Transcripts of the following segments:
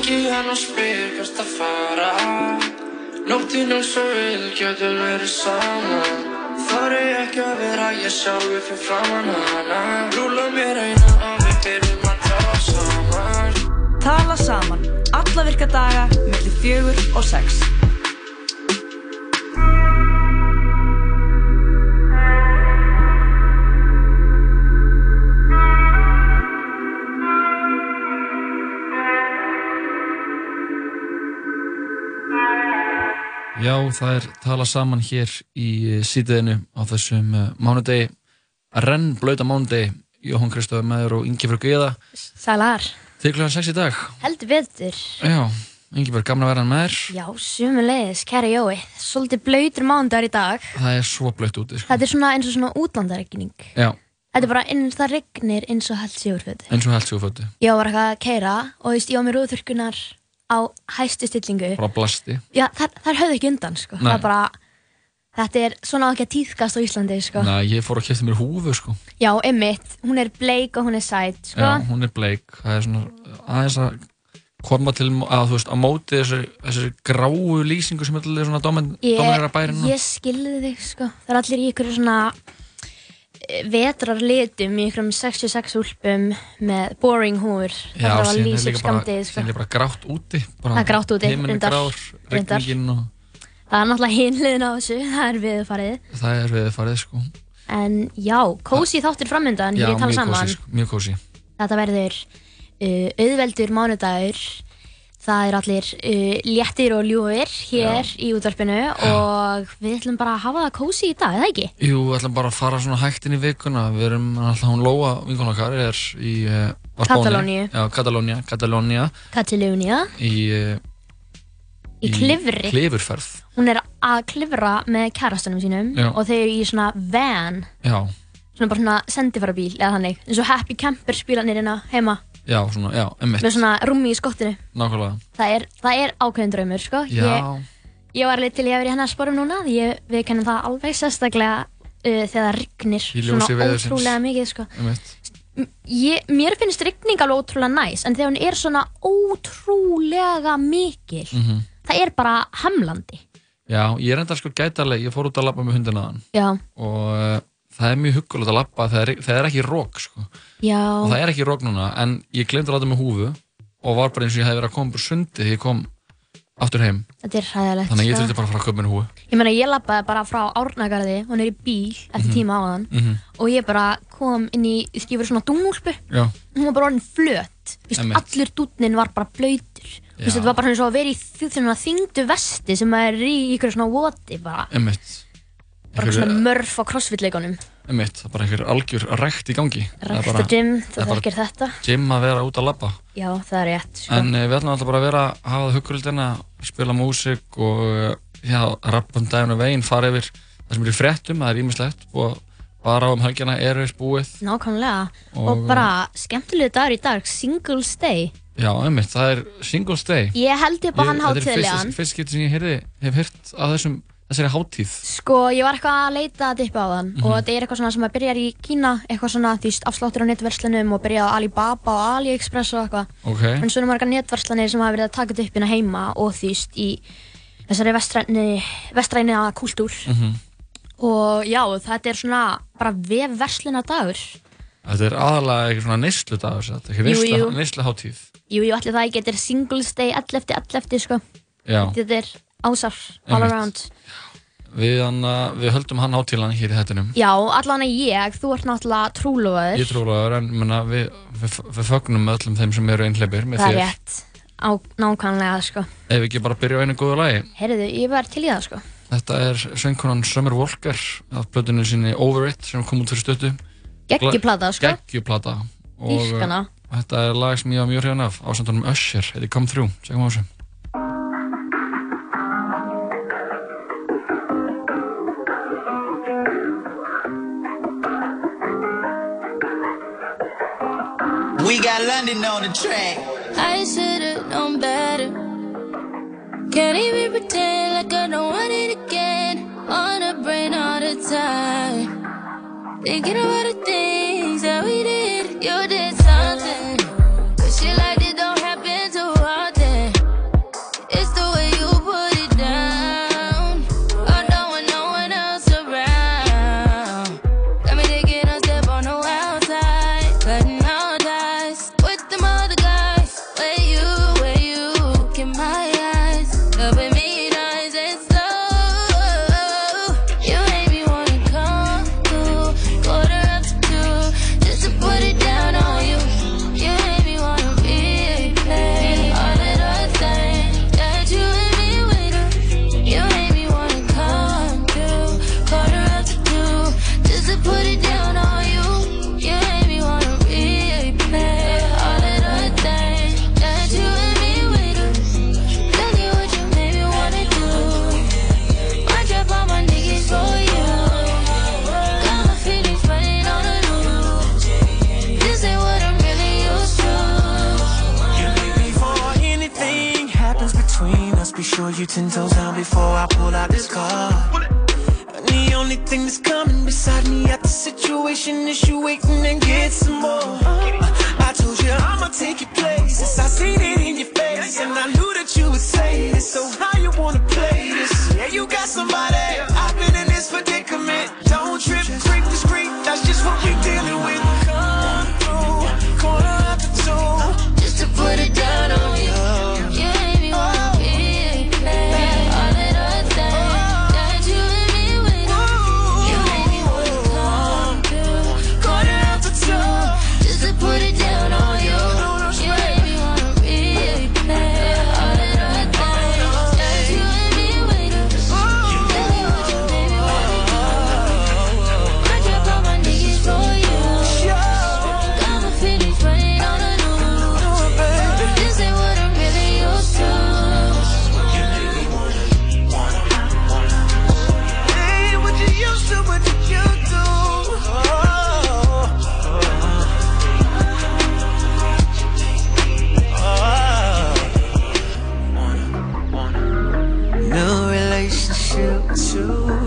Ringi hann og spyr hvert að fara. Nóttinn eins og vil getur verið saman. Þar er ekki að vera ég sjálfur fyrir framann hana. Rúla mér eina og við byrjum að tala saman. Tala saman, alla virka daga, mellir fjögur og sex. Já, það er tala saman hér í sítiðinu á þessum uh, mánudegi, renn blöta mánudegi, Jóhann Kristóf meður og Ingeborg Guða, Sælar, til kl. 6 í dag. heldur betur. Já, Ingeborg, gaman að vera hann með þér. Já, sumulegis, kæra Jói. Svolítið blöytur mándagar í dag. Það er svo blöitt úti, sko. Þetta er svona eins og svona útlandaregning. Já, Þetta er bara eins það regnir eins og held sigurfötu. eins og held sig úr fötu, Ég var eitthvað að keira og ég á mér úðþurkunar á hæstu stillingu. bara blasti. Já, það, það höfðu ekki undan, sko. Nei. Bara, þetta er svona ekki að tíðkast á Íslandi, sko. Næ, ég fór að kæfta mér húfu, sko. Já, emmitt, hún er bleik og hún er sæt, sko. Já, hún er bleik. Það er svona aðeins að koma til, að þú veist, á móti þessari, þessari gráu lýsingu sem er svona domin, dominera bærinu. ég skilði þig, sko. Það er allir í ykkur svona eh, vetrar litum í ykkurum 66 úlpum með boring húr. Það Já, líka bara, skamdið, sko. síðan er bara grátt úti. Bara Það grátt úti, reyndar. grár, Reyndar. og Það er náttúrulega hinliðin á þessu, það er viðfarið. það er við farið, sko. En já, kósi þáttur framöndan, Já, mjög kósi, sko, mjög kósi. Þetta verður uh, auðveldur mánudagur. Það er allir uh, léttir og ljúfir hér í útvarpinu og við ætlum bara að hafa það kósi í dag, eða ekki? Jú, við ætlum bara að fara svona hægt inn í vikuna. Við erum alltaf, hún Lóa, vinkona okkar, er í uh. Katalóníu. Já, Katalónia, Katalónia Katalónia í, uh, í klifri. klifurferð. Hún er að klifra með kærastunum sínum Já. og þau eru í svona van, Já, svona bara svona sendifarabíl eða þannig, eins og Happy Camper spílanir hérna heima já, svona, já, emmitt, með svona rúmi í skottinu. nákvæmlega. Það er, það er ákveðin draumur, sko. Já, Ég, ég var alveg til ég að vera í hennar sporum núna, ég, við kennum það alveg sérstaklega uh, þegar það rignir svona ótrúlega mikið, sko. emmitt. Ég, mér finnst rigning alveg ótrúlega næs, en þegar hún er svona ótrúlega mikil, Mm það er bara hamlandi. Já, ég er enda sko gætarleg, ég fór út að labba með hundina þann Já, og uh, það er mjög huggulegt að labba þegar það er ekki rók, sko. Já, Og það er ekki rók núna, en ég glemdi að láta með húfu og var bara eins og ég hefði verið að koma bara sundi þegar ég kom aftur heim. þetta er hræðilegt, Þannig að ég sko. þurfti bara að fara að köpa mér húfu. Ég meina, ég labbaði bara frá Árnagarði og neyri bíl eftir tíma á þann Mm og ég bara kom inn í, ég verið svona dungúlpu Já, hún var bara orðin flöt Þú veist, Einmitt. allur dúnnin var bara blöytur þetta var bara og að vera í svona þyngdu vesti sem er í ykkur svona voti bara, emmitt. Bara svona mörf á crossfit-leikunum Emmitt, það er bara einhver algjör rekt í gangi. Rækta bara gym, það þú bara- þekkir þetta gym að vera út að labba. Já, það er rétt sko. En uh, við ætlum alltaf bara að vera að hafa það huggurildina, spila músík og já, rappum daginn og veginn, fara yfir það sem er í fréttum, það er ímislegt og bara á um helgina eru við búið. Nákvæmlega og, Og, bara skemmtilegu dagur í dag Singles Day Já, einmitt, það er Singles Day. Ég held upp á hann Þetta er fyrst, fyrst getur sem ég hef heyrt að þessum, þessari hátíð. Sko, ég var eitthvað að leita að dippa á þann Mhm. og þetta er eitthvað svona sem að byrjar í Kína eitthvað svona, þú veist, afsláttur á netverslunum og byrjaði á Alibaba og AliExpress og eitthvað Ok, en svona margar netverslanir sem hafa verið að taka upp hérna heima og veist, í þessari vestræni kultúr Mhm. og já, þetta er svona bara vefversluna dagur þetta er aðalega eitthvað svona neyslu dagur, þetta er Jú, neyslu, hátíð. Jú, jú, allir það ekki, þetta er Singles Day 11. 11. sko, Já, þetta er ásar all around við, hann, við höldum hann hátíðlan hér í þettinum. Já, allan að ég, þú ert náttúrulega trúlofaður Ég trúlega, en menna, við, við, við fögnum öllum þeim sem eru einhleipir Það er rétt, á, nákvæmlega sko Ef ekki bara byrja á einu góðu lagi. Heyrðu, ég var til í það sko Þetta er söngkonan Summer Walker af blöðinu sinni Over It sem kom út fyrir stötu. Geggjuplata sko Geggjuplata. Uh, þetta er lag sem ég var mjög hrjóðan af á samtunum Usher, heiti Come Through. Segjum á þessu. We got London on the track. I should've known better. Can't even pretend like I don't want it again. On the brain all the time. Thinking about the things that we did. You did you ten toes down before I pull out this car. And the only thing that's coming beside me at the situation is you waiting and get some more. Uh, I told you I'ma take your places. I seen it in your face, and I knew that you would say this. So how you wanna play this? Yeah, you got somebody.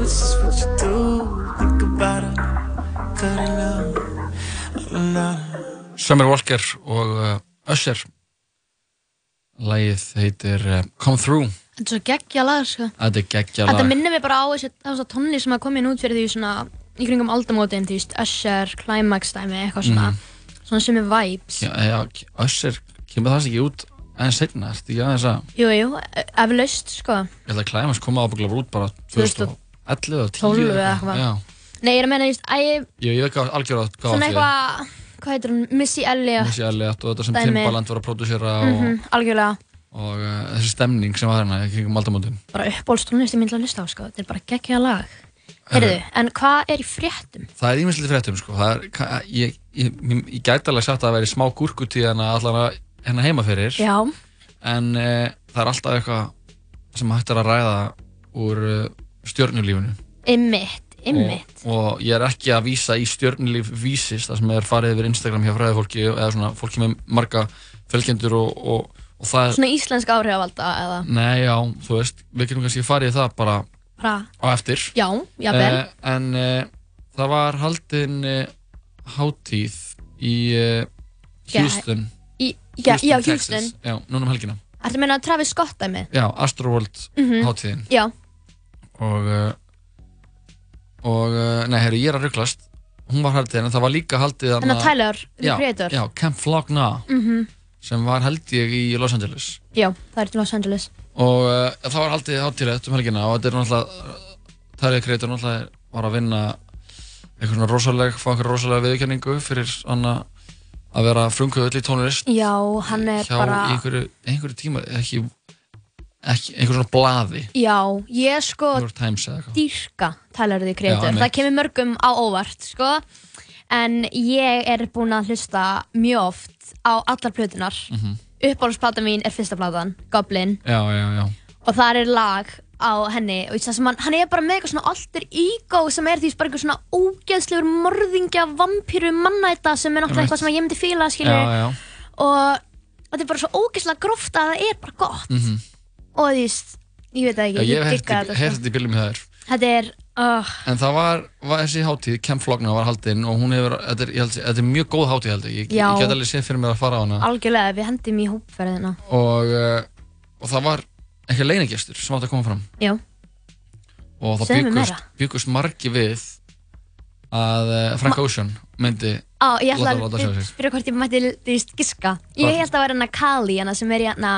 This is what you do. Think about it, cut it now. Summer Walker og uh, Usher Lægið heitir uh, Come Through Þetta er svo geggja lag, sko. Þetta er geggja Þetta lag minnir mig bara á þessi, þessi tónli sem að komið út fyrir því svona í kringum aldamótin, þú veist, Usher, Climax dæmi, eitthvað svona, svona sem er vibes. já, já, Usher, kemur það ekki út en setna, ertu ekki aðeins að Jú, jú, eflaust, sko. ég held að Climax koma ábygglega út bara 2011 2011 eða 10 eða eitthvað. Nei, ég er að menna, veist, æ, ég, ég veit hvað algjörða hvað svona átti ég. eitthvað, hvað heitir hún, Missy Elliott, Missy Elliott og þetta sem Dæmi. Timbaland var að prodúsera mm algjörlega, og, og uh, þessi stemning sem var hérna í kringum aldamótin bara uppbólstónlist ég myndi að hlusta á, sko, þetta er bara geggja lag. Heyrðu, en hvað er í fréttum? Það er ímyndslítið fréttum sko. það er, ég, ég, ég, ég gæti alveg sagt að það væri smá gúrkutíð en allan að hérna heima fyrir Já, en uh, það er alltaf eitthvað sem hægt er að ræða úr uh, stjörnulífinu ymmit, ymmit. og, og ég er ekki að vísa í stjörnulíf vísis það sem er farið yfir Instagram hjá fræðifólki eða svona fólki með marga fölgjendur og, og, og það er Svona íslensk áhrifvalda, eða, Nei, já, þú veist, við getum kannski farið það bara bara, á eftir já, jafnvel. Eh, En uh, það var haldin uh, hátíð í uh, Houston Í, já, já, Texas. Houston. Já, núna um helgina Ætli að meina Travis Scott dæmi? Já, Astroworld Mhm. hátíðin Já, og uh, og, uh, nei, herru, ég er að rugglast hún var haldið, en það var líka haldið þannig að Tyler, The Creator. já, Camp Flog Na Mhm. sem var held ég í Los Angeles Já, það er til Los Angeles. og uh, það var haldið hátíðlegt um helgina og þetta er náttúrulega Tyler the Creator náttúrulega var að vinna eitthvað svona rosaleg, fá eitthvað rosalega viðurkenningu fyrir hann að vera frumkvöðull í tónlist Já, hann er bara, í einhverju, einhverju tíma ekki, ekki einhverju svona blaði já, ég sko eða eitthvað dýrka. Já, einmitt. það kemur mörgum á óvart, sko. En ég er búin að hlusta mjög oft á allar plötunar. Mm Mhm. Uppáhaldsplata mín er fyrsta platan, Goblin. já, já, já, Og það er lag á henni og sem hann, hann er bara með eitthvað svona alter ego sem er því bara eitthvað svona ógeðslegur morðingja, vampíru, mannæta sem er náttúrulega eitthvað sem ég myndi fíla, já, skilur já. og, og þetta er bara svo ógeðslega gróft að það er bara gott Mhm. Og því, veist, ég veit það ekki, ég hef digga þetta heyrt sko. þetta í bílum hjá þér. Þetta er, uh, En það var, var þessi hátíð, Camp Flogna var haldinn og hún hefur, þetta er, ég held, þetta er mjög góð hátíð held ég, ég, ég get alveg séð fyrir mér að fara á hana. Algjörlega, við hendum í hópferðina. Og, uh, og það var eitthvað leinigestur sem átti að koma fram. Já, og það byggust, margi við að uh, Frank Ocean myndi ég ætla Láta- láta sjá að sig. spyrja hvort ég mætti þú giska, ég held að vera hana Kali hana sem er hérna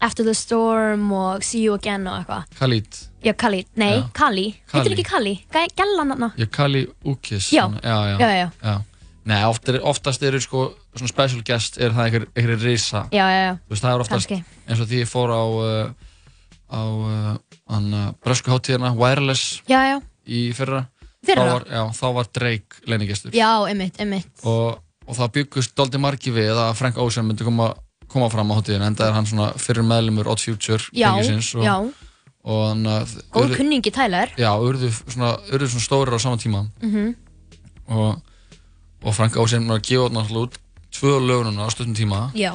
After the Storm og See You Again og eitthvað. Khalid, Já, Kali, nei, Já. Kali, heitir ekki Kali, Gælan hann já Kali Ukis. Já. já, já, Já, já, já. Nei, oft er, oftast eru sko svona special guest er það einhver, einhver risa. Já, já, já, Þú veist, það er oftast kannski. eins og því ég fór á uh, á uh, hann, uh, bresku hátíðina Wireless Já, já, í fyrra. Fyrra? Þá var, já, þá var Drake leinigestur já, einmitt, einmitt. Og, og það byggust doldi margi við að Frank Ocean myndi koma, koma fram á hátíðin en það er hann svona fyrir meðlumur Odd Future Já, gengisins og, já, og hann að góð kunningi Tyler. Já, urðu svona, urðu svona stórir á sama tíma. Mhm. og, og Frank Ocean var að gefa náttúrulega út tvö lögununa á stundum tíma. Já,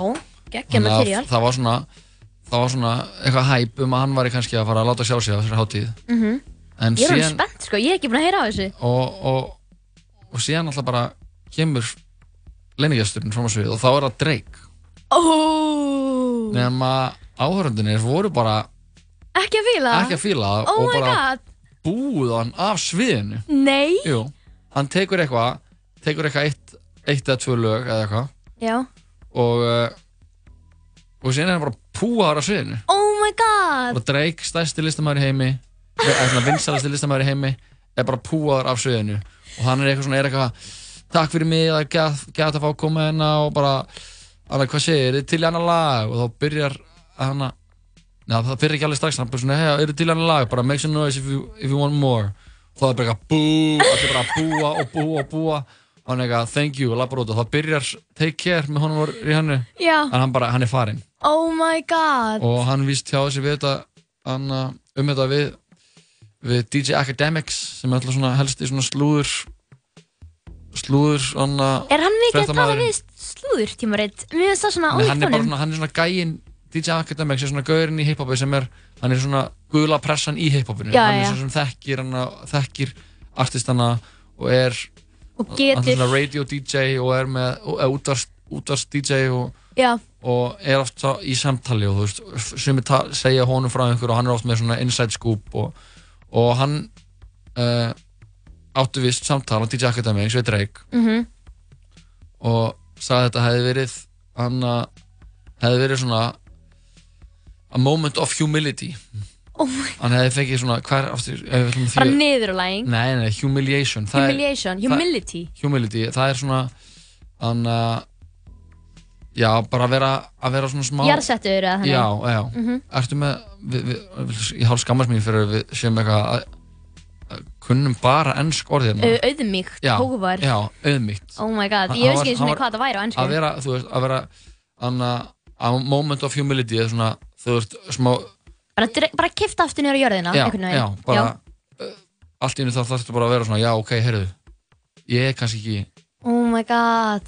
geggja materiál það var svona það var svona eitthvað hæp um að hann væri kannski að fara að láta sjá sig á þessari hátíð. Mhm. en Ég er alveg spennt sko, ég er ekki búin að heyra á þessu. Og, og, og síðan alltaf bara kemur leinigesturinn frá svið og þá er það Drake Ó, nema áhörundinir voru bara ekki að fíla? Ekki að fíla það Oh og bara god, búið hann af sviðinu. Nei. Jú, hann tekur eitthvað tekur eitthvað eitt, eitt eða tvö lög eða eitthvað. Já, og uh, og síðan er hann bara púaður af sviðinu. Oh my god. Og Drake, stærsti listamæður í heimi vinsalasti listamæður í heimi er bara púaður af sviðinu. Og hann er eitthvað svona, er eitthvað takk fyrir mig, gæt, gæt að fá að koma hérna og bara, er hvað segir, er til í annar lag? Og þá byrjar hann að Neða, það byrjar ekki alveg strax, hann er bara svona, hei, eru til í annar lag, bara make some noise if you, if you want more. Og þá er bara eitthvað bú, allir bara að búa og búa og búa. Og hann er eitthvað, thank you, og lappar út og þá byrjar take care með honum í hannu Já, en hann bara, hann er farinn. Oh my god. Og hann víst hjá þessi við þetta hann, uh, um þetta við við DJ Academics sem er alltaf svona helst í svona slúður slúður hann Er hann mikið að tala við slúður tímaritt? Mér finnst það svona hann er ólíkt honum svona, hann er svona gæinn DJ Academics er svona gaurinn í hiphopi sem er hann er svona gula pressan í hiphopinu Já, hann er já. svona sem þekkir hann þekkir artistana og er Og hann er getur, svona radio DJ og er með og er útvars, útvars DJ og já, og er oft svo í samtali og þú veist, sem er segja honum frá einhver og hann er oft með svona inside scoop og, og hann uh, áttu vist samtal á DJ Academics við Drake. Mhm. Og sagði að þetta hefði verið hann að hefði verið svona a moment of humility. Oh hann hefði fengið svona, hvað er aftur Bara niðurlæging. Nei, nei, humiliation. Það er, Humiliation, humility. Humility, það er svona hann að já, bara að vera, að vera svona smá Jarðsettur eða þannig. Já, já. Mhm. Ertu með, við, við, við, ég hálf skammast mín fyrir að við séum eitthvað að, að kunnum bara ennsk orðið hérna. Au- Auðmýkt, hóvar Já, auðmýkt. Oh my god, ég veist ekki svona hvað það væri á ennsku Að vera, þú veist, að vera anna, a moment of humility eða svona, þú veist, smá, Bara, bara kifta aftur á jörðina já, einhvern veginn. já, bara, uh, allt í einu þá þarfstu bara að vera svona, já, ok, heyrðu, ég er kannski ekki, Oh my god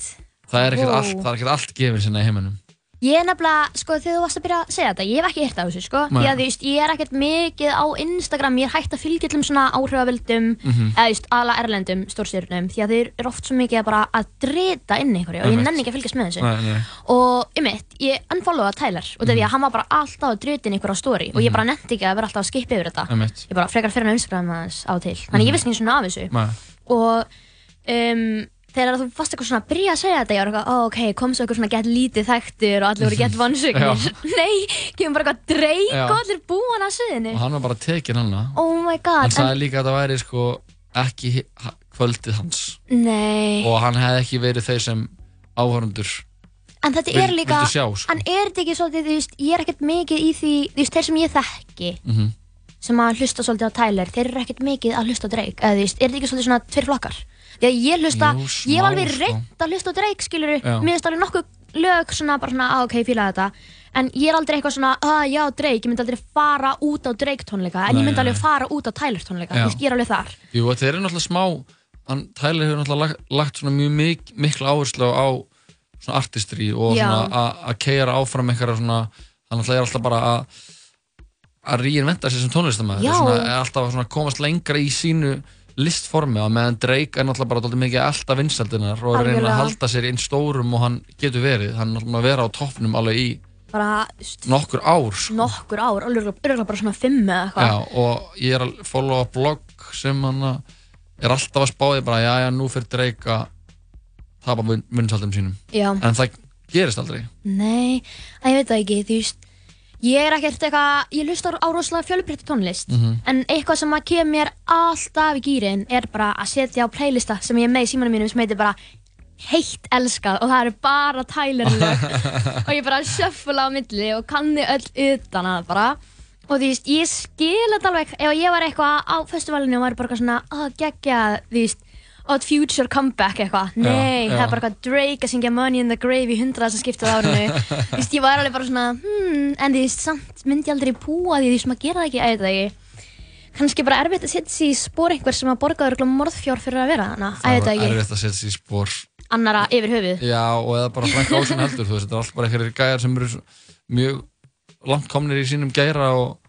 það er ekkert Wow. allt, það er ekkert allt gefin sinna í heiminum. Ég er nefnilega, sko, þegar þú varst að byrja að segja þetta, ég hef ekki hýrt af þessu, sko, því að þú veist, ég er ekkert mikið á Instagram, ég er hægt að fylgja allum svona áhrifavildum, Mhm. eða þú veist, aðla erlendum stórstjórnum, því að þeir eru oft svo mikið að bara að drita inn einhverju og ég nenni ekki að fylgjast með þessu. Nei, nei. Og ég mitt, ég unfollowa Tyler, og Mhm. því að hann var bara alltaf að drita inn einhverju á story og ég bara netti ekki að vera alltaf að skipa yfir þetta. Ég bara frekar fyrir þegar þú fast eitthvað svona að byrja að segja þetta ég var eitthvað, oh, ok, kom svo eitthvað svona gett lítið þekktur og allir voru gett vonsögnir nei, kemur bara eitthvað dreik Já. og allir búin að sviðinu Og hann var bara tekinn hana. oh my Hann god, sagði líka að það væri, sko, ekki kvöldið hans. nei og hann hefði ekki verið þeir sem áhörundur en þetta er líka, sjá, sko. en er þetta ekki svolítið, þú veist, ég er ekkert mikið í því þú veist, þeir sem ég þekki Mhm. sem að hlusta svolítið á Tyler þeir eru ekkert mikið að hlusta á Drake eða þú veist, er þetta ekki svolítið svona tveir flokkar að ég hlusta, Jú, ég hef smá, alveg sko. reynd að hlusta á Drake skilur, Já. mér finnst alveg nokkuð lög svona bara svona, ah, ok, ég fíla þetta en ég er aldrei eitthvað svona, ah, já, Drake ég myndi aldrei fara út á Drake tónleika en Nei, ég myndi alveg fara út á Tyler tónleika, Já. þú veist, ég er alveg þar Jú, þeir eru náttúrulega smá hann, Tyler hefur náttúrulega lagt, lagt svona mjög mik mikla áherslu á svona artistry og Já. svona að- að keira áfram einhverja svona hann náttúrulega er alltaf bara að að reinventa sér sem tónlistamæður Já. svona, er alltaf að svona komast lengra í sínu listformi og meðan Drake er náttúrulega bara dálítið mikið alltaf vinsældinar og er Algjörlega. að halda sér inn stórum og hann getur verið hann er náttúrulega að vera á toppnum alveg í bara, nokkur ár sko. nokkur ár, alveg bara svona fimm eða eitthvað og ég er að followa blogg sem hann er alltaf að spáði bara, já, já, nú fyrir Drake að tapa vin- vinsaldum sínum. Já. En það gerist aldrei. Nei, að ég veit það ekki, þú veist Ég er ekkert eitthvað, ég hlusta á rosalega fjölbreytti tónlist Mhm. En eitthvað sem að kemur mér alltaf í gýrin er bara að setja á playlista sem ég er með í símanum mínum sem heitir bara heitt elskað og það eru bara Tyler-lög og ég bara shuffle á milli og kanni öll utan að bara. Og þú veist, ég skil þetta alveg. Ef ég var eitthvað á festivalinu og væri bara svona að gegja, þú veist Odd Future comeback eitthvað, nei, já. það er bara eitthvað Drake að syngja Money in the Grave í hundraðast að skipta á árinu. Þú veist, ég var alveg bara svona, hmm, en veist, samt myndi ég aldrei búa því, þú veist, maður gera það ekki, veit það ekki. Kannski bara erfitt að setja sig í spór einhver sem að borga örugglega morðfjár fyrir að vera veit það er ekki, erfitt að setja sér í spór. annara yfir höfuð. Já, og eða bara Frank Ocean heldur, þú veist, þetta er alltaf bara einhverjir gæjar sem eru mjög langt komnir í sínum gæra og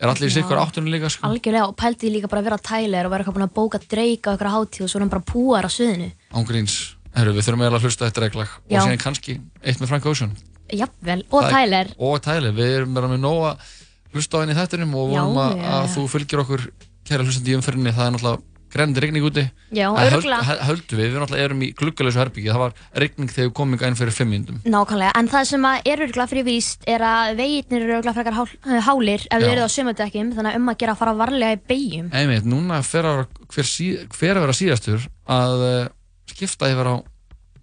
er allir í sikkur áttunum líka sko. Algjörlega, og pældi ég líka bara að vera Tyler og vera eitthvað búin að bóka dreika á eitthvað hátíð og svo er hann bara púar á sviðinu. ángríns, herru, við þurfum eiginlega að hlusta eitt reglag og síðan kannski eitt með Frank Ocean. Jafnvel, og Tyler. og Tyler, við erum bara með nóg að hlusta á henni í þættinum og Já, vonum að, að þú fylgir okkur kæra hlustandi í umferðinni, það er náttúrulega grennandi rigning úti Já, En höld- örugglega. hö- höldum við, við náttúrulega erum í gluggalösu herbyggi það var rigning þegar við komum inn fyrir fimm myndum Nákvæmlega, en það sem er örgulega fyrir víst er að veginnir eru örgulega frekar hál, eh, hálir ef Já. þið eruð á sömudekkim, þannig að um að gera að fara varlega í beigjum. einmitt, núna fer að hver, hver að vera síðastur að uh, skipta yfir á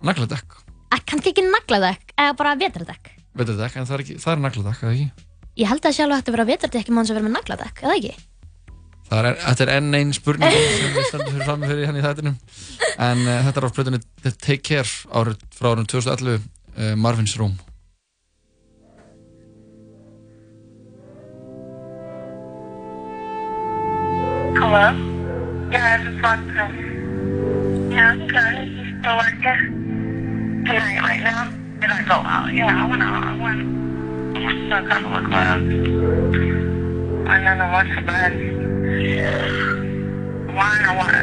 nagladekk, Ekki kannski ekki nagladekk, eða bara vetardekk. vetardekk en það er, er nagladekk, eða ekki? Ég held að hægt að vera vetardekki er, þetta er enn einn spurning sem við stöndum fyrir fram fyrir henni í þættinum en uh, þetta er á plötunni The Take Care árið, frá árið 2011 uh, Marvin's Room Hello? Yeah, I just walked in. Yeah, I'm good. You still working? Tonight, right now? Did I go out? Yeah, I went out. I went. I a couple of clubs. And then I went to bed. Wine or what?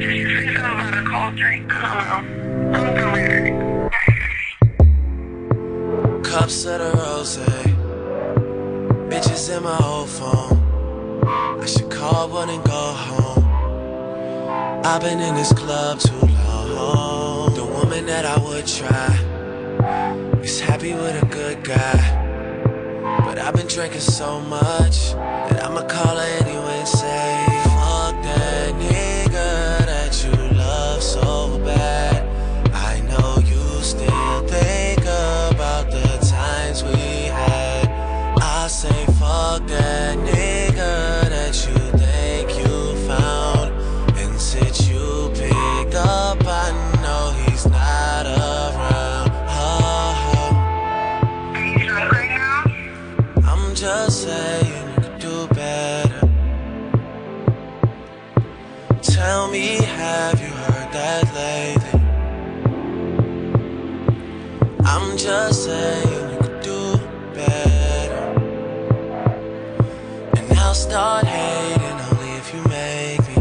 You think about a cold drink? I don't. I'm delirious. Cups of the rose. Bitches in my old phone. I should call one and go home. I've been in this club too long. The woman that I would try is happy with a good guy. But I've been drinking so much that I'ma call her anyway say, Tell me, have you heard that lately? I'm just saying you could do better. And I'll start hating only if you make me.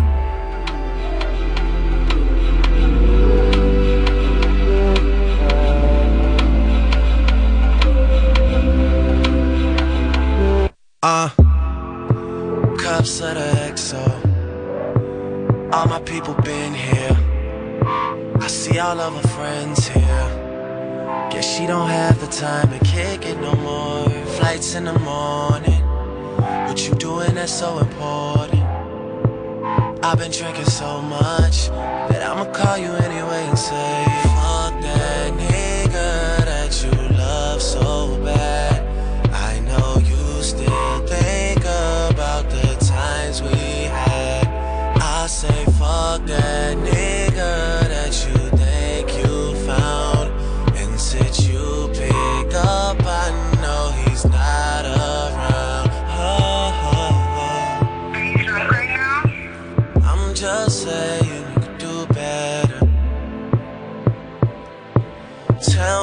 Uh, All my people been here. I see all of her friends here. Guess she don't have the time to kick it no more. Flights in the morning. What you doing that's so important? I've been drinking so much that I'ma call you anyway and say,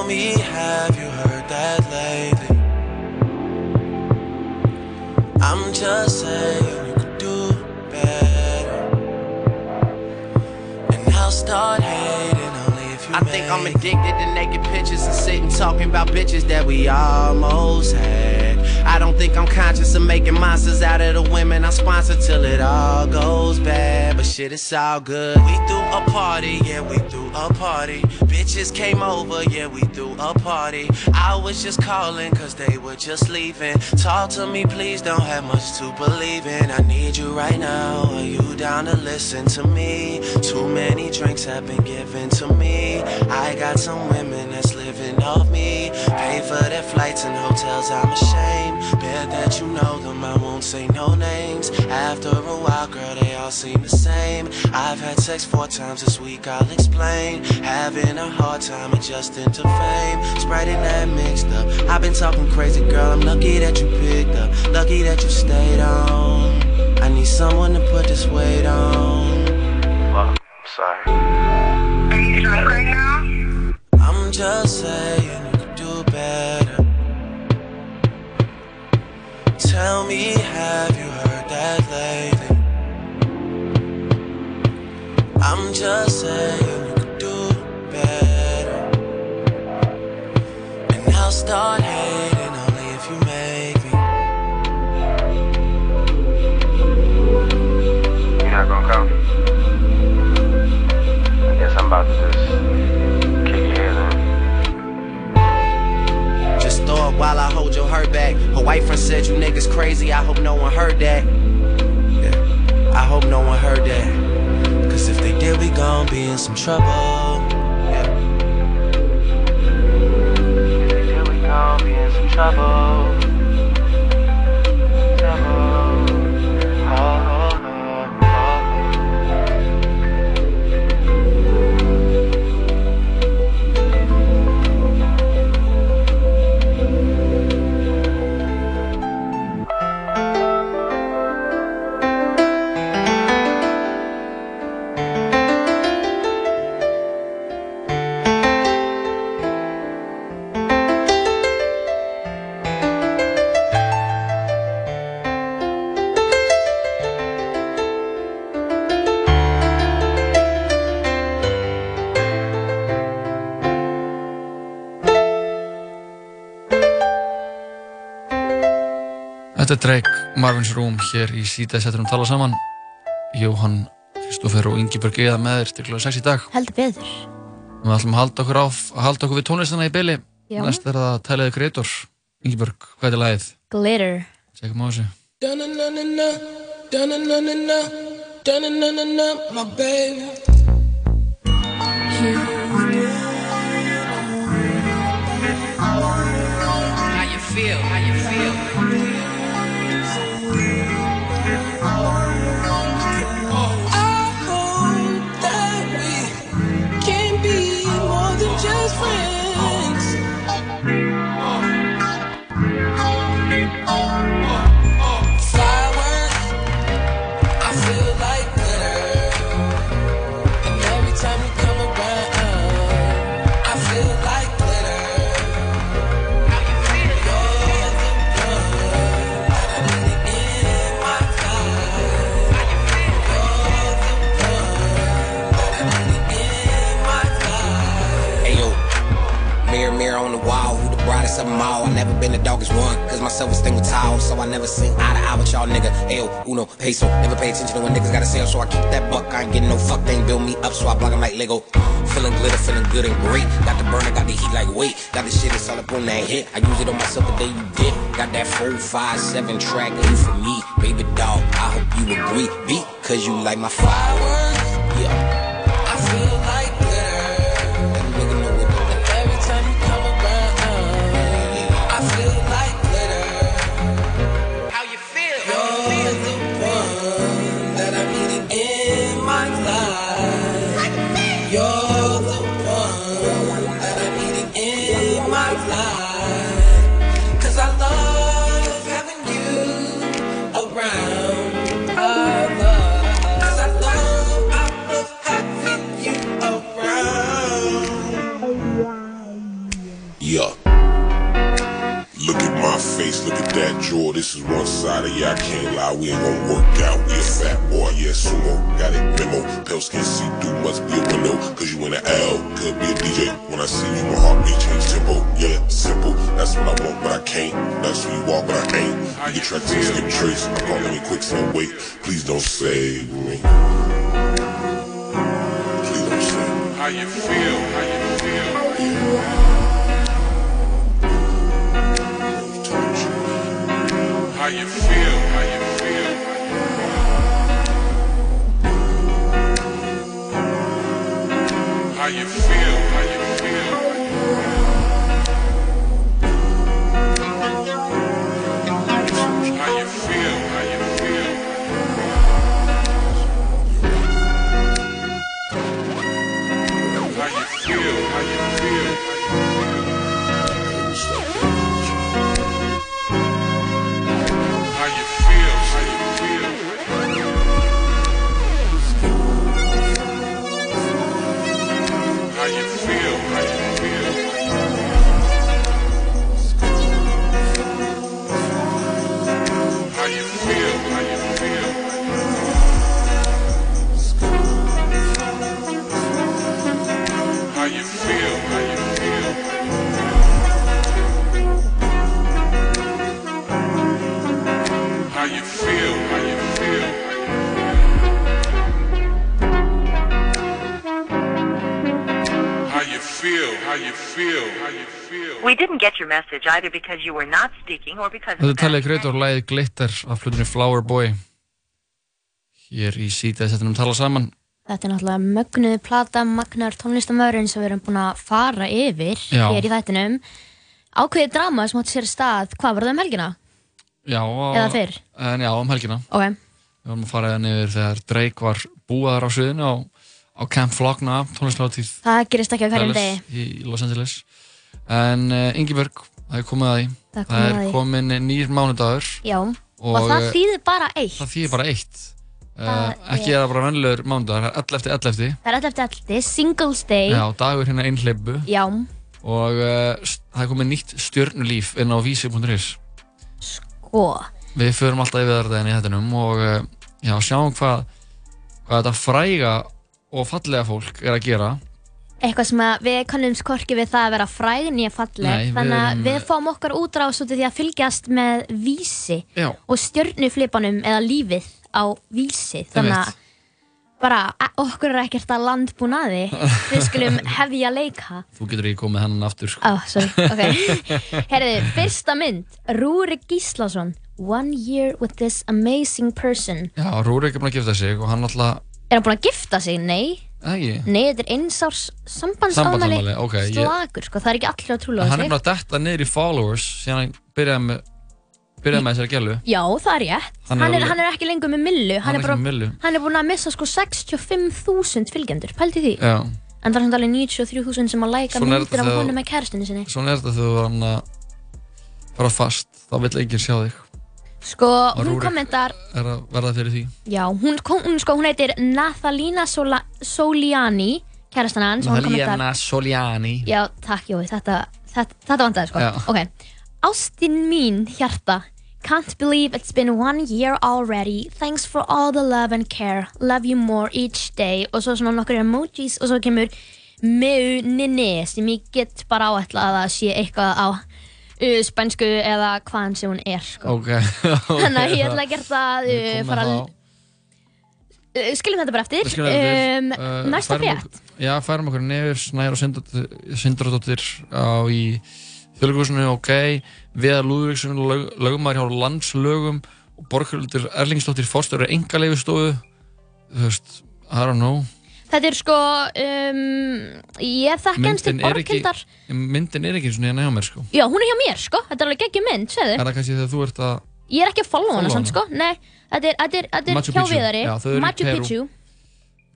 Tell me, have you heard that lately? I'm just saying you could do better. And I'll start hating only if you I think I'm addicted to naked pictures and sitting talking about bitches that we almost had. I don't think I'm conscious of making monsters out of the women I sponsor till it all goes bad. But shit, it's all good. We threw a party, yeah, we threw a party. Bitches came over, yeah, we threw a party. I was just calling cause they were just leaving. Talk to me, please, don't have much to believe in. I need you right now. Are you down to listen to me? Too many drinks have been given to me. I got some women that's living off me. Pay for their flights and hotels, I'm ashamed. Bet that you know them, I won't say no names. After a while, girl, they all seem the same. I've had sex four times this week, I'll explain. Having a hard time adjusting to fame. Sprite and that mixed up. I've been talking crazy, girl. I'm lucky that you picked up. Lucky that you stayed on. I need someone to put this weight on. Well, sorry. Are you drunk right now? Just saying you could do better. tell me, have you heard that lately? I'm just saying you could do better. And I'll start hating only if you make me. You're not gonna come? I guess I'm about to while I hold your hurt back. Her white friend said you niggas crazy. I hope no one heard that. Yeah, I hope no one heard that. Cause if they did, we gon' be in some trouble. Yeah. Here we gon' be in some. Trouble. Drake, Marvin's Room hér í síðan setjum tala saman Jóhann, Kristoffer og Ingeborg eða með þér til kl. 6 í dag Heldur betur. Við ætlum að halda okkur á, að halda okkur við tónlistana í byli. Næst er það Tæliði Kreator Ingeborg, hvað er lagið? Glitter. Tjekkum á þessu Da-na-na-na-na, da-na-na-na-na, da-na-na-na-na, my baby. How of them all? I never been the doggiest one, cause my self-esteem was tall, so I never seen eye to eye with y'all nigga. Ayo, uno, peso, never pay attention to when niggas gotta sell, so I keep that buck. I ain't getting no fuck, they ain't build me up, so I block 'em like Lego. Feeling glitter, feeling good and great. Got the burner, got the heat like weight. Got the shit that's all up on that hit. I use it on myself the day you did. Got that four, five, seven track, you for me, baby dog. I hope you agree, beat, cause you like my fireworks. Yeah. Look at that jaw. This is one side of ya. I can't lie, we ain't gonna work out. We a fat boy, yeah, sumo. Got it memo. can't see through, must be a window. Cause you in the L, could be a DJ. When I see you, my heartbeat change tempo. Yeah, simple. That's what I want, but I can't. That's who you are, but I ain't. You get track to skip trace. I'm calling me quick, so wait. Please don't save me. Please don't save me. How you feel? How you feel? How you feel? How you feel? How you feel? Message either because you were not speaking or because Þetta talið Greitor lægið Glitter af flutinu Flower Boy Hér í sítaði setjum tala saman Þetta er náttúrulega mögnuð plata, magnar tónlistamöðurinn sem við erum búin að fara yfir Já. hér í þættinum. Ákveðið drama sem átti sér stað, hvað var það um helgina? Já, Eða fyrr? En já, um helgina Ok. Við varum að fara hérna yfir þegar Drake var búaðar á sviðinu á, á Camp Flogna tónlistláttíð Það gerist ekki á hverjum degi. í Los Angeles En uh, Ingeborg, það er komið að því Það Það að er því. komin nýr mánudagur Já, og, Og, það eh, þýðir bara eitt. Það þýðir bara eitt uh, Það Ekki er- það bara vennilegur mánudagur, það er 11 eftir 11 Það er alltaf eftir alltaf, Singles Day. Já, dagur hérna einhleipu Já, Og uh, það er komið nýtt stjörnulíf inn á vísi.is sko. Við förum alltaf yfir þetta enn í hættinum og uh, já, sjáum hvað, hvað þetta fræga og fallega fólk er að gera Eitthvað sem að við kannum skorki við það að vera nýja falleg. Nei, við Þannig að við fáum okkar útrás út af því að fylgjast með vísi Já. og stjörnuflipanum eða lífið á vísi. Þannig að bara okkur er ekkert að landbúnaði. Við skulum hefja leika. Þú getur ekki komið hennan aftur sko. Oh, sorry, ok. Herriði, fyrsta mynd, Rúrik Gíslason, One Year with this Amazing Person. Já, Rúrik er búinn að gifta sig og hann alltaf Er hann búinn að gifta sig? Nei. Ekki? Nei, þetta er einsárs sambandsámæli. Sambandsámæli, ok, ég- Slagur, sko, það er ekki allir að trúlega Hann er búinn að detta niður í followers síðan hann byrjaði með byrjaði með þessari gælu Já, það er rétt. Hann Hann er er, hann er ekki lengur með Millu. Hann er ekki bara- Millu. Hann er búinn að missa sko 65.000 fylgjendur, pældi því. Já, En það er samt alveg 93.000 sem að læka er myndir af honum með kærastunni sinni. svona er þetta þegar þú hann að fara fast, þá vill enginn sjá þig Sko, hún kommentar, er að verða fyrir því já, hún, hún, sko, hún heitir Nathalina Sola, Soliani, kærastan hans. hún kommentar- Soliani Já, takk, Jói, þetta, þetta, þetta vandaði sko. Já. Ok, ástin mín, hjarta. Can't believe it's been one year already. Thanks for all the love and care. Love you more each day. Og svo svona nokkur emojis og svo kemur meu nini sem ég get bara áætlað að sé eitthvað á uh, spænsku eða hvaðan sem hún er sko. Ok, Þannig að ég ætla að gera það uh, fara að uh, skiljum þetta bara eftir. Um, eftir. Uh, næsta frétt. Já, færum okkur nefnir Snær og Sindradóttir á í þjóðleikúsinu, ok Viðar Lúðvíksson, lög, lögumar hjá landslögum og Borghildur Erlingsdóttir fórstöru engaleifistofu þú veist, I don't know Þetta er sko, um, ég þekki hans til myndin er ekki ekki svona hérna hjá mér sko Já, hún er hjá mér, sko. Þetta er alveg geggjum mynd, segðu. er það kannski þegar þú ert að Ég er ekki að follow hana samt, sko. Nei, þetta er, þetta er, þetta er hjá viðari. Machu. Picchu.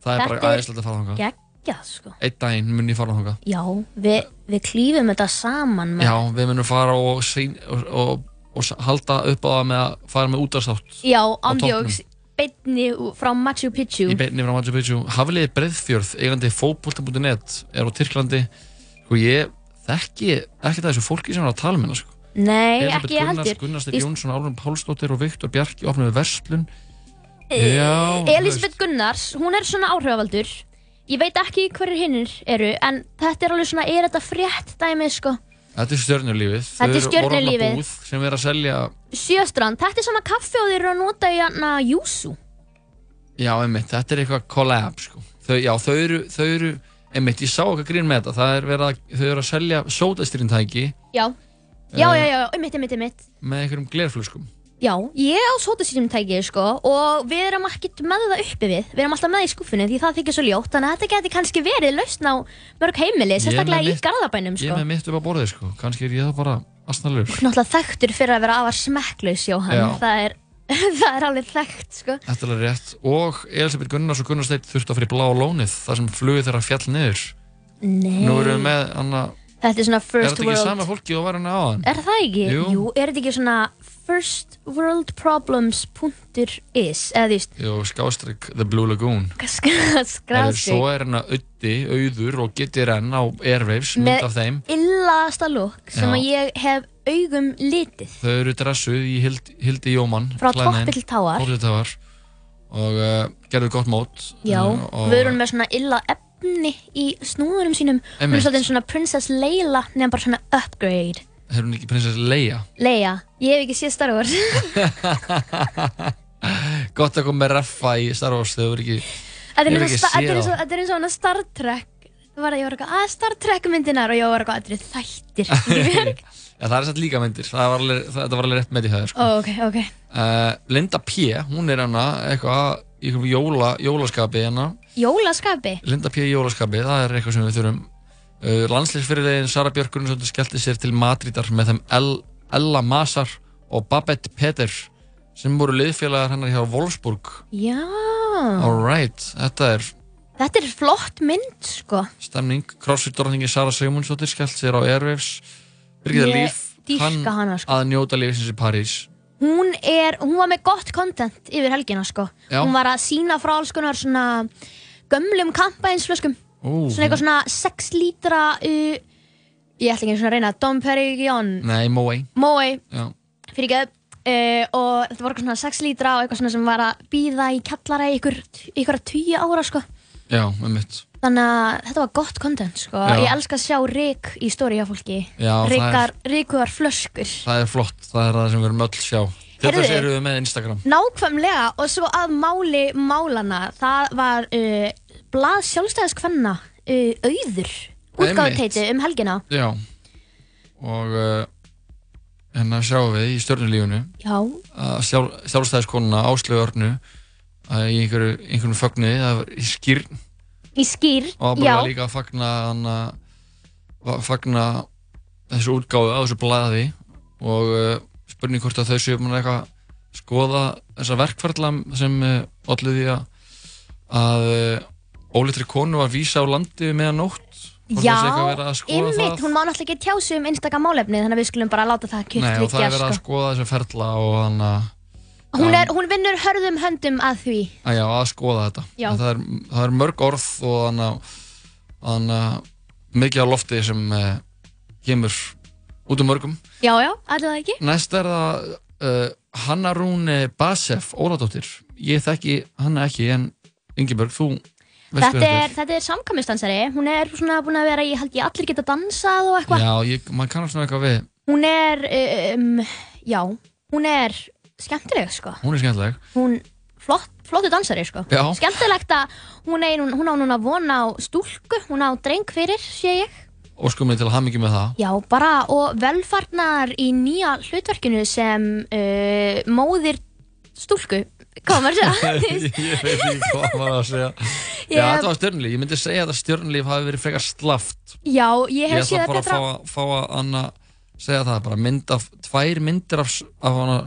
það er bara æðislegt að fara þangað Geggjað, sko. einn daginn mun ég fara þangað Já, við, við klífum þetta saman. með- já, við munum fara og, og, og, og, halda upp á það með að fara með útastátt Ú- frá Machu Picchu. í beinni frá Machu Picchu Hafliði Breiðfjörð, eigandi fótbolta.net er á Tyrklandi sko ég þekki ekki það þessu fólki sem er að tala með hana sko. Nei, Elísabet ekki Gunnars, heldur. Gunnar Steinn Ég- Jónsson, Álfum Pálsdóttir og Viktor Bjarki opnaði verslun Eh, Já, Elisabeth Gunnars, hún er svona áhrifavaldur. Ég veit ekki hverjir hinnir eru, en þetta er alveg svona, er þetta frétt dæmið, sko? Þetta er stjörnulífið Þetta er Þau eru stjörnulífið. orðna búð sem er að selja Sjöstrand, þetta er svona kaffi og þeir eru að nota í hana júsú. Já, einmitt, þetta er eitthvað collab sko. þau, Já, þau eru, þau eru einmitt, ég sá eitthvað grín með þetta það er verið að, þau eru að selja sódastyrintæki Já, já, Eh. já, já, einmitt, einmitt, einmitt. með einhverjum glerflöskum Já, ég á sótasýrumtæki sko og við erum ekkert með það uppi við. Við erum alltaf með það í skuffunni því það þykir svo ljótt þannig að þetta geti kannski verið lausn á mörg heimili, Ég er sérstaklega í garðabænum Ég sko. er með mitt upp á borðið sko, kannski er ég það bara asnalur Náttúrulega þekktur fyrir að vera afar smekklaus Jóhann, það er, það er alveg þekkt sko. Þetta er rétt. Og Elisabeth Gunnars og Gunnar Steinn þurftu að fyrir blá lónið þar sem flugið þeirra fjall niður. Nei, þetta er svona er first þetta ekki world sama fólki og var hann áðan? Er það ekki? Jú. er þetta ekki svona firstworldproblems.is eða því Jú, skástrík The Blue Lagoon. Herru, Svo er hann að Uddi, Auður og Gitti Renn á Airwaves, mynd með af þeim. illasta lúk sem að ég hef augum litið. Þau eru dressuð í Hild, Hildi Jómann Frá klæðnaðinn, toppi til táar. toppi til táar og uh, gerðu gott mót Já, uh, og við erum með svona illa efni í snúðurum sínum. Hún er svolítið svona Princess Leila nefn bara svona upgrade Hefur hún ekki prinsess Leia Leia, ég hef ekki séð Star Wars Gott að koma með reffa í Star Wars þegar þú er ekki Þetta Ég hef eins ekki séð þá. þetta er eins og hana Star Trek var það ég var eitthvað að Star Trek myndinar og ég var eitthvað aðrið þættir. Já, það er satt líka myndir, það var alveg, það, þetta var alveg rétt með í það, sko. Ó, ok, ok. Uh, Linda P, hún er hana eitthvað í jóla, jólaskapi hana. Jólaskapi. Linda P. í jólaskapi, það er eitthvað sem við þurfum. Uh, Landsleisfyrirlegin Sara Björk Gunnarsson skellti sér til Madridar með þeim El, Ella Masar og Babette Peter sem voru liðfélagar hennar hjá Wolfsburg. Já. Alright, þetta er Þetta er flott mynd, sko. stemning. Crossfit-dórningi Sara Sigmundsdóttir skellt sér á Airwaves. Birgitta Líf dýrka hana, sko. að njóta lífsins í París. Hún er, hún var með gott content yfir helgina, sko. Já. Hún var að sína frá alls konar svona gömlum kampænsflöskum. Ú, Svona eitthvað svona 6 lítra, uh, ég ætla ekki einu svona að reyna, Dom Perignon, Nei, Moe. Moe, Já. fyrir ekki uh, og þetta voru eitthvað svona 6 lítra og eitthvað svona sem var að býða í kallara í ykkur, ykkur að 10 ára, sko. Já, með mitt. Þannig að þetta var gott content, sko. Já. Ég elska að sjá rík í stóri hjá fólki. Já, það er- Ríkar, ríkuðar flöskur. Það er flott, það er það sem við erum öll sjá. Til Heyrðu. eru við með Instagram. Nákvæmlega og svo að máli málana það var uh, blað sjálfstæðiskvenna uh, auður útgáðuteiti um helgina. Já. Og uh, hérna sjáum við í stjórnulífunu Já, að sjálf, sjálfstæðiskonuna að í einhverju, einhverju fögnuði, það var í skýrn í skýr og Já, bara líka að fagna, hana, fagna þessu útgáðu á þessu blaði. Og uh, spurning hvort að þau séu mann eitthvað skoða þessa verkferðla sem uh, allir því að að uh, ólitri konu var vísa á landi meðan nótt. Hvort Já, að það? Hún má náttúrulega ekki tjá sig um einstaka málefni þannig að við skulum bara láta það kyrkt Nei, og það er verið að sko. skoða þessa ferla og þannig að hún, er, hún vinnur hörðum höndum að því. Að, já, að skoða þetta. En það er, það er mörg orð og þannig að- að mikið á lofti sem uh, kemur út um mörgum. Já, já, það ekki. Næst er það uh, Hanna Rún Basef Óladóttir. Ég þekki Hanna ekki en Ingeborg, þú Þetta er, þetta er samkvæmistansari, hún er svona búin að vera í, held ég, allir geta dansað og eitthvað Já, ég, maður kannast svona eitthvað við Hún er, um, já, hún er skemmtileg, sko. Hún er skemmtileg Hún, flott, flottu dansari, sko. Já. Skemmtilegt að hún, er, hún á núna von á stúlku, hún á dreng fyrir, sé ég. og sko mig til að hafa mikið með það Já, bara, og velfarnar í nýja hlutverkinu sem uh, móðir stúlku, hvað maður að segja. Ég veit ekki hvað maður að segja Já, Ég- þetta var stjörnulíf, ég myndi segja að þetta stjörnulíf hafi verið frekar slaft já, ég Ég hef ætla séð bara að að fá, betra. að- fá að anna, segja það bara mynd af, tvær myndir af, af hana,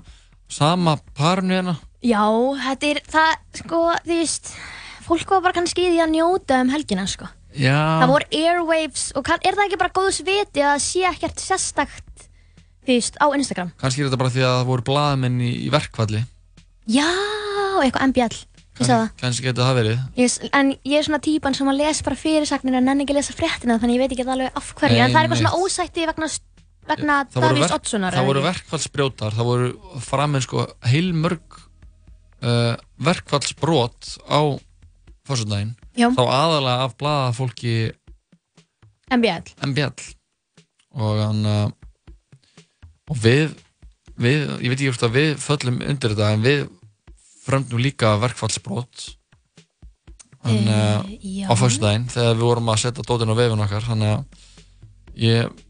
sama parinu hérna Já, þetta er, það, sko, þú veist, fólk var bara kannski í því að njóta um helgina, sko. Já, Það voru airwaves og kann, er það ekki bara góðs viti að sé ekkert sérstakt þú veist, á Instagram kannski er þetta bara því að það voru blaðmenn í, í verkfalli Já, eitthvað MBL kannski getur það verið. Ég, en ég er svona típan sem að lesa bara fyrirsagnir en nenni ekki lesa fréttina þannig ég veit ekki alveg af hverju en það er eitthvað svona ósætti vegna, vegna voru, Davís Oddssonar það voru verkfallsbrjótar það voru framinn sko heilmörg uh, verkfallsbrot á fórsöndaginn Já. þá aðalega af blaða fólki MBL MBL og hann uh, og við, við ég veit ekki hvort að við föllum undir þetta en við fremdum líka verkfallsbrot hann já. á fórsöndaginn þegar við vorum að setja dótin á vefin okkar þannig að ég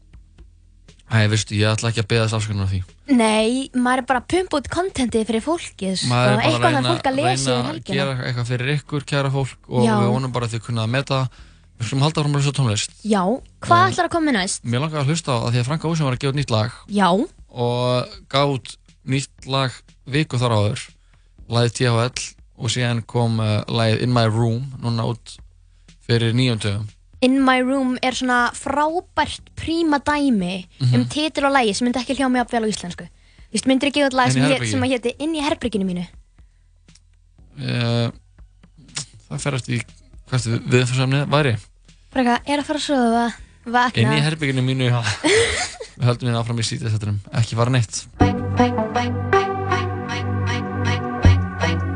Æ, veistu, ég ætla ekki að beða þess afskunar á því. Nei, maður er bara að pumpa út kontentið fyrir fólkið sko. Maður er bara eitthvað að þarf fólk að lesa reyna yfir að helgina gera eitthvað fyrir ykkur, kæra fólk og Já. við vonum bara að þið kunna að meta við skulum halda áfram að hlusta á tónlist Já, hvað Eh, ætlar að koma næst? Mér langar að hlusta á að því að Franka Ósson var að gefa út nýtt lag Já, og gaf út nýtt lag viku þar áður lagið THL og síðan kom uh, lagið In My Room núna út fyrir nýjum tögum In My Room er svona frábært príma dæmi Mhm. um titil og lægi sem myndi ekki hljóma mig upp vel á íslensku. Þú veist, myndir ekki út í sem, hét- sem að héti Inn í herberginu mínu? Uh, Það fer eftir hvert viðfyrsamnið væri. Eitthvað, er að fara að sofa, vakna. Inn í herbygginu mínu Við höldum við áfram í sítið þetta ekki fara neitt. No sleeper seats,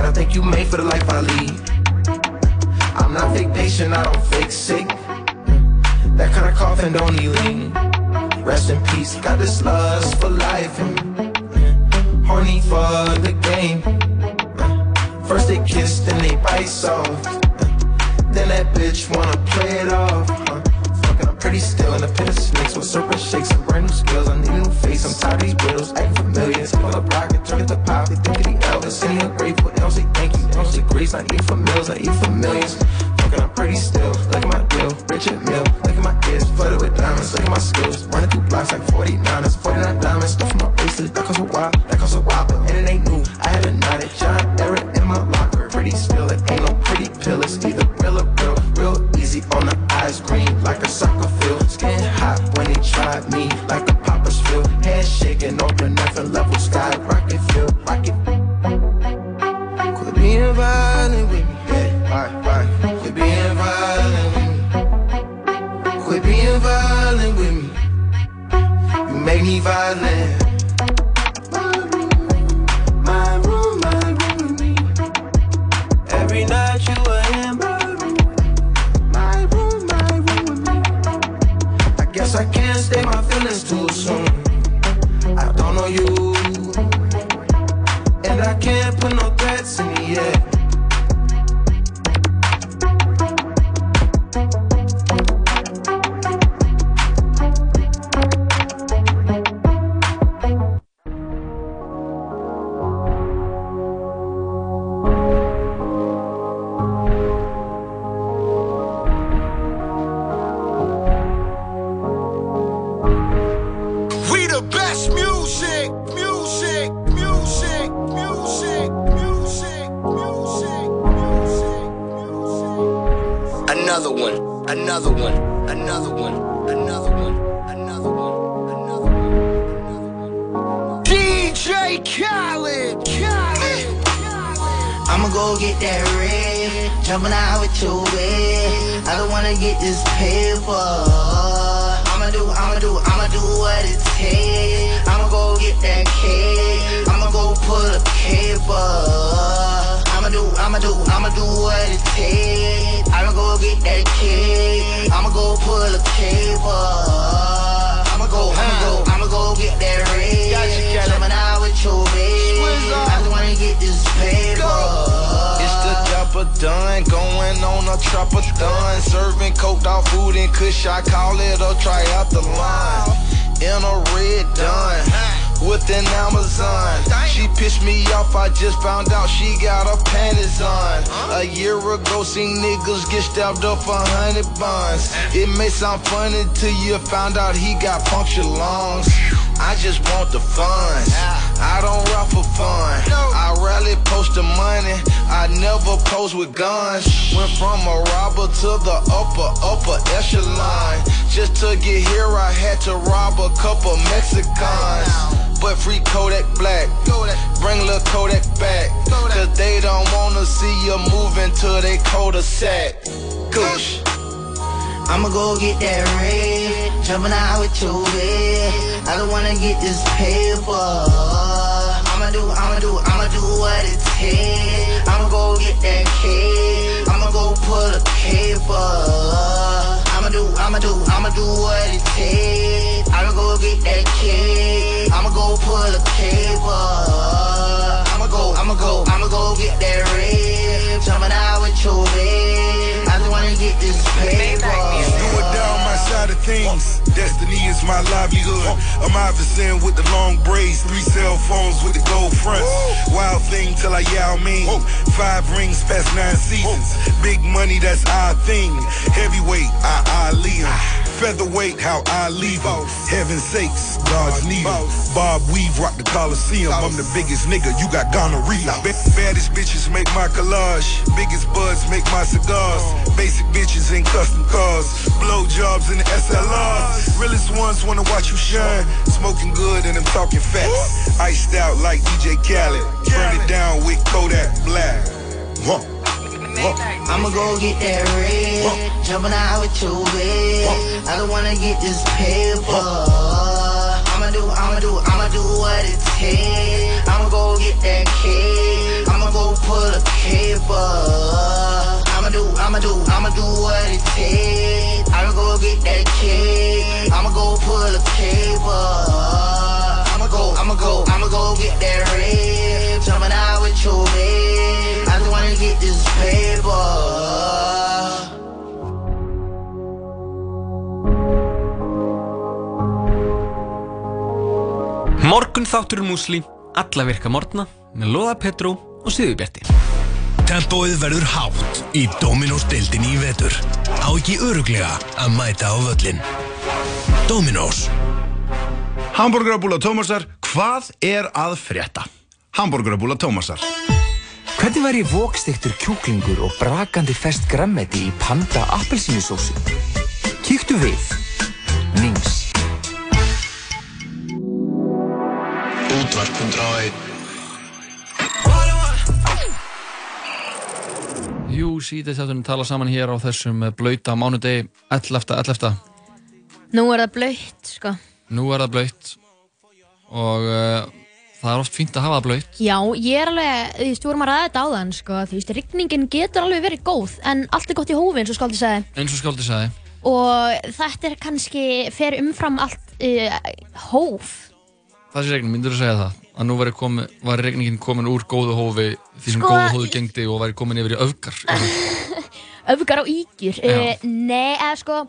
And I think you made for the life I lead. I'm not fake patient, I don't fake sick. That kind of coffin don't lean. Rest in peace, got this lust for life me. Horny for the game. First they kiss, then they bite soft. Then that bitch wanna play it off. Pretty still in the pit of snakes with serpent shakes and brand new skills. I need a new face. I'm tired of these riddles, acting familiar. Take all the rocket, turn it to pop. They think of the Elvis, and ungrateful. Don't say thank you, don't say grace. I eat for meals, I eat for millions. Fucking, I'm pretty still. Look at my deal, Richard Mill. Look at my ears, flooded with diamonds. Look at my skills, running through blocks like 49. That's 49 diamonds. Stuff my bracelet, that costs a while, that costs a while. But and it ain't new. I had a at John Eric in my locker. Pretty still, it ain't no pretty pill. It's either real or real, real easy on the eyes, green like a soccer field. Skin hot when they tried me, like a popper's feel. Head shaking over nothing level, sky rocket feel, rocket. Quit being violent with me, yeah, right, right. Quit being violent with me. Quit being violent with me. You make me violent. My room, my room with me. Every night you were in my room. My room, my room with me. I guess I can't stay my feelings too soon. I don't know you. I can't put no threats in the air. Trapper done. Serving coke dog food and kush, I call it a triathlon. In a red done. With an Amazon, she pissed me off. I just found out she got her panties on. A year ago, seen niggas get stabbed up for hundred buns. It may sound funny till you found out he got punctured lungs. I just want the funds. I don't rap for fun. I rarely post the money. I never pose with guns. Went from a robber to the upper, upper echelon. Just to get here, I had to rob a couple Mexicans. But free Kodak Black. Bring lil Kodak back. Cause they don't wanna see you moving to they cul-de-sac. Goosh. I'ma go get that red, jumping out with your bed. I don't wanna get this paper. Do, I'ma do, I'ma do what it takes. I'ma go get that cake. I'ma go pull a paper. I'ma do, I'ma do, I'ma do what it takes. I'ma go get that cake. I'ma go pull a paper. I'ma go, I'ma go, I'ma go get that red, jumping out with your bed. I just wanna get this paper. Side of things. Destiny is my livelihood. I'm Iverson with the long braids, three cell phones with the gold fronts. Wild thing till I Yao Ming. Five rings past nine seasons. Big money, that's our thing. Heavyweight, I Ali 'em. Featherweight, how I leave 'em. Heaven sakes, God's need. Bob Weave rock the Coliseum. I'm the biggest nigga, you got gonorrhea. Ba- Baddest bitches make my collage. Biggest buds make my cigars. Basic bitches in custom cars. Blow jobs in the SLRs. Realest ones wanna watch you shine. Smoking good and I'm talking facts. Iced out like DJ Khaled. Burn it down with Kodak Black. Huh. I'ma go get that red. Jumping out with your bed. I don't wanna get this paper. I'ma do, I'ma do, I'ma do what it takes. I'ma go get that cake. I'ma go pull a paper. I'ma do, I'ma do, I'ma do what it takes. I'ma go get that cake. I'ma go pull a paper. Go, I'ma go, I'ma go get that red. Jumping out with your babe. I just wanna get this paper. Morgun þáttur músli, alla virka morgna með Lóða Petró og Sigurbjarti. Tempóið verður hátt í Dominos deildinni í vetur. Á ekki öruglega að mæta á völlin. Dominos. Hamburgerabúla Tómasar, hvað er að frétta? Hamburgerabúla Tómasar. Hvernig væri vókstektur kjúklingur og brakandi fest grammeti í panda appelsínusósu? Kíktu við. Nings. Útvarp 101. Jú, síðan þáttunum tala saman hér á þessum blauta mánudegi 11. 11. Nú er það blöytt, sko. Nú er það blöytt og uh, það er oft fínt að hafa það blöytt. Já, ég er alveg, þú veist, við vorum að ræða þetta áðan, sko, þú veist, rigningin getur alveg verið góð, en allt er gott í hófi, eins og Skáldi sagði. Eins og Skáldi sagði. Og þetta er kannski, fer umfram allt uh, hóf. Það sé regning, myndur þú segja það? Að nú væri, komi, væri regningin komin úr góðu hófi því sem Sko, góðu hófi gengdi og væri komin yfir í öfgar. Öfgar á ígjur. Uh, nei, eða sko,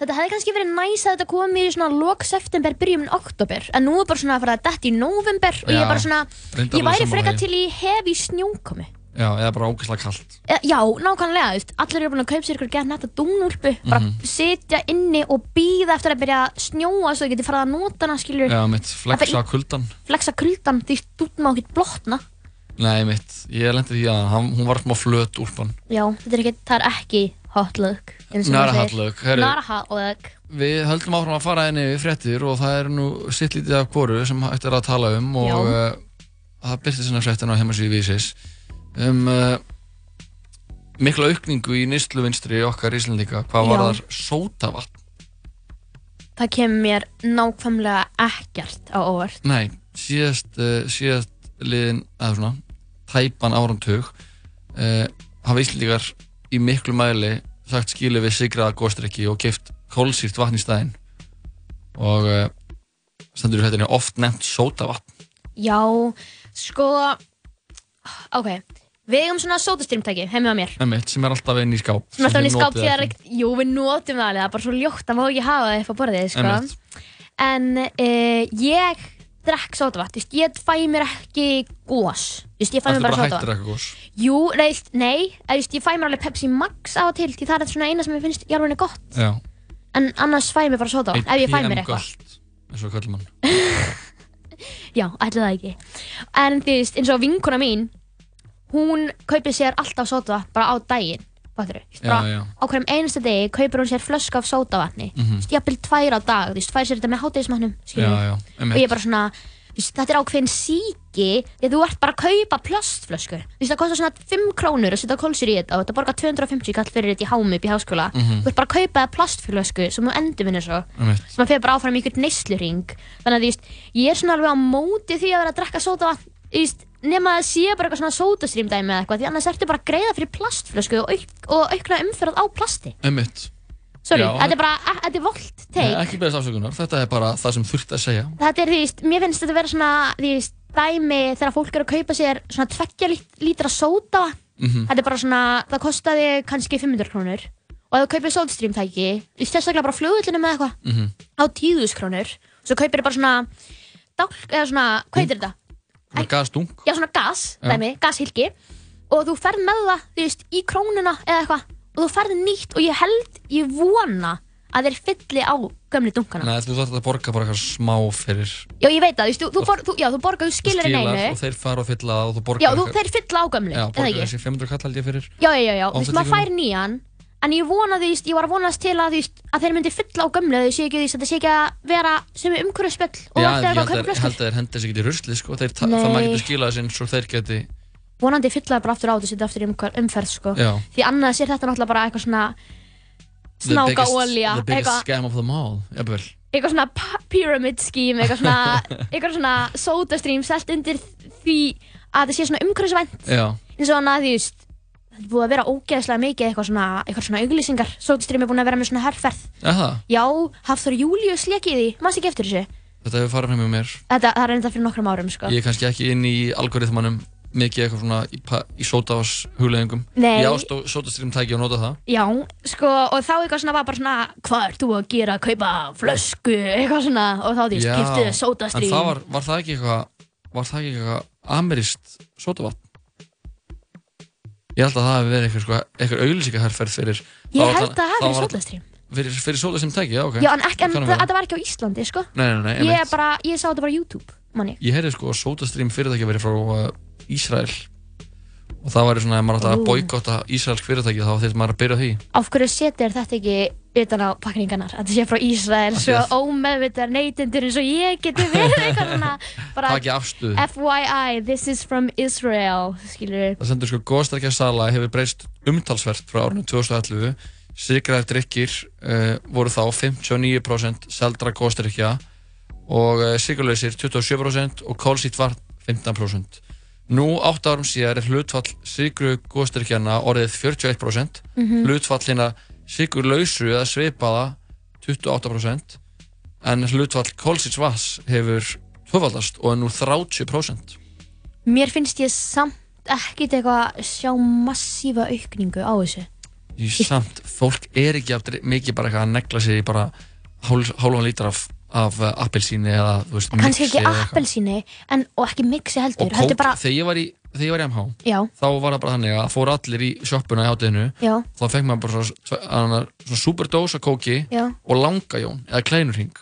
þetta hefði kannski verið næs að þetta komi í svona lok september, byrjum oktober, en nú er bara svona að fara að detti í november og ég er bara svona, ég væri því. til í hefi snjókomi. Já, eða bara ógeðslega kallt. Eh, Já, nákvæmlega, veist, allir eru búin að kaupa sér ykkur gett netta dúnúlpu, bara Mhm. sitja inni og býða eftir að byrja að snjóa svo þau geti farið að nota hana, skilur, Já, mitt, flexa kuldan. flexa kuldan, því stútt má ekki blotna. Nei, mitt, ég lendi því að hann, hún var smá flöt úlpan. Já, þetta er ekki, það er ekki hot look, Nara maður hot look, herri. Nara hot look. Við höldum áfram að fara inn yfir fréttir og það er nú sitt lítið af hvoru sem er að tala um og uh, það byrti svona fréttin á heimasíðu vísis um uh, mikla aukningu í nýstluvinstri okkar Íslandíka hvað Já. var þar sótavatn. Það kemur mér nákvæmlega ekkert á óvart. Nei, síðast, uh, síðast liðin, eða svona, tæpan árumtug uh, hafa Íslandíkar í miklu mæli sagt skilu við sigraða góðstrykki og keift kólsýrt vatn í staðinn og uh, stendur í fréttinni oft nefnt sótavatn. Já, sko, ok, við eigum svona sótastyrmtæki heima á mér. Einmitt, sem er alltaf inn í skáp Sem alltaf þið inn í skáp því að, ekki. jú, við notum það alveg, það er bara svo ljótt að má ekki hafa það upp á borðið, sko. En uh, ég drekk sótavatn, þú ég fæ mér ekki gós, þú ég fæ mér bara bara hættur sótavatn. eitthvað gós? Jú, nei, þú veist, nei, þú veist, ég fæ mér alveg Pepsi Max á og til, því það er svona eina sem ég finnst í alveg gott. Já. En annars fæ ég mér bara sótavatn, ef ég fæ mér eitthvað. gölt, eins og kallum hann. Já, ætli það ekki. En þú veist, eins og vinkuna mín, hún kaupir sér alltaf sótavatn bara á daginn, Á hverjum einasta degi kaupir hún sér flösku af sótavatni. Mhm. Þú veist, jafnvel tvær á dag, þú veist, fær sér þetta með já, Og ég er bara svona, þú veist, þetta er ákveðin síki, því að þú ert bara að kaupa plastflösku. Þú veist, það kostar svona 5 krónur að setja kólsur í þetta og þetta borgar 250 kall fyrir þetta í hámi upp í háskóla. Mhm. Þú ert bara að kaupa það plastflösku sem þú endurvinnur svo Einmitt. sem að fyrir bara áfram í einhvern neysluring þannig að veist, ég er svona alveg á móti því að vera að drekka sótavatn þú veist, nema að sé bara eitthvað svona sótastrím dæmi eða eitthvað því annars ertu bara að greiða fyrir plastflösku og, auk, og aukna umferð á plasti Einmitt. sorry, Já. þetta er bara, þetta er volt Nei, take ekki beðast afsökunar, þetta er bara það sem þurft að segja. þetta er því, veist, mér finnst þetta að vera svona því, veist, dæmi þegar fólk er að kaupa sér svona tveggja lít- lítra sóta Mhm. þetta er bara svona, það kostaði kannski 500 krónur og ef þú kaupir sótastrýmtæki sérstaklega bara flugvillinu með eitthvað Mhm. á 10.000 krónur svo kaupir þið bara svona dálk, eða svona, hvað heitir þetta? Svona gasdung. Já, svona gas, Já. dæmi, gashylki. Og þú ferð með það, þú veist, í krónuna eða eitthvað og þú ferð nýtt og ég held, ég vona að þeir fylli á gömlu dunkana. Nei, þú þarf að borga bara eitthvað smá fyrir Já, ég veit það, þú þú, þú, þú, já, þú borgar, þú skilir einu og þeir fara og fylla það og þú borgar Já, þú, þeir fylla á gömlu, Já, eða borgar ekki? þessi 500 kall held ég fyrir. Já, já, já, já, þú veist, maður fær nýjan en ég vona því, ég var að vonast til að, að þeir myndi fylla á gömlu þau sé ekki, veist, að það sé ekki að vera sem er umhverfisspöll og ég er eitthvað að held að þeir hendi þessi ekki í rusli sko. þeir, það maður getur skilað þessi eins og þeir geti vonandi fylla bara aftur á þetta setja aftur í umhver- umferð sko. Já. því annars er þetta náttúrulega bara eitthvað svona snáka olja The biggest scam of them all, jafnvel eitthvað svona pyramid scheme eitthvað svona, eitthvað svona soda stream selt undir því að þetta sé svona umhverfisvænt Já, eins og hann að því þetta búið að vera ógeðslega mikið eitthvað svona, eitthvað svona auglýsingar. Soda stream er búin að vera með svona herrferð það já, Hafþór Július lekið því, maður ekki eftir þessu? Þetta hefur farið fram með mér. Þetta, það er enda fyrir nokkrum árum sko. Ég er kannski ekki inn í algoritmanum mikið eitthvað svona í, pa- í sótavas hugleðingum Nei. Ég á sótastream tæki og nota það. Já, sko, og þá eitthvað svona var bara svona Hvað ert þú að gera, kaupa flösku? Eitthvað svona, og þá því skiptið sódastrím En það var, var það ekki eitthvað Var það ekki eitthvað amerískt sótavatn? Ég held að það hefði verið eitthvað, sko, eitthvað auglýsingaherferð fyrir Ég var held að það hafi þá var- sódastrím Fyrir, fyrir sótastream tæki, já ok. Já, en, en Það það, var ekki á Íslandi, sko. Nei, nei, nei, Ég, einmitt. bara, ég sá þetta bara á YouTube, manni Ég. Heyrði sko að sótastream fyrirtæki verið frá uh, Ísrael. Og það væri svona, ef maður Ú. að boykotta Ísraelsk fyrirtæki þá þurfti maður að byrja því. Af hverju setur þetta ekki utan á pakningarnar. Þetta sé frá Ísrael, svo að- ómeðvitað neytendur eins og ég geti verið eitthvað svona. Bara. FYI, this is from Israel Skilur Það sendur sko góðstækja sala hefur breyst umtalsvert frá árinu 2011 Sigraðir drikkir uh, voru þá 59% seldra góðstækja og uh, sigralausir 27% og kólsýtt var 15% Nú, 8 árum síðar er hlutfall sigru góðstyrkjana orðið 41%, Mhm. hlutfall hérna sigurlausu eða svipaða 28%, en hlutfall kólsins vass hefur tvöfaldast og er nú 30%. Mér finnst ég samt ekkit eitthvað sjá massífa aukningu á þessu Í samt, fólk er ekki aftur mikið bara eitthvað að negla sig í bara hál, hálfan lítar af, af appelsíni eða, þú veist, kannski mixi ekki eða eitthvað. appelsíni en, og ekki mixi heldur Og heldur kók, bara, þegar ég var í, þegar ég var í MH, já, þá var það bara þannig að fóru allir í sjoppuna í hátteginu já, þá fekk maður bara svona, svona, superdós af kóki já. og langajón eða kleinurhing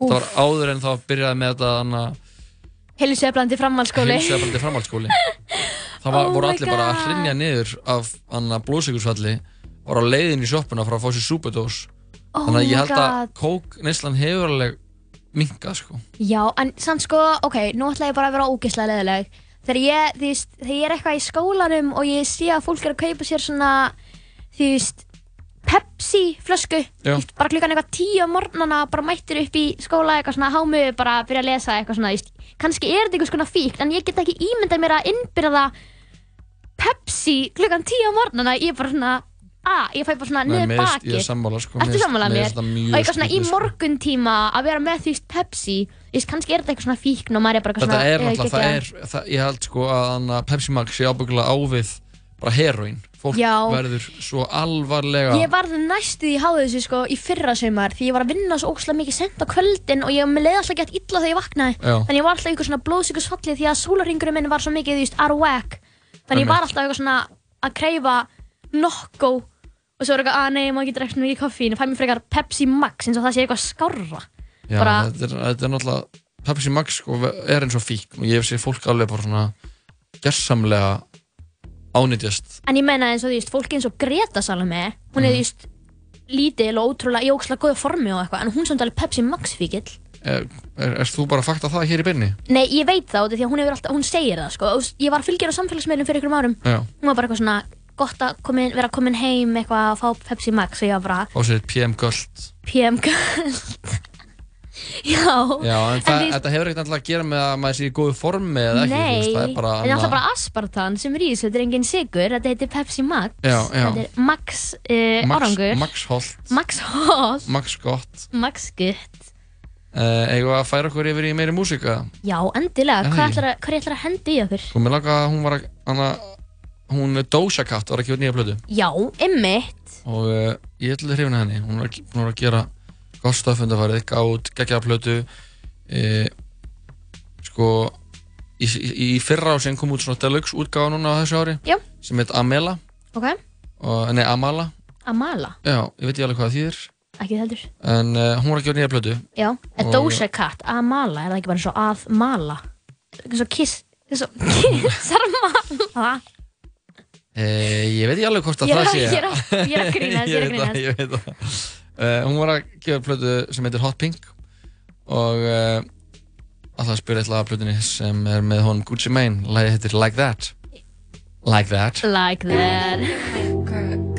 það var áður en það byrjaði með þetta að heilseflandi framhaldsskóli. Heilsefaldi framhaldsskóli. Var, Oh voru allir bara að God. hrinja niður af blóðsíkursfalli og á leiðin í sjoppuna fyrir að fá sér superdós Oh þannig að ég held að God. kók neyslan hefur alveg minkað sko. Já, en samt sko, ok, nú ætla ég bara að vera ógeðslega leðileg Þegar ég, þú veist, þegar ég er eitthvað í skólanum og ég sé að fólk er að kaupa sér svona, þú veist, Pepsi flösku. Þú veist, bara klukkan eitthvað tíu á morgnana, bara mættir upp í skóla eitthvað svona hámu, bara að byrja að lesa eitthvað svona, þú veist Kannski er þetta eitthvað svona fíkt, en ég get ekki ímyndað mér að innbyrða Pepsi klukkan tíu á morgnana, ég er bara svona, að, ég fæ bara svona niður baki ég er sammála, sko. Ertu sammála mér Og eitthvað svona í sko. morguntíma að vera með því Pepsi Þú veist, kannski er þetta eitthvað svona fíkn og maður er bara eitthvað þetta svona er náttúrulega, það er það, ég held sko að hann að Pepsi Max sé ábyggulega ávið bara heroín fólk Já. verður svo alvarlega Ég varð næstuð í háðu þessu sko í fyrra sumar því ég var að vinna svo ógslag mikið sent á kvöldin og ég með leið alltaf gett illa þegar ég vaknaði Já. Þannig ég var alltaf eitthvað svona blóðsíkusfalli því að sólarringurinn minn var svo mikið, þú veist, whack Þannig ég var alltaf eitthvað svona að kreyfa nokko og svo er eitthvað, að nei, ég má ekki drekka mikið koffín og fæ mér frekar Pepsi Max eins og það sé eitthvað skárra Já, bara- þetta, er, þetta er náttúrulega Pepsi Max sko, er eins og fíkn og ég hef séð fólk alveg bara svona gersamlega ánýtjast En ég meina eins og þú veist, fólki eins og Greta Salome, hún Mhm. er þú veist lítil og ótrúlega í ógslag góðu formi og eitthvað, en hún samt alveg Pepsi Max fíkil. er, er, er þú bara að fakta það hér í byrni? Nei, ég veit það, því að hún alltaf, hún segir það, sko. Ég var að fylgja á samfélagsmiðlum fyrir ykkur árum. Já, Hún var bara eitthvað svona, gott að komin, vera komin heim eitthvað að fá Pepsi Max og ég var bara, á sér PM Gullt PM Guld. Já. Já, en, En það, því- þetta hefur ekkert alltaf að gera með að maður sé í góðu formi eða ekki, Nei, veist, það er bara en er alltaf bara aspartan sem er í þessu, þetta er engin sigur, þetta heitir Pepsi Max. Já, já. Þetta er Max uh, Max, árangur. Max Holt, Max Holt. Max Gott Max Gutt. uh, Eigum við að færa okkur yfir í meiri músika Já, endilega. Er það Hvað ætlar að, að hendi í okkur? Mér langa að hún var að hana, hún Doja Cat var að gefa nýja plötu Já, ymmit. og uh, ég ætla að hrifna henni hún var hún var að gera gott stöðfundafarið, gátt, geggjaða plötu uh, sko í, í, í fyrra ásinn kom út svona deluxe útgáfa núna á þessu ári Já. sem heit Amela Ok. og, nei, Amala Amala. já, ég veit ekki alveg hvað þýðir Ekki heldur. en uh, hún var að gefa nýja plötu Já. Og- Doja Cat. Amala. Er það ekki bara eins og að mala? Eins og kiss. Eins og kissar mala. Eh, ég veit ekki alveg hvort að ég, það sé ég, ég, ég er að grínast ég veit það, veit það. Uh, hún var að gefa plötu sem heitir Hot Pink og eh, uh, alltaf spyrir eitthvað að plötunni sem er með honum Gucci Mane, hættir like, like That. Like That. Like That.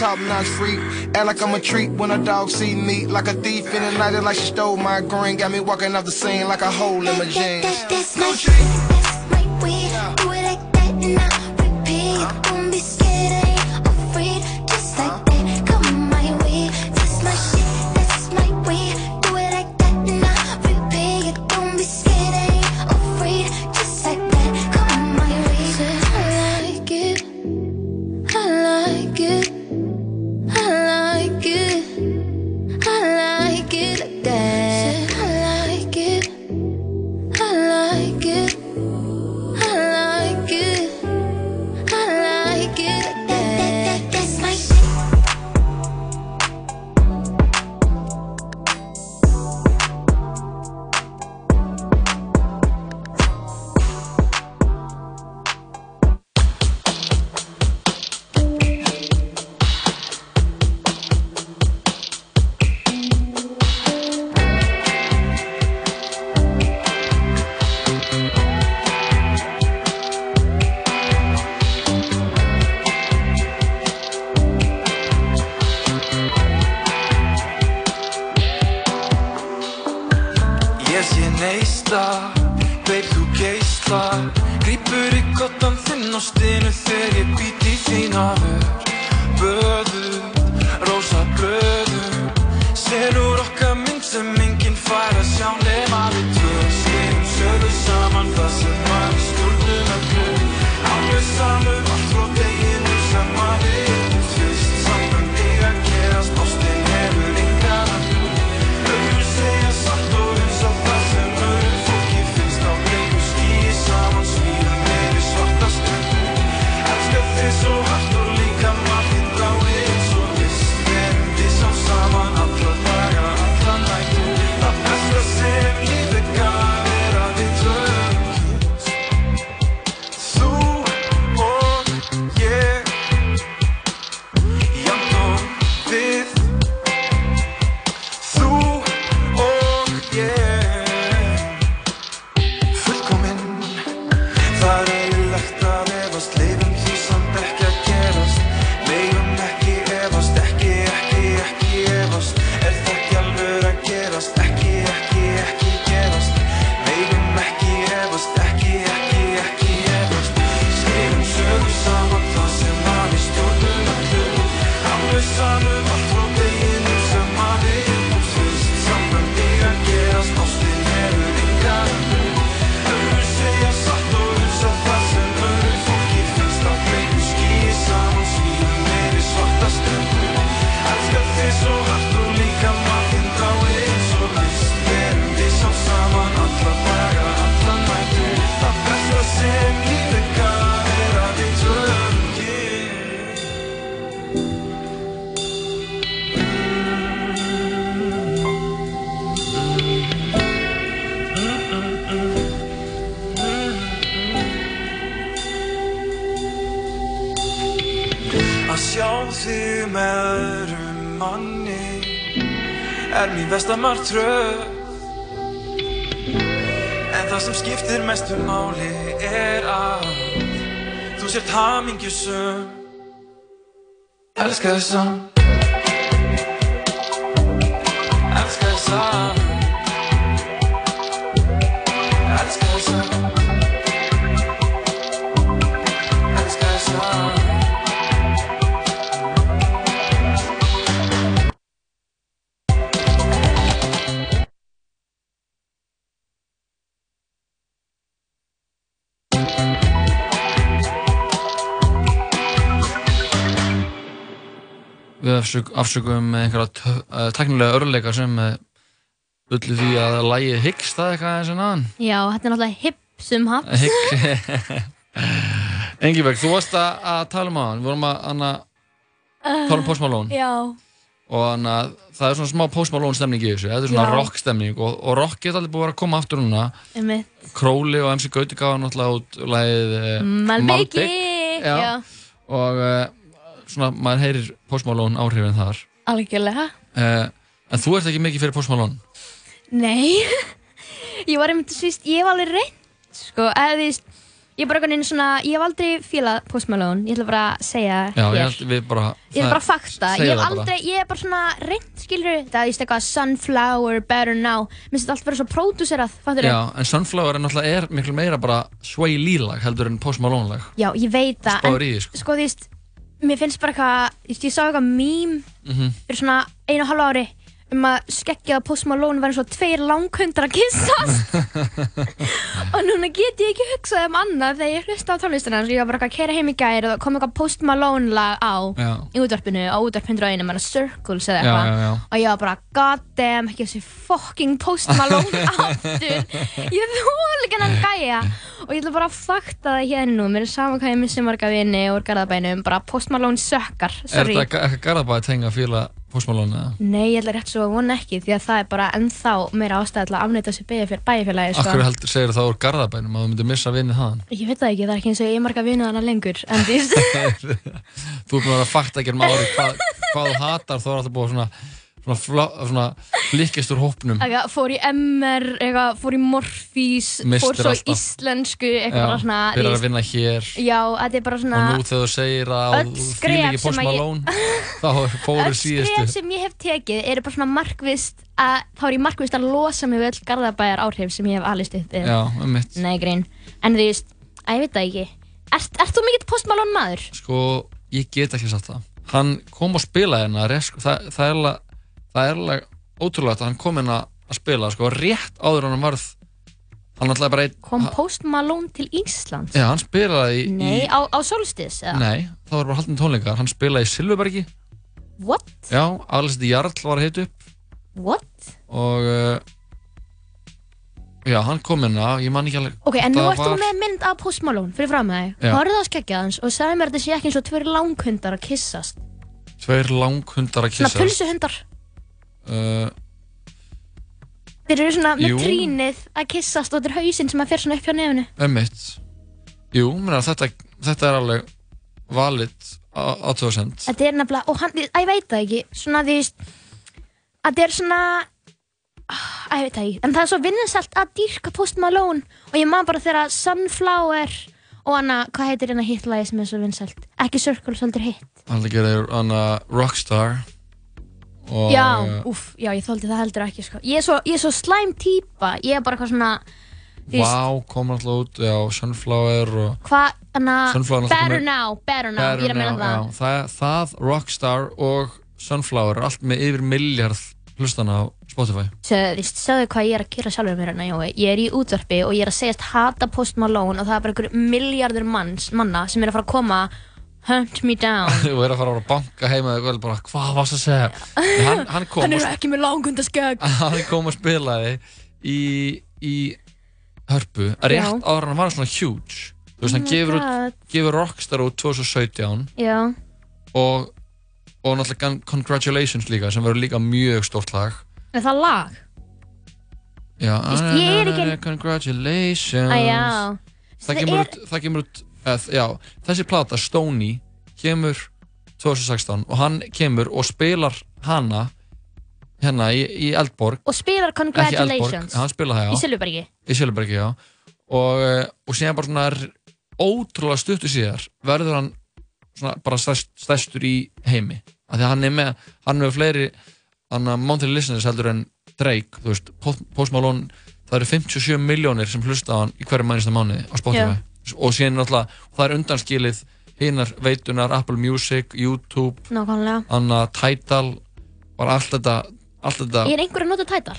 top notch freak. Act like I'm a treat when a dog see me. Like a thief in the night, like she stole my green. Got me walking off the scene like a hole in my jeans. Elska þig afsök, afsökum með einhverja uh, teknilega örleika sem uh, ullu því að lægið hyggst það eitthvað eins og náðan. Já, þetta er náttúrulega hipsum haps. Hygg. Engiberg, þú varst að, að tala um á hann, við vorum að hana, tala um Post Malone Já. og hana, það er svona smá Post Malone stemning í þessu, þetta er svona Já. rock stemning og, og rock geta allir búið að koma aftur núna. Einmitt. Króli og MC Gauti gaf náttúrulega út lagið uh, Malbyggi. Já. Já. Og svona, maður heyrir Post Malone áhrifin þar. Algjörlega. Uh, en þú ert ekki mikið fyrir Post Malone? Nei. ég var einmitt, þú veist, ég hef alveg reynd, sko, eða þú veist, ég er bara einhvern veginn svona, ég hef aldrei fílað Post Malone, ég ætla bara að segja Já, ég við bara... Ég er bara fakta, ég hef það bara. aldrei, ég er bara svona reynd, skilur það, veist eitthvað Sunflower, Better Now, mér finnst þetta allt vera svo pródúserað, fattur Já, en Sunflower er náttúrulega er miklu meira bara Sway Lee lag heldur en Post Malone lag. Já, ég veit það, því, sko. sko, þú veist, mér finnst bara eitthvað, ég sá eitthvað mím Mm fyrir svona einu og halva ári um að skeggja að Post Malone var eins og tveir langhundar að kissast og núna get ég ekki hugsað um annað þegar ég hlusta á tónlistina og ég var bara að kera heim í gær og kom eitthvað Post Malone lag á Já. í útvarpinu á útvarp 101 menna Circles eða eitthvað. og ég var bara god damn ekki þessi fucking Post Malone aftur. Ég þól ekki hann gæja. Og ég ætla bara að fakta það hérna nú mér er saman hvað ég missi marga vini úr garðabænum bara Post Malone sökkar Er sorry. þetta ga- að eða? Nei, ég ætla rétt svo að vona ekki því að það er bara ennþá meira ástæði til að afnæta sér bæjarfélagi sko. Akkur heldur segir það úr garðabænum að þú myndir missa vinið þaðan? Ég veit það ekki, það er ekki eins og ég marga vinið hana lengur en því Þú er búin að vera að fakta ekki um ári hvað, hvað þú hatar þá er alltaf búin svona svona, svona blikkist úr hópnum Ega, fór í MR, ega, fór í Morfís fór svo í alltaf. íslensku eitthvað bara svona byrjar að vinna hér Já, þetta er bara svona og nú þegar þú segir að öll þú fíl ekki Post að ég- Malone þá fóru Öll síðustu skref sem ég hef tekið eru bara svona markvist að þá er ég markvist að losa mig við öll garðabæjar áhrif sem ég hef alist upp við. Já, um mitt Nei, grín. En þú veist, að ég veit það ekki. Ert, ert þú mikill Post Malone maður? Sko, ég get ekki sagt það Hann kom og spilaði sko, það, það er alveg það er alveg ótrúlega að hann kom hérna að spila sko, rétt áður hann varð hann alltaf bara einn Kom Post Malone til Íslands? Já, hann spilaði í, Nei, á, á Solstice, eða? Nei, það var bara haldin tónleikar Hann spilaði í Silfurbergi What? Já, Alessandi Jarl var að hita upp What? og uh, já, hann kom hérna ég man ekki alveg Ok, en nú það ert þú var- með mynd af Post Malone fyrir fram með þig. Já. Horfðu á skeggja hans og sagði mér að þetta sé ekki eins og tveir langhundar að kissast. Tveir langhundar að Svona kissa pulsuhundar. Uh, Þeir eru svona með Jú. trínið að kissast og þetta er hausinn sem að fer svona upp hjá nefnu. Ömmitt Jú, menna, þetta, þetta er alveg valid aðtöðsend Þetta er nefnilega, og hann, ég veit það ekki, svona því, að þetta er svona, að ég veit það ekki, en það er svo vinnensalt að dýrka Post Malone og ég man bara þegar Sunflower og hana, hvað heitir hérna hitlagi sem er svo vinsalt? Ekki Circle, svolítið hitt. Hann gerir hann Rockstar og já, úff, já, ég þóldi það heldur ekki, sko. Ég er svo, ég er svo slæm típa, ég er bara eitthvað svona, Wow kom alltaf út já, Sunflower og hvað, Sunflower náttúrulega Better Now, Better Now, ég er að meina það. já, það, það, Rockstar og Sunflower er allt með yfir miljard hlustana á Spotify Sjáðu, sjáðu hvað ég er að kýra sjálfur mér hérna, Jói. Ég er í útvarpi og ég er að segjast hata Post Malone og það er bara einhver miljardur manns, manna sem er að fara að koma hunt me down. og er að fara að banka heima og bara, hvað varst að segja hann, hann kom Hann og er ekki með langundaskegg. hann kom og spilaði í, í hörpu rétt Já. en hann var svona huge þú veist, Oh hann my gefur, God. út, gefur Rockstar út 2017 Já, og, og náttúrulega Con- Congratulations líka sem verður líka mjög stórt lag er það lag? já, Veist, ég er ekki- Congratulations Æ, já. það Það kemur er- út, það kemur út eð, já, þessi plata, Stoney kemur 2016 og hann kemur og spilar hana hérna í, í Eldborg. Og spilar Congratulations. Hann spila það í Silfurbergi. Í Silfurbergi, já. Og, eh, og síðan bara svona r- ótrúlega stuttu síðar verður hann svona bara stærst, stærstur í heimi. Af því að hann er með, hann er með fleiri hann að monthly listeners heldur en Drake, þú veist, Post Malone það eru 57 miljónir sem hlusta á hann í hverju mænista mánuði á Spotify og síðan náttúrulega, það er undanskilið hinnar veitunar, Apple Music, YouTube nákvæmlega. Anna, Tidal bara allt þetta, allt þetta er einhver að nota Tidal?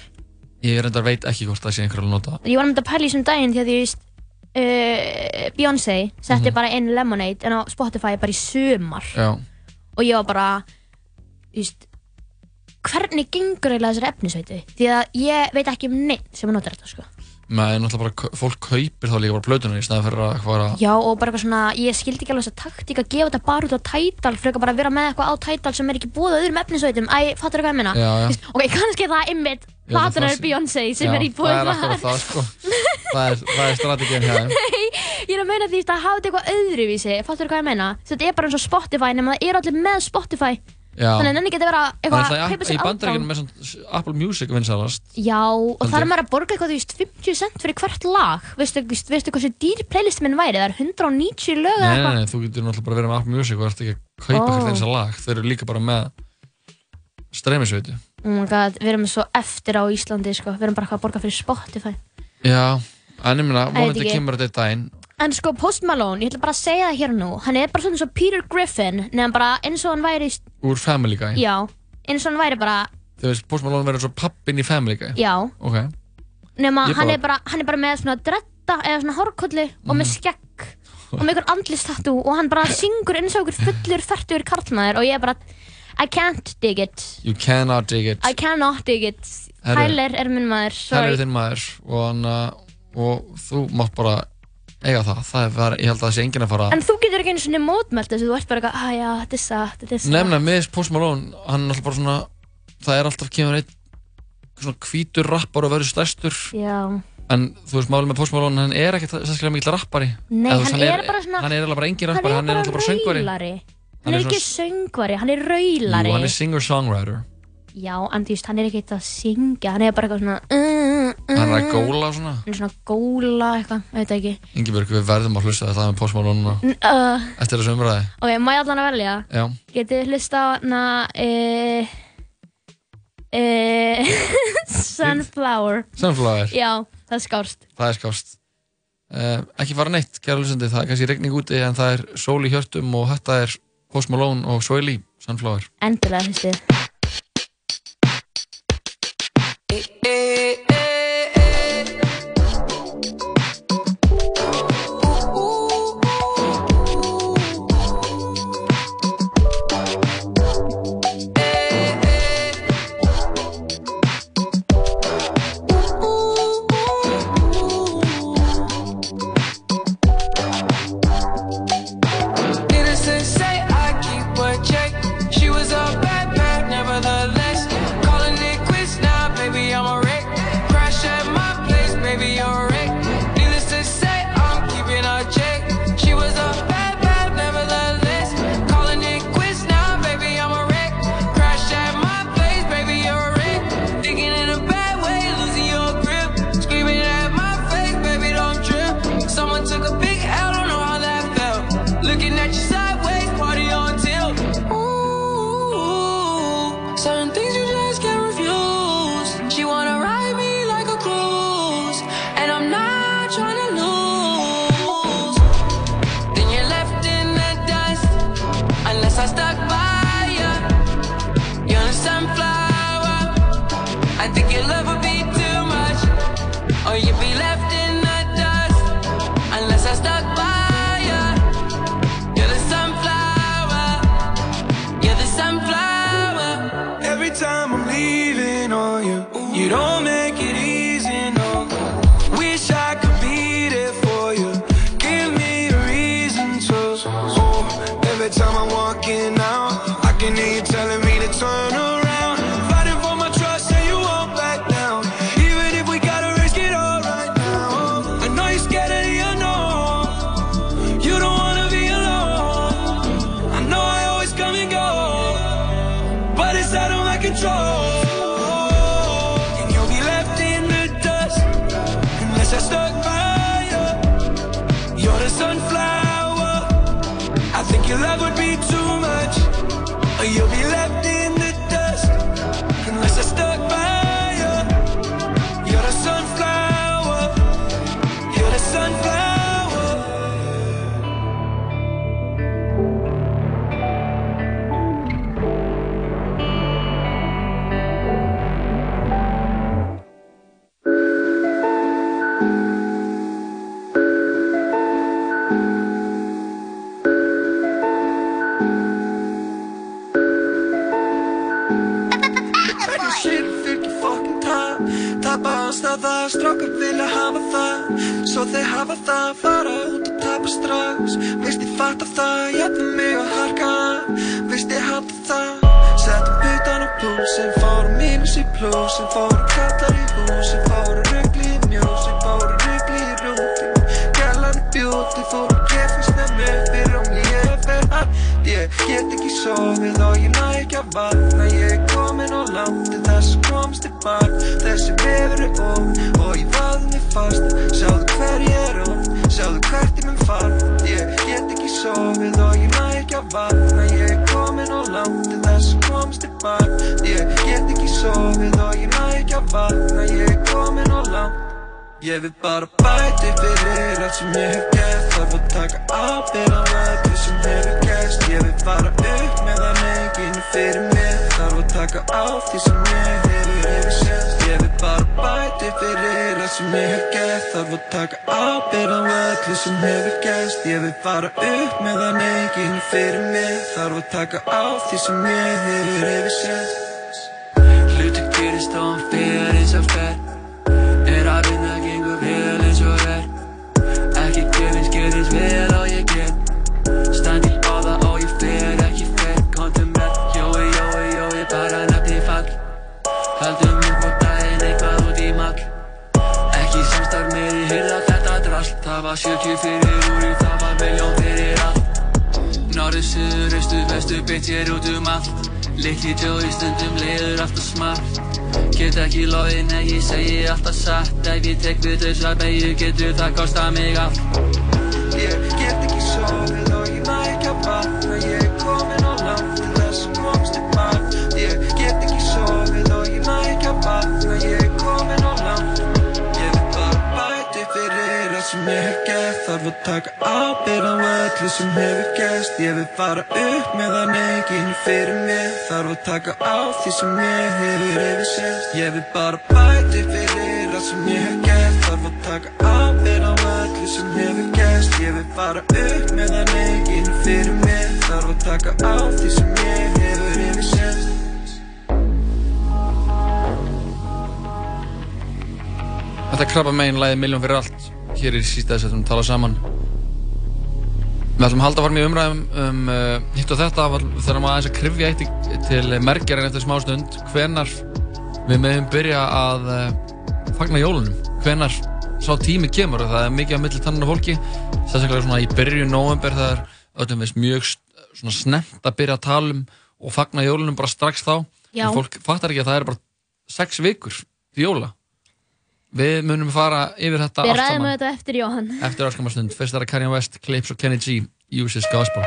ég reyndar veit ekki hvort það sé einhver að nota. Ég var með að pæla í þessum daginn því að ég veist uh, Beyoncé setti Mhm. bara inn Lemonade en á Spotify bara í sumar. Já, og ég var bara þú veist hvernig gengur eiginlega þessari efnisveitu? Því að ég veit ekki um neitt sem að nota þetta sko með náttúrulega bara fólk kaupir þá líka bara plötunar í staðan fyrir að hvað að Já og bara eitthvað svona, ég skildi ekki alveg þessa taktík að gefa þetta bara út á Tidal frekar bara að vera með eitthvað á Tidal sem er ekki búið öðrum efnisveitum Æ, fattur hvað ég meina? Já, já. Ok, kannski er það ymmit Já, platunar það- Beyoncé sem Já, er í búið það er akkurat það sko það er, það er strategin hjá þeim Ég er að meina því að hafa þetta eitthvað öðruvísi, fattur hvað ég meina? Svo þetta er bara eins og Spotify nema það er allir með Spotify Já. Þannig að nenni geti að vera Það er eitthvað alltaf kaupa í, í sér bandaríkjunum aðgang. með svona Apple Music vinsalast Já, og þar er maður að borga eitthvað, þú veist, 50 cent fyrir hvert lag. Veistu, veistu, veistu hvað svo dýr playlist minn væri? Það er 190 lög eða Nei, nei, eitthvað. nei, þú getur náttúrulega bara verið með Apple Music og ert ekki að kaupa Ó. hvert eins að lag. Þeir eru líka bara með streymisveitu. Oh my god, við erum svo eftir á Íslandi, sko. Við erum bara eitthvað að borga fyrir Spotify. Já, en ég veit vonandi kemur þetta í daginn En sko, Post Malone, ég ætla bara að segja það hér og nú Hann er bara svona eins og Peter Griffin Nefn bara eins og hann væri úr Family Guy. Já, eins og hann væri bara Þú veist, Post Malone verður svo pappin í Family Guy. Já, Ok, nema Ég hann er bara Hann er bara með svona dretta Eða svona hórkolli Og Mhm. með skegg Og með einhver andlistatú Og hann bara syngur eins og einhver fullur Fertur karlmaður Og ég er bara I can't dig it. You cannot dig it. I cannot dig it. Herru. Tyler er minn maður Sorry. Er þinn maður. Og, hann, uh, og þú mátt bara eiga það, það bara- ég held að það sé enginn að fara En þú getur ekki einu svona mótmælt þessu, þú ert bara eitthvað, að já, þetta er satt, þetta er satt. Nefna, með Post Malone, hann er alltaf bara svona það er alltaf kemur einn svona hvítur rappar og verður stærstur Já. en þú veist, málið með Post Malone hann er ekkert sérstaklega mikill rappari Nei, Eða, veist, hann er bara svona- hann er eiginlega bara engin Hann rappari, hann er alltaf bara söngvari. Hann Hann er ekki söngvari, hann er raulari. Jú, hann er singer-songwriter Já, en þú veist, hann er ekki eitthvað að syngja, hann er bara eitthvað svona... Uh, uh, Hann er að góla og svona Hann er svona góla eitthvað, ég veit ekki. Ingibjörg, við verðum að hlusta þetta með Post Malone núna, N uh, eftir þessu umræði ok, má ég allan að velja? Já, Getið hlusta á hana... Uh, uh, sunflower. Sunflower. Já, það er skárst. það er skást uh, Ekki fara neitt, kæra lusandi það er kannski regning úti en það er sól í hjörtum og þetta er Post Malone og Sway Lee Sunflower Endilega, hlustið. eh, eh, eh. Every time I'm walking, out. Get ekki sofið og ég næ ekki að vakna Ég er komin á til þess að komast til bak Þessi vefur er of og ég vaði mig fast Sjáðu hver ég er of, sjáðu hvert ég mun fara Ég get ekki sofið og ég næ ekki að vakna Ég er komin á til þess að komast til bak Ég get ekki sofið og ég næ ekki að vakna Ég er komin á langt Ég vil bara bæti fyrir allt sem ég hef gert. Þarf að taka ábyrgð á öllu sem hefur gerst. Ég vil fara upp meðan enginn er fyrir mér. Þarf að taka á því sem ég hefur yfir sérst. Ég vil bara bæti fyrir allt sem ég hef gert. Þarf að taka ábyrgð á öllu sem hefur gerst. Ég vil fara upp meðan enginn er fyrir mér. Þarf að taka á því sem ég hefur yfir sérst. Hluti gerist og hann fer eins og fer Það var 70 fyrir úri, það var miljón fyrir allt Norður, suður, austur, vestur, beitt ég út um allt Litli Joey stundum leiður alltaf smart. Get ekki lofið, nei ég segi alltaf satt Ef ég tek við þessar beigju getur það kosta mig allt Ég get ekki sofið og ég næ ekki að vakna Ég er komin á langt til þess að komast til bak Ég get ekki sofið og ég næ ekki að vakna Ég er komin á langt Ég vil bara bæti fyrir allt sem ég gert Þarf að taka ábyrgð á öllu sem hefur gerst. Ég vil fara upp meðan enginn er fyrir mér. Þarf að taka á því sem ég hefur yfir sérst Ég vil bara bæti fyrir allt sem ég hef gert. Þarf að taka ábyrgð á öllu sem hefur gerst. Ég vil fara upp meðan enginn er fyrir mér. Þarf að taka á því sem ég hefur yfir sérst Þetta er krabba megin læði Miljón fyrir allt hér í sísta þess að við tala saman. Við ætlum að halda fram í umræðum um uh, hitt og þetta. Við þurfum að aðeins að krifja eitt til merkjarinn eftir smá stund. Hvenar við meðum byrja að uh, fagna jólunum? Hvenar sá tími kemur? Og það er mikið á milli tannan af fólki. Sérstaklega svona í byrjun november það er öllum veist mjög snemt að byrja að tala um og fagna jólunum bara strax þá. Fólk fattar ekki að það er bara sex vikur til jóla Við munum fara yfir þetta Við allt ræðum saman um þetta eftir Jóhann. eftir öskamastund. Fyrst er það Kanye West, Clips og Kenny G, Uses Gospel.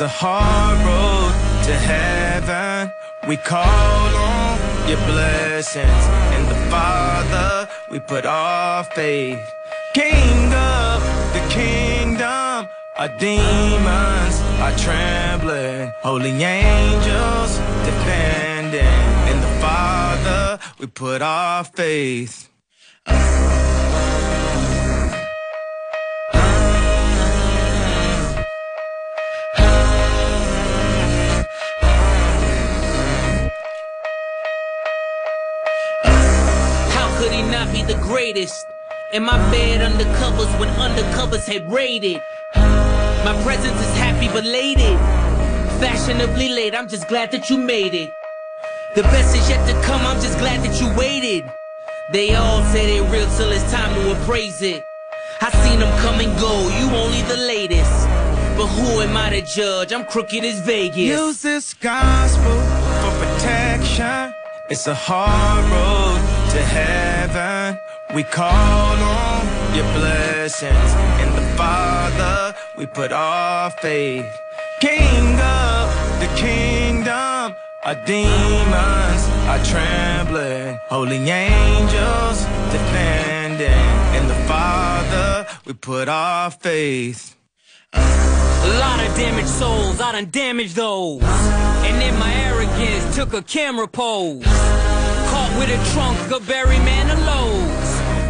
It's a hard road to heaven. We call on your blessings. In the Father, we put our faith. King of the kingdom, our demons are trembling. Holy angels defending. In the Father, we put our faith. Greatest? In my bed undercovers when undercovers had raided. My presence is happy belated. Fashionably late, I'm just glad that you made it. The best is yet to come, I'm just glad that you waited. They all say they real till it's time to appraise it. I seen them come and go, you only the latest. But who am I to judge? I'm crooked as Vegas. Use this gospel for protection. It's a hard road to heaven. We call on your blessings. In the Father, we put our faith. King of the kingdom, Our demons are trembling, holy angels defending. In the Father, we put our faith. A lot of damaged souls, I done damaged those. And in my arrogance, took a camera pose. Caught with a trunk of Barry Manilow's.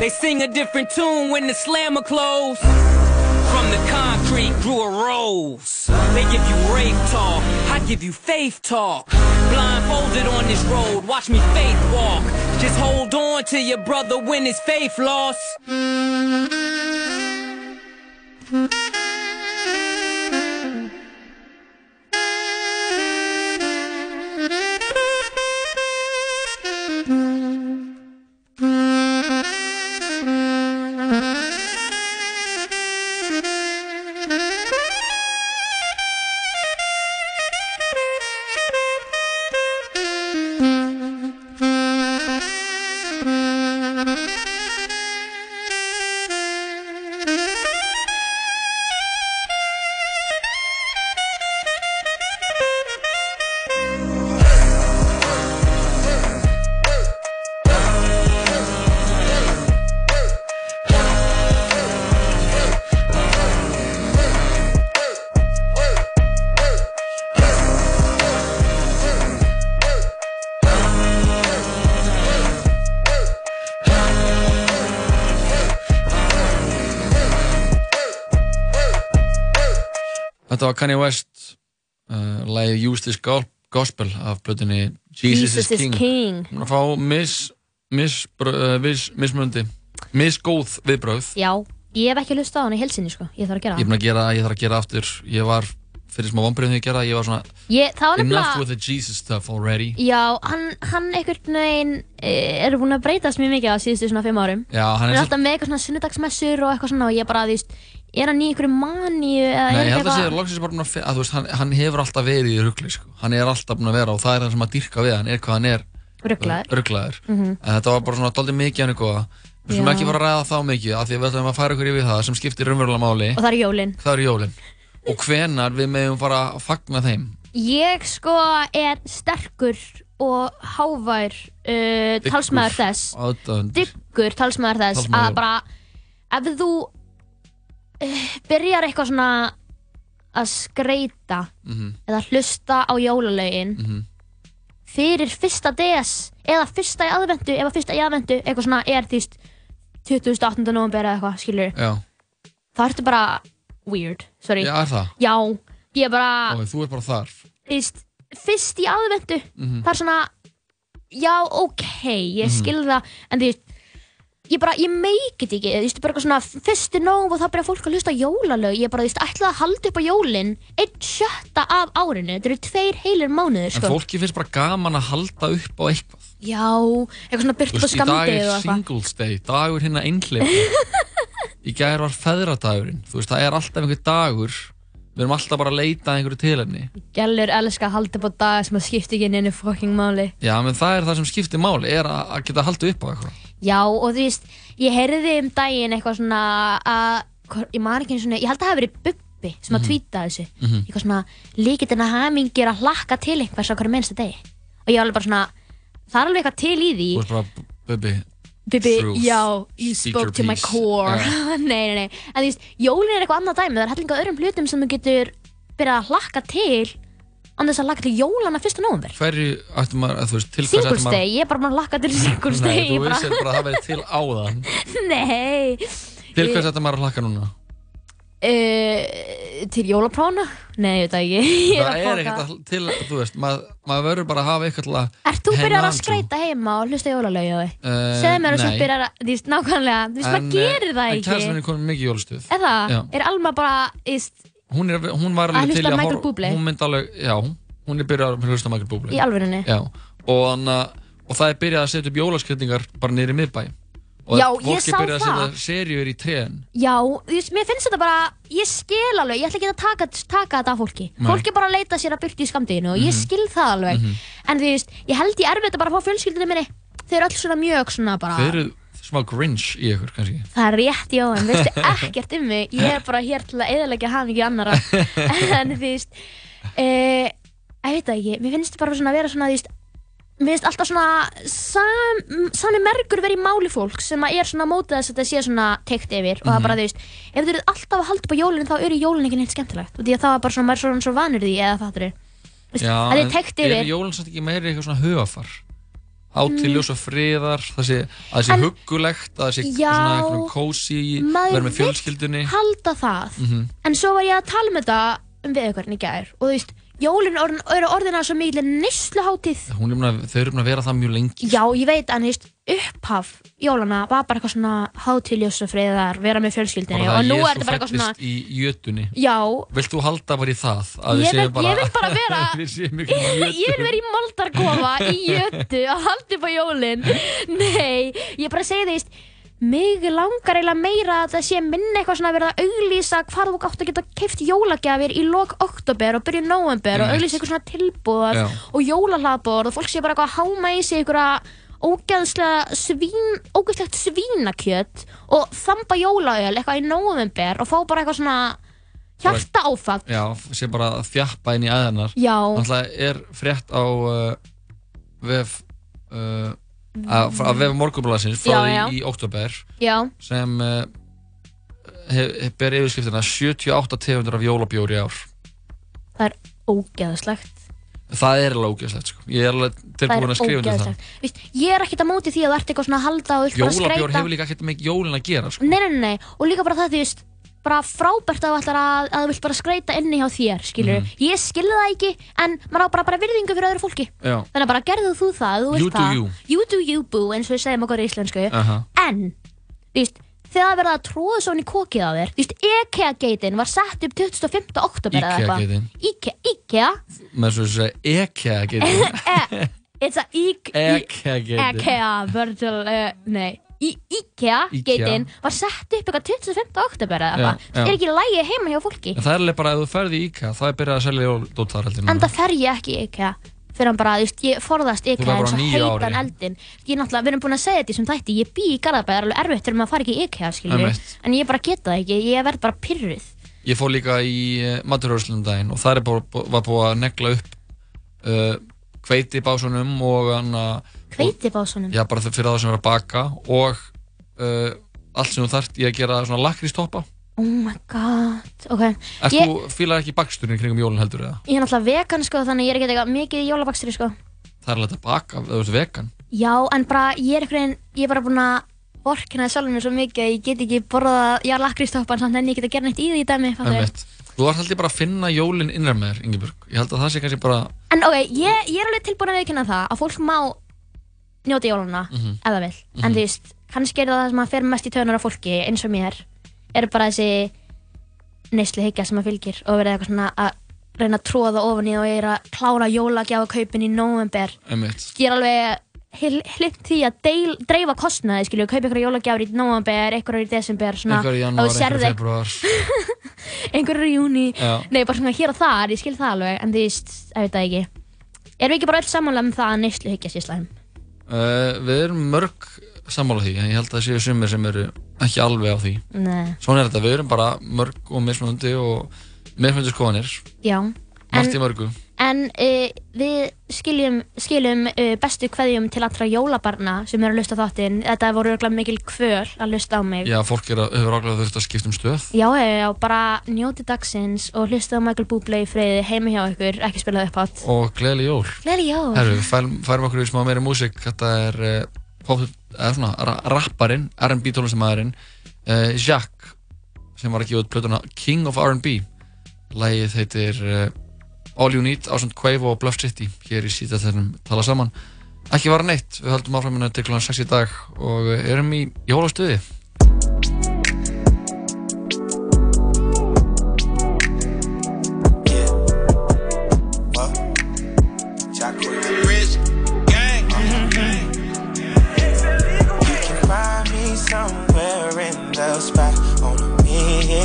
They sing a different tune when the slammer close. From the concrete grew a rose. They give you rape talk, I give you faith talk. Blindfolded on this road, watch me faith walk. Just hold on to your brother when his faith lost. Var Kanye West uh, lagið Use This Go- Gospel af blöðinni Jesus, Jesus is King. Hún er að fá mis, mis, uh, mis, misgóð viðbröð Já, ég hef ekki hlustað á hann í helsinni sko, ég þarf að gera Ég er að gera, ég þarf að gera aftur. Ég var fyrir smá vonbreyðum þegar ég gera Ég var svona Ég, Enough nefnilega, with the Jesus stuff already. Já, hann, hann einhvern veginn eh, er búinn að breytast mjög mikið á síðustu svona fimm árum. Já, hann Hann er er svo alltaf með eitthvað svona sunnudagsmessur og eitthvað svona og ég bara, veist, er hann í einhverju maníu eða Nei, er ég held að eitthvað... sé loksins bara búinn að, að þú veist, hann, hann hefur alltaf verið í rugli sko. Hann er alltaf búinn að vera og það er það sem að dyrka við hann er hvað hann er Ruglaður. rugglaður. Mhm. En þetta var bara svona doldið mikið hann góða Við skulum Já. ekki fara að ræða þá mikið af því að við ætlum að færa ykkur yfir það sem skiptir raunverulega máli Og það er jólin. Það eru jólin Og hvenar við meðum fara að fagna þeim Ég sko er sterkur og hávær uh, talsmaður þess Aðdáendur. Dyggur talsmaður þess Talsmaður. að bara ef þú byrjar eitthvað svona að skreita Mhm. eða hlusta á jólalögin Mhm. fyrir fyrsta DS eða fyrsta í aðvendu ef að fyrsta í aðvendu eitthvað svona er þýst 28. november eða eitthvað skilur Já, það ertu bara weird, sorry Já, er það? Já, ég er bara Ó, þú er bara þar Íst, fyrst í aðvendu Mhm. það er svona já, ok, ég Mhm. skil það en veist ég bara, ég meikit ekki, þú veist, bara eitthvað svona fyrsti nóg og þá byrja fólk að hlusta á jólalög. Ég bara, þú veist, ætla að halda upp á jólin einn sjötta af árinu, þetta eru tveir heilir mánuðir, En sko. fólki finnst bara gaman að halda upp á eitthvað. Já, eitthvað svona Þú byrt på veist, í dag skamdegi er og eitthvað. Singles Day, dagur hérna einhleipa Í gær var feðradagurinn. Þú veist, það er alltaf einhver dagur. Við erum alltaf bara að leita að einhverju tilefni. Gælur elska að halda upp á dag sem að skipta ekki inn einu fucking máli. Já, menn það er það sem skiptir máli Er að, að geta haldið upp á eitthvað Já, og þú veist, ég heyrði um daginn eitthvað svona að, ég man ekki einu svona, ég held að það hafi verið Bubbi sem að Mhm. tvíta þessu, Mhm. eitthvað svona líkitinn að hamingir að hlakka til einhvers á hverju minnsta degi. Og ég var alveg bara svona, það er alveg eitthvað til í því. Þú veist bara, Bubbi Bubbi, já, you spoke to my core. Já. nei, nei, nei. En þú veist, jólin er eitthvað annað dæmi, það er hellinga öðrum hlutum sem þú getur byrjað að hlakka til án þess að hlakka til jólana fyrsta nóvember. Hverju ættum maður, að þú veist, til Singles ættum Day, ég er bara búin að hlakka til Singles Day. Nei, þú vissir bara að það verið til áðan Nei. Til Ég- hvers ættum maður að hlakka núna? Uh, til jólaprána? Nei, ég veit ekki. Ég Það að er ekkert til, þú veist, maður, maður verður bara að hafa eitthvað til að Ert þú byrjar að skreita heima og hlusta jólalögi á þig? Eh, Segðu mér að þú byrjar að, veist, nákvæmlega, þú veist, En, maður gerir það En ekki. kærstan er komin mikið í jólastuð Er það? Er Alma bara, íst, Hún, er, hún var Að alveg til að Bublé? Hún myndi alveg, já, hún er byrjað að hlusta Michael Bublé Í alvörunni? Já, og, hana, og það er byrjað að setja upp jólaskjöldingar bara í miðbæ Og Já, ég sá byrjað að það. setja seríur í trén já, veist, mér finnst þetta bara, ég skil alveg, ég ætla ekki að taka, taka þetta af fólki. Nei. Fólk er bara að leita sér að byrja í skamdeginu og ég Mhm. skil það alveg. Mhm. En þú veist, ég held ég erfitt að bara fá fjölskyldinu minni. Þau eru öll svona mjög svona bara... Þeir eru smá grinch í ykkur, kannski? Það er rétt, já, en veistu ekkert um mig. Ég er bara hér til að eðalega hafa mikið annara En þú veist e, ég veit það ekki, mér finnst bara svona að vera svona, þú veist, mér finnst alltaf svona sam, sami mergur verið í máli fólk sem að er svona á móti þess að þetta sé svona teikt yfir. Og það Mhm. bara, þú veist, ef þið eru alltaf að halda upp á jólinn þá eru jólinn ekki neitt skemmtilegt. Og því að það var bara svona, maður er svona svo vanur því eða það er, Já, það er en teikt er yfir. jólinn samt ekki meiri eitthvað svona hugafar? Hátiljós og friðar, það sé, að það sé huggulegt, að það sé Já, svona eitthvað kósi, maður vera með vill fjölskyldunni. halda það Mhm. en svo var ég að tala um þetta um við ykkur í gær og þú veist, orðin- eru orðina svo mikil neysluhátíð Hún búin að, þau eru búin að vera það mjög lengi. Já, ég veit, en þú veist, upphaf jólana var bara eitthvað svona hátiljós og friðar, vera með fjölskyldinni og það nú er þetta bara eitthvað svona í jötunni. Já, Vilt þú halda bara í það? Ég vil- bara, ég vil bara vera- ég vil vera í moldarkofa í jötu að halda upp á jólinn Nei, ég bara segi því, veist mig langar eiginlega meira að það sé minni eitthvað svona að vera að auglýsa hvað þú átt að geta keift jólagjafir í lok oktober og byrju november og auglýsa eitthvað svona tilbúðar og jólahlaðbor og fólk sé bara eitthvað að háma í sig eitthvað ógeðslega svín, ógeðslegt svínakjöt og þamba jólaöl eitthvað í november og fá bara eitthvað svona hjarta áfall Já, sé bara að þjappa inn í aðeinar. Já. Þannig er frétt á uh, vef, uh, að, að vef morgunblæsins frá Já, já. í oktober Já, sem uh, hef, hef, ber yfirskriftina 78 tegundur af jólabjóri ár. það er ógeðslegt Það er alveg ógeðslegt, sko. Ég er alveg Það tilbúin að skrifa undir það. Vist, Ég er ekkert að móti því að þú ert eitthvað svona að halda og bara Jólabjór skreita hefur líka ekkert með jólin að gera, sko. Nei, nei, nei, nei, og líka bara það, þú veist bara frábært að þú ætlar að, að þú vilt bara skreita inni hjá þér, skilur Mhm. Ég skilði það ekki, en maður á bara, bara virðingu fyrir öðru fólki Já. Þannig að bara gerðu þú það, þú vilt You do það you. You do you, boo, eins og við segjum okkur í íslensku Aha. En, þú veist, þegar það verða að tróða svo inn í kokið á þér Þú veist, IKEA-geitin var sett upp 25. oktober eða eitthvað. IKEA-geitin. IKEA, IKEA Með svo að segja ekja getið. It's a IK Ekja getið. IKEA Virtual, uh, nei Í IKEA, IKEA. geitin var sett upp eitthvað 25. oktober eða eitthvað já. er ekki lægi heima hjá fólki En það er alveg bara að þú ferði í IKEA, það er byrjað að selja jóldótt þar heldur en það fer ég ekki í IKEA fyrir hann bara, þú veist, ég forðast IKEA eins og heitan eldin ég náttúrulega, við erum búin að segja þetta í sem þætti ég bý í Garðabæ, það er alveg erfitt fyrir maður að fara ekki í IKEA Einmitt. en ég bara geta það ekki, ég verð bara pyrruð Ég fór líka í uh, maturhörslunum daginn og það er bara, var búið að negla upp uh, hveiti básunum og hann að hveitibásunum Já, bara fyrir það sem er að baka og uh, allt sem þú þarft í að gera svona lakrístoppa oh my god, ok. Erst ég, þú fílar ekki baksturinn kringum jólun heldur eða? ég er náttúrulega vegan sko, þannig ég er ekki eitthvað mikið í jólabakstri sko. Það er alveg að baka, þú ert vegan. Já, en bara ég er einhvern veginn, ég er bara búin að vorkina sjálfur mér svo mikið að ég get ekki borðað, já, lakristoppan samt en ég get að gera neitt í því dæmi, fattar við? Einmitt. Þú þarf haldið bara að finna jólin innra með þér, Ingeborg Ég held að það sé kannski bara En ok, ég, ég er alveg tilbúin að viðkynna það að er bara þessi neyslu hyggja sem að fylgir og verið eitthvað svona að reyna að tróða ofan í og ég er að klára jólagjáðakaupin í november ég er alveg hlitt því að deil, dreifa kostnaði skilju, kaupa ykkur jólagjafir í november, ykkur í desember svona, Einhver í janúar, þú einhver sérð í februar einhver í júni nei, bara svona hér og þar, ég skil það alveg en veist, ég veit það ekki. Erum við ekki bara öll sammála um það að neyslu hyggja sér slæm? Uh, Við erum mörg sammála því En ég held að það séu sumir sem eru ekki alveg á því. Nei. Svona er þetta, við erum bara mörg og mismunandi og mismunandi skoðanir. Já, en, mörgu. en uh, við skiljum, skiljum uh, bestu kveðjum til allra jólabarna sem eru að lusta þáttinn, þetta voru örugglega mikil kvöl að lusta á mig. Já, fólk er hefur ákveðið þurft að skipta um stöð. Já, já, bara njóti dagsins og hlusta á Michael Bublé í friði heima hjá ykkur, ekki spilað upp átt. Og gleðileg jól. Gleðileg jól. Herru, færum okkur í smá meiri músík. Þetta er uh, rapparinn, R&B tónlistamæðurinn uh, Jacques sem var að gefa út plötuna King of R&B Lægið heitir uh, All You Need ásand Quavo og Bluff City hér í síta þennum tala saman Ekki vara neitt, við höldum áfram hérna til kl. 6 í dag og erum í jólastuði Rich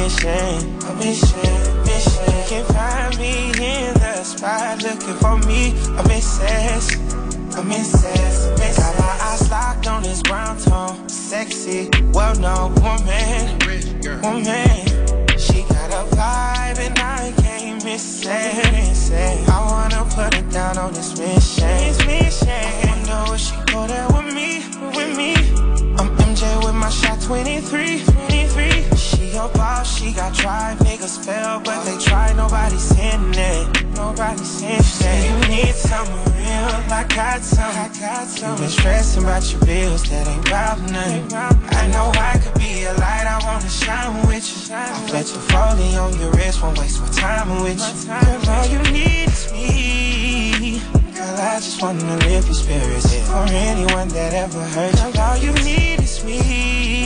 mission. A mission, mission. You can find me in the spot looking for me. I'm incest. I'm incest. Got my eyes locked on this brown tone. Sexy, well known woman. Woman. She got a vibe and I came missing. I wanna put it down on this mission. mission. I wonder will she go there with me, with me? I'm MJ with my shot 23, 23. She boss, she got drive. Niggas fail, but they try. Nobody's in it. Nobody's in it. You need someone real. I got some. I got some. You been stressing about your bills, that ain't about nothing. I know I could be a light. I wanna shine with you. I bet you falling on your wrist. Won't waste my time with you. Girl, all you need is me. Girl, I just wanna lift your spirits For anyone that ever hurt you all you need is me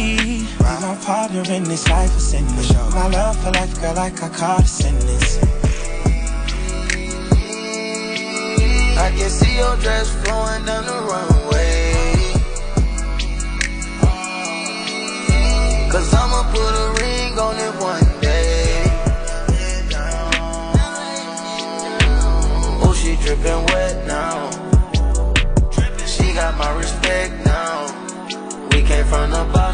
Be my partner in this life of sinning My love for life, girl, like I caught a sentence I can see your dress flowing down the runway. Cause I'ma put a ring on it one day. Oh, she dripping wet now. She got my respect now. We came from the bottom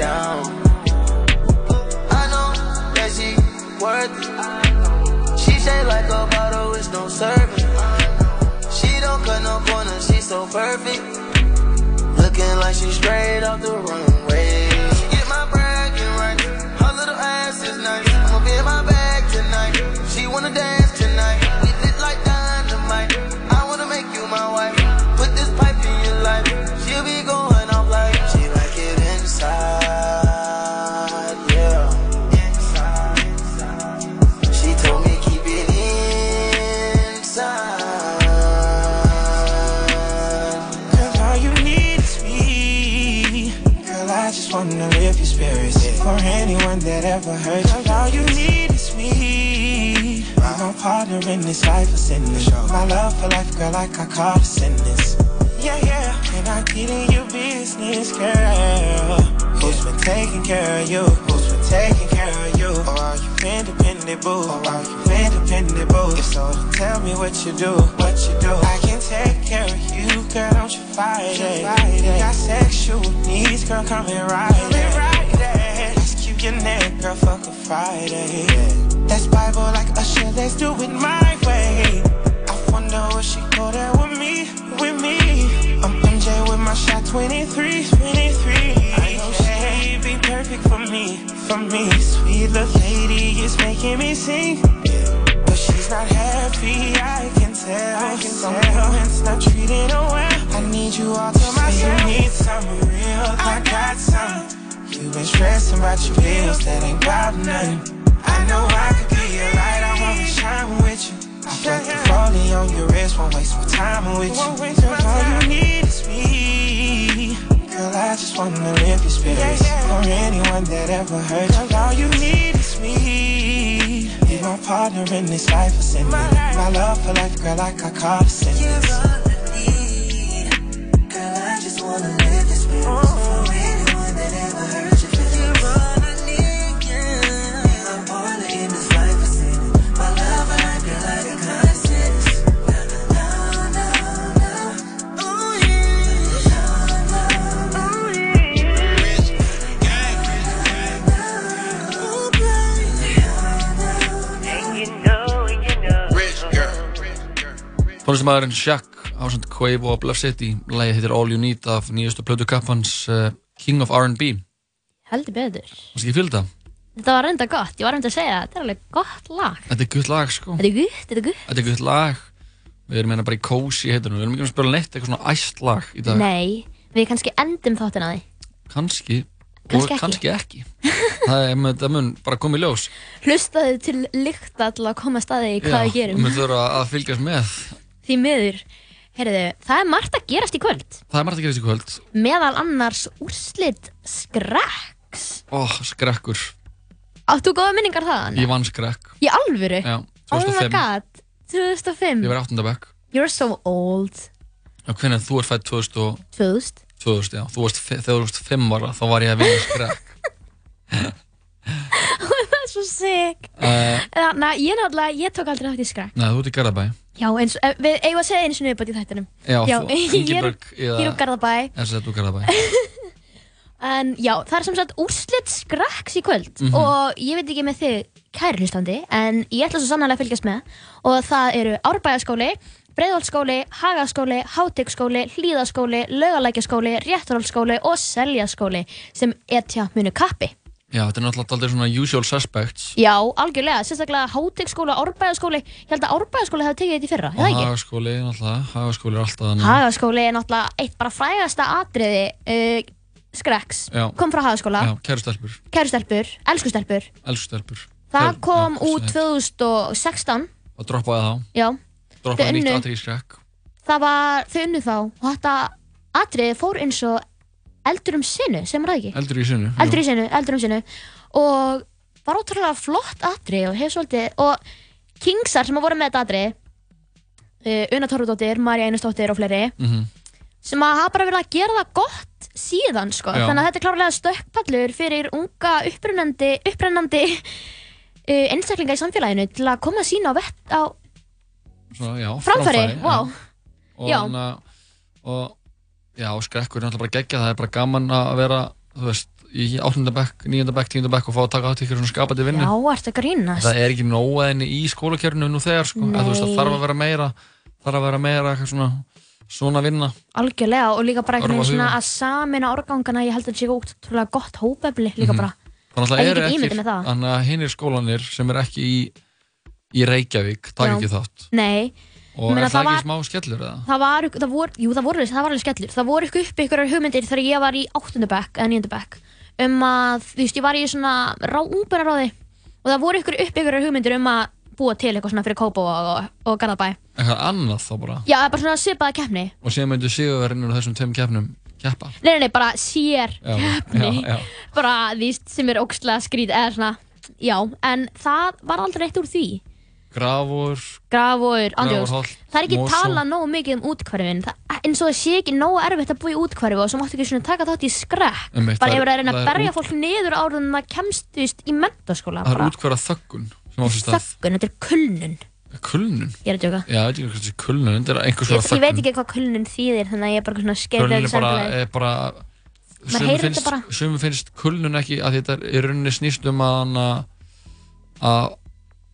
down. I know that she worth it. She shaped like a bottle, it's no serving. She don't cut no corners, she's so perfect. Looking like she straight off the runway. She get my. Her little ass is nice. I'ma be in my bag tonight. She wanna dance anyone that ever hurt you all you need is me Be my partner in this life of sinning My love for life, girl, like I caught a sentence Yeah, yeah, and I get in your business, girl Who's been taking care of you? Who's been taking care of you? Or are you independent, boo? Or are you independent, boo? If so, tell me what you do, what you do I can take care of you, girl, don't you fight it Got sexual needs, girl, come and ride it Let's keep your neck, girl, fuck a Friday. That's Bible like Usher, let's do it my way. I wonder will she go there with me, with me. I'm MJ with my shot 23, 23 I know she'd be perfect for me, for me. Sweet little lady is making me sing. But she's not happy, I can tell. I can tell. Someone's not treating her well. I need you all to myself. You need someone real, I got some You've been stressing about your bills, that ain't about nothing. I know I could be a light, I wanna shine with you. I felt the falling on your wrist, won't waste my time with you. Girl, all you need is me. Girl, I just wanna lift your spirits For anyone that ever hurt you. Girl, all you need is me. Be my partner in this life of sinning My love for life, girl, like I caught a sentence Tónlistamæðurinn Shaq ásand Quavo og Bluff City Lægi heitir All You Need af nýjustu plötu kappans uh, King of R&B Heldur betur. Varst ekki fylgta? Þetta var reynda gott, ég var reynda að segja þetta er alveg gott lag. Þetta er gutt lag sko Þetta er gutt, þetta er gutt. Þetta er gutt lag Við erum hérna bara í cozy heitunum Við erum ekki að spila neitt eitthvað svona æst lag í dag Nei, við kannski endum þáttin að því. Kannski Kannski ekki. kannski ekki Það er með það mun bara koma í ljós Hlustaðu til til að koma staði í hvað við gerum. Við þurfum að fylgjast með Því miður. Heyrðu, það er margt að gerast í kvöld. Það er margt að gera þessi kvöld Meðal annars úrslit skrekks. Ó, skrekkur Áttu góða minningar þaðan? Ég vann skrekk Í alvöru? Já, Oh my 2005 god, 2005. Ég var 8. bekk You're so old. Og hvernig þú er fætt 2000 og 2000? 2000, já, þú varst, þegar þú varst 5 ára þá var ég að vinna skrekk það er svo sick. uh, Þannig að ég náttúrulega, ég tók aldrei þátt í skrekk. Nei, þú ert í Garðabæ Já, eins og, eh, við eigum að segja einu sinni uppátt í þættinum. Já, þú, ég er, Ingibjörg ég er úr Garðabæ. SZ úr Garðabæ En já, það er sem sagt úrslit skrekks í kvöld Mhm. og ég veit ekki með þig, kæri hlustandi en ég ætla svo sannlega að fylgjast með og það eru Árbæðaskóli, Breiðholtsskóli, Hagaskóli, Hátegsskóli, Hlíðaskóli, Laugalækjaskóli, Réttarholtsskóli og Seljaskóli sem etja munu kappi. Já, þetta er náttúrulega aldrei svona usual suspects. Já, algjörlega, sérstaklega Hátegsskóli, Árbæðaskóli, ég held að Árbæðaskóli hefði tekið þetta í fyrra, og eða ekki? hagaskóli, náttúrulega, hagaskóli er alltaf þannig. Hagaskóli er náttúrulega eitt bara frægasta atriði uh, skreks, Já. kom frá Hagaskóla, Já, kæru stelpur, kæru stelpur, elsku stelpur, elsku stelpur. Það Kæru- kom já, út 2016, og droppaði þá, já, droppaði nýtt atrið í skrekk. Það var, þau unnu þá. Og þetta atriði fór eins og eldur um sinu, sem er það ekki? eldur í sinu eldur í sinu, eldur um sinu og var ótrúlega flott atrið og hefur svolítið og Kingsar sem að voru með þetta atrið uh, Una Torfudóttir, Marja Einarsdóttir og fleiri Mhm. sem að hafa bara verið að gera það gott síðan sko, Já. þannig að þetta er klárlega stökkpallur fyrir unga upprennandi upprennandi uh, einstaklinga í samfélaginu til að koma sína á vett á Svona, já, framfæri, vá og, Já. hana, og já, skrekkur er náttúrulega bara geggja það er bara gaman að vera þú veist, í 8. bekk, 9. bekk, 10. bekk og fá að taka átt ykkur svona skapandi vinnu Já, ertu að grínast það er ekki nóg að henni í skólakjörnu nú þegar sko, að, þú veist, það þarf að vera meira þarf að vera meira eitthvað svona svona vinna Algjörlega og líka bara veginn svona að samina árgangana ég held að þetta sé ótrúlega gott hópefli líka Mhm. bara þannig að það ímyndað ekki mér það. þannig að og er það ekki smá skellur eða? það var, það voru, jú það voru, það var alveg skellur það voru ykkur upp ykkur hugmyndir þegar ég var í 8. bekk eða 9. bekk um að, þú veist, ég var í svona rá, ungbennaráði og það voru ykkur upp ykkur hugmyndir um að búa til eitthvað svona fyrir Kópó og, og, og Garðabæ eitthvað annað þá bara Já, bara svona svipaða keppni og síðan myndu sigurverðinur þessum tveim keppnum keppa Nei, nei, nei, bara sér Já, keppni já, já. bara, veist, sem er ógstlega skrít eða svona, já, en það var aldrei eitt úr því grafur Grafur, Grafarholt, Það er ekki Mosó. talað nógu mikið um útkvarfin eins og það sé ekki nógu erfitt að búa í útkvarfi og svo máttu ekki svona taka þátt í skrekk. Einmitt, bara er- ef það er að reyna að er berja út- fólk niður áður en það kemst þú veist, í mentaskóla það er útkværa þöggun sem á sér stað. Þöggun, þetta er kulnun. Kulnun? Ég er að djóka. Já, ég veit ekki hvað þessi kulnun þetta er einhvers ég, konar ég veit þöggun. ekki hvað kulnun þýðir þannig að ég er bara svona skeið er bara, er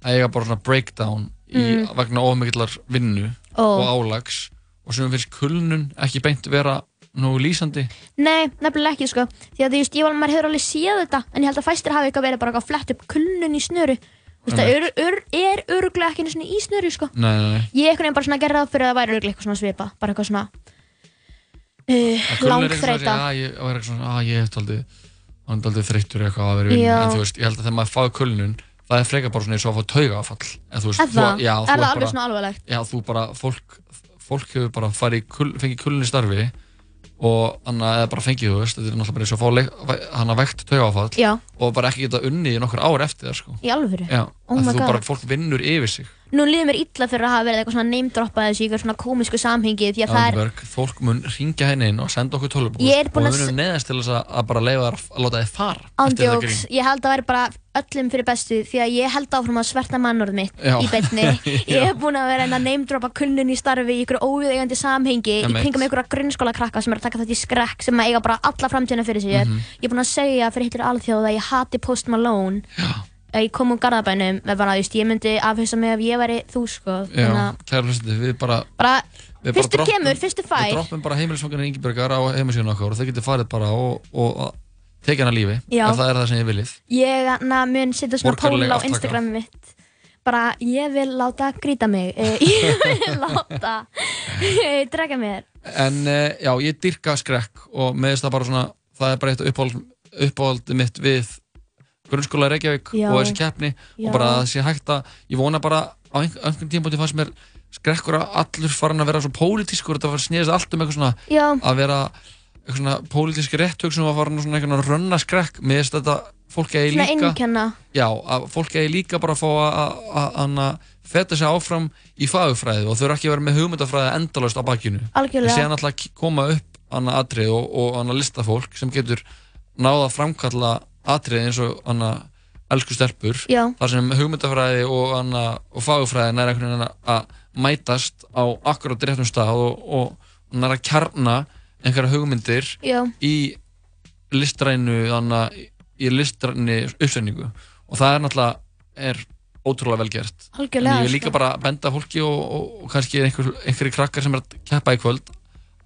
að er að að að eiga bara svona breakdown í, Mm. vegna ofmikillar vinnu Ó. og álags. Og sumum finnst kulnun ekki beint vera nú lýsandi. Nei, nefnilega ekki sko. Því að ég var maður hefur alveg séð þetta En ég held að fæstir hafi eitthvað verið bara eitthvað flett upp kulnun í snöru. Það er, er, er öruglega ekki einu svona í snöru sko. Nei, nei, nei. Ég einhvern veginn bara svona gerði það fyrir að það væri öruglega eitthvað svona svipa Bara eitthvað svona uh, Að er Langþreita að ég, og er svona, að ég hef aldrei er þreyttur eitthvað að vera Já. en þú veist, ég held að þegar maður fáið kulnun það er frekar bara svona eins og að fá taugafall en þú veist, Er það? já, Er þú það alveg bara, svona alvarlegt? já, þú bara, fólk fólk hefur bara farið kul, fengið kulnun í starfi og annað eða bara fengið, þú veist, þetta er náttúrulega bara eins og að fá hann að vekt taugafall Já. og bara ekki geta unnið í nokkur ár eftir það, sko Í alvöru? Já, Oh að my þú God. bara, fólk vinnur yfir sig Nú líður mér illa fyrir að hafa verið eitthvað svona name-droppað þessu í eitthvað svona komisku samhengi Því að það er Alberg, fólk mun ringja henni inn og senda okkur er og við munum neðast til þess að, bara leifa þær að láta þið fara eftir Ándjóks, grín. ég held að vera bara öllum fyrir bestu því að ég held áfram að sverta mannorð mitt Já. í beinni. Ég hef búin að vera að name-droppa kunnun í starfi í ykkur óviðeigandi samhengi í kringum ykkur grunnskóla krakka sem er að taka þetta í skrekk sem eiga bara alla framtíðina fyrir sér. Mhm. Ég er búin að segja fyrir hittir alþjóð að ég hati Post Malone. Já. Ég kom úr garðabænum með bara, þú veist, ég myndi afhauðsa mig ef ég væri þú, sko. Já, að kæra hlustandi, við bara bara, við fyrstur droppum- kemur, fyrstur fær. Við droppum bara heimilisfangarinn Ingebergar á heimasíðun okkar og þau getur farið bara og, og tekið hana lífi Já. ef það er það sem ég viljið Ég na, mun setja svona pól á. Instagram mitt bara ég vil láta grýta mig Eh, ég vil láta eh, drega mér En uh, já, ég dyrka skrekk og með þess það bara svona það er bara eitt uppáhald, mitt við grunnskóla í Reykjavík Já. og þessi keppni og bara að það sé hægt að ég vona bara á einhver- einhvern tímpúti fannst mér skrekkur að allur farin að vera svo pólitískur þetta var sniðist allt um eitthvað svona Já. að vera eitthvað svona pólitísk rétthugsun var farin að svona eitthvað rönna skrekk með þess að þetta fólk eigi svona líka einkenna já, að fólk eigi líka bara að fá að- að- að að feta sig áfram í fagufræði og þau eru ekki að vera með hugmyndafræði endalaust á bakinu Algjörlega. en séðan alltaf að koma upp annað atrið og, og annað listafólk sem getur náða að framkalla atrið eins og annað elsku stelpur Já. þar sem hugmyndafræði og, annað, og fagufræði er einhvern veginn að mætast á akkurat réttum stað og, og nær að kjarna einhverja hugmyndir Já. í listrænu þannig í listræni uppsendingu og það er náttúrulega er ótrúlega vel gert Algjörlega, en ég vil líka sko. bara benda fólki og, og, og kannski einhver, einhverju krakkar sem er að keppa í kvöld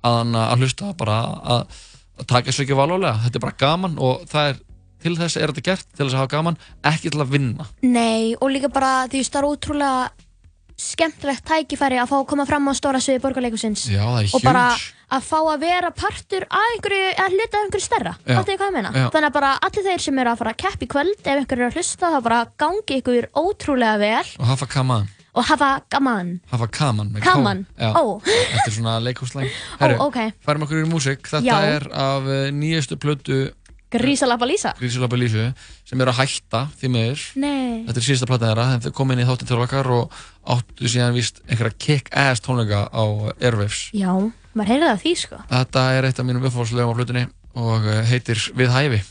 að, að hlusta bara að, að taka þessu ekki valulega þetta er bara gaman og það er til þess er þetta gert, til þess að hafa gaman ekki til að vinna Nei, og líka bara því það er ótrúlega skemmtilegt tækifæri að fá að koma fram á stóra sviði borgarleikusins Já, það er og bara huge. að fá að vera partur að einhverju, að hluta af einhverju stærra Já. Fattu þið hvað ég meina? Já. Þannig að bara allir þeir sem eru að fara að keppa í kvöld ef einhverju er að hlusta þá bara gangi ykkur ótrúlega vel og hafa kaman, og hafa gaman hafa kaman með Kaman? K. Já, Ó. þetta er svona leikhúslæng Ó, ok. færum okkur í músík þetta Já. er af eh, nýjustu plötu Grísalappa Lísa Grísulabba Lísu sem er að hætta því miður Nei Þetta er síðasta plata þeirra, þeim kom inn í þáttinn til okkar og áttu síðan víst einhverja kick-ass tónleika á Airwaves. Já, maður heyrði það því sko Þetta er eitt af mínum uppfólslögum á flutunni og eh, heitir Við hæfi.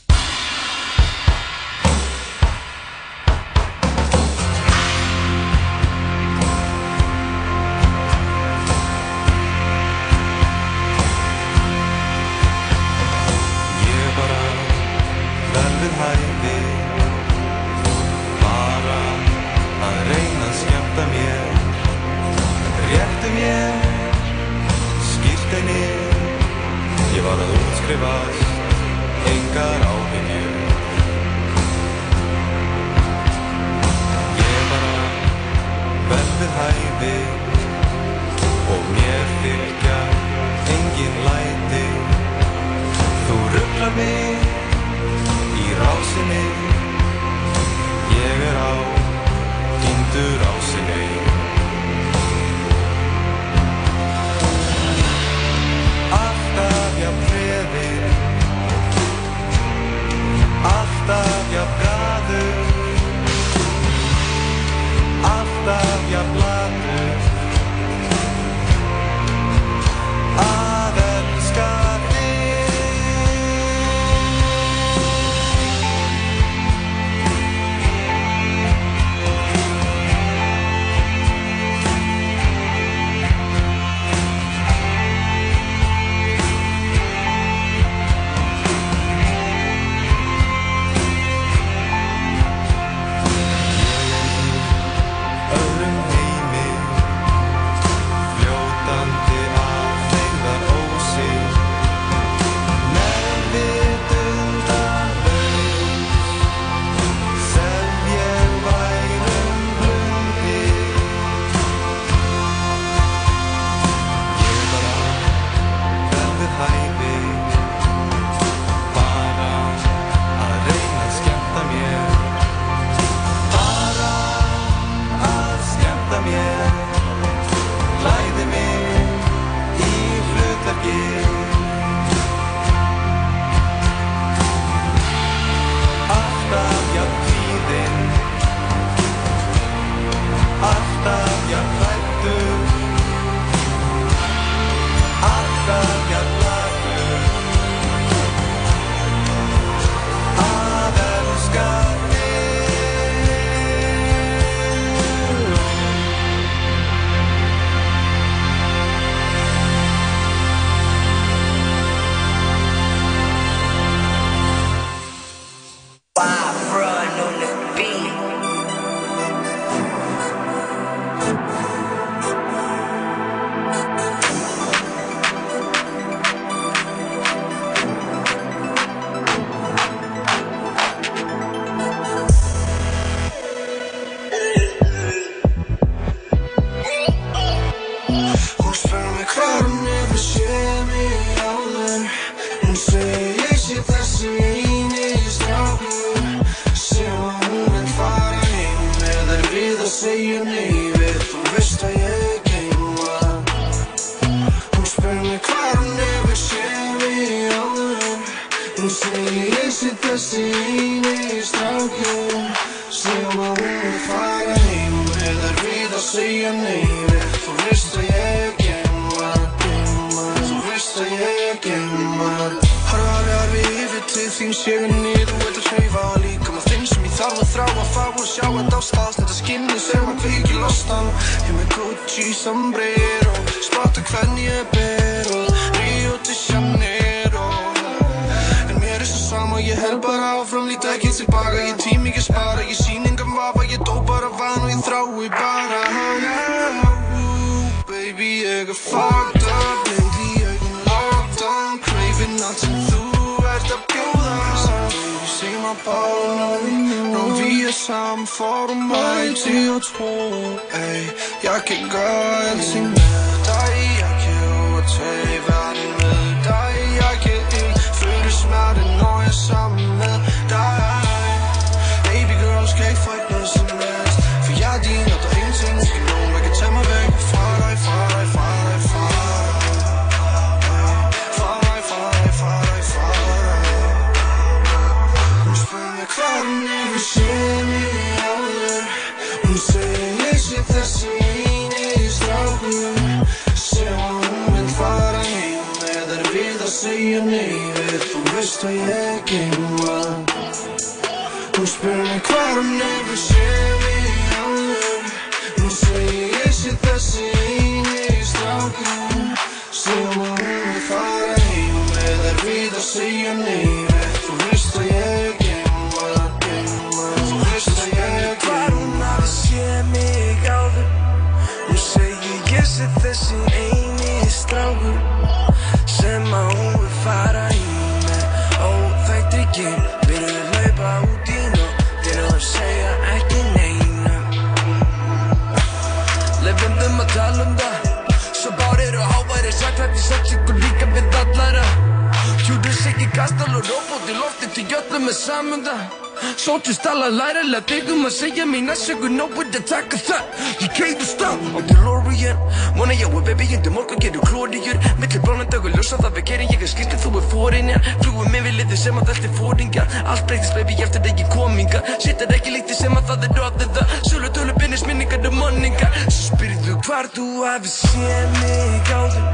Minningar spyrðu hvar þú hafi séð mig áður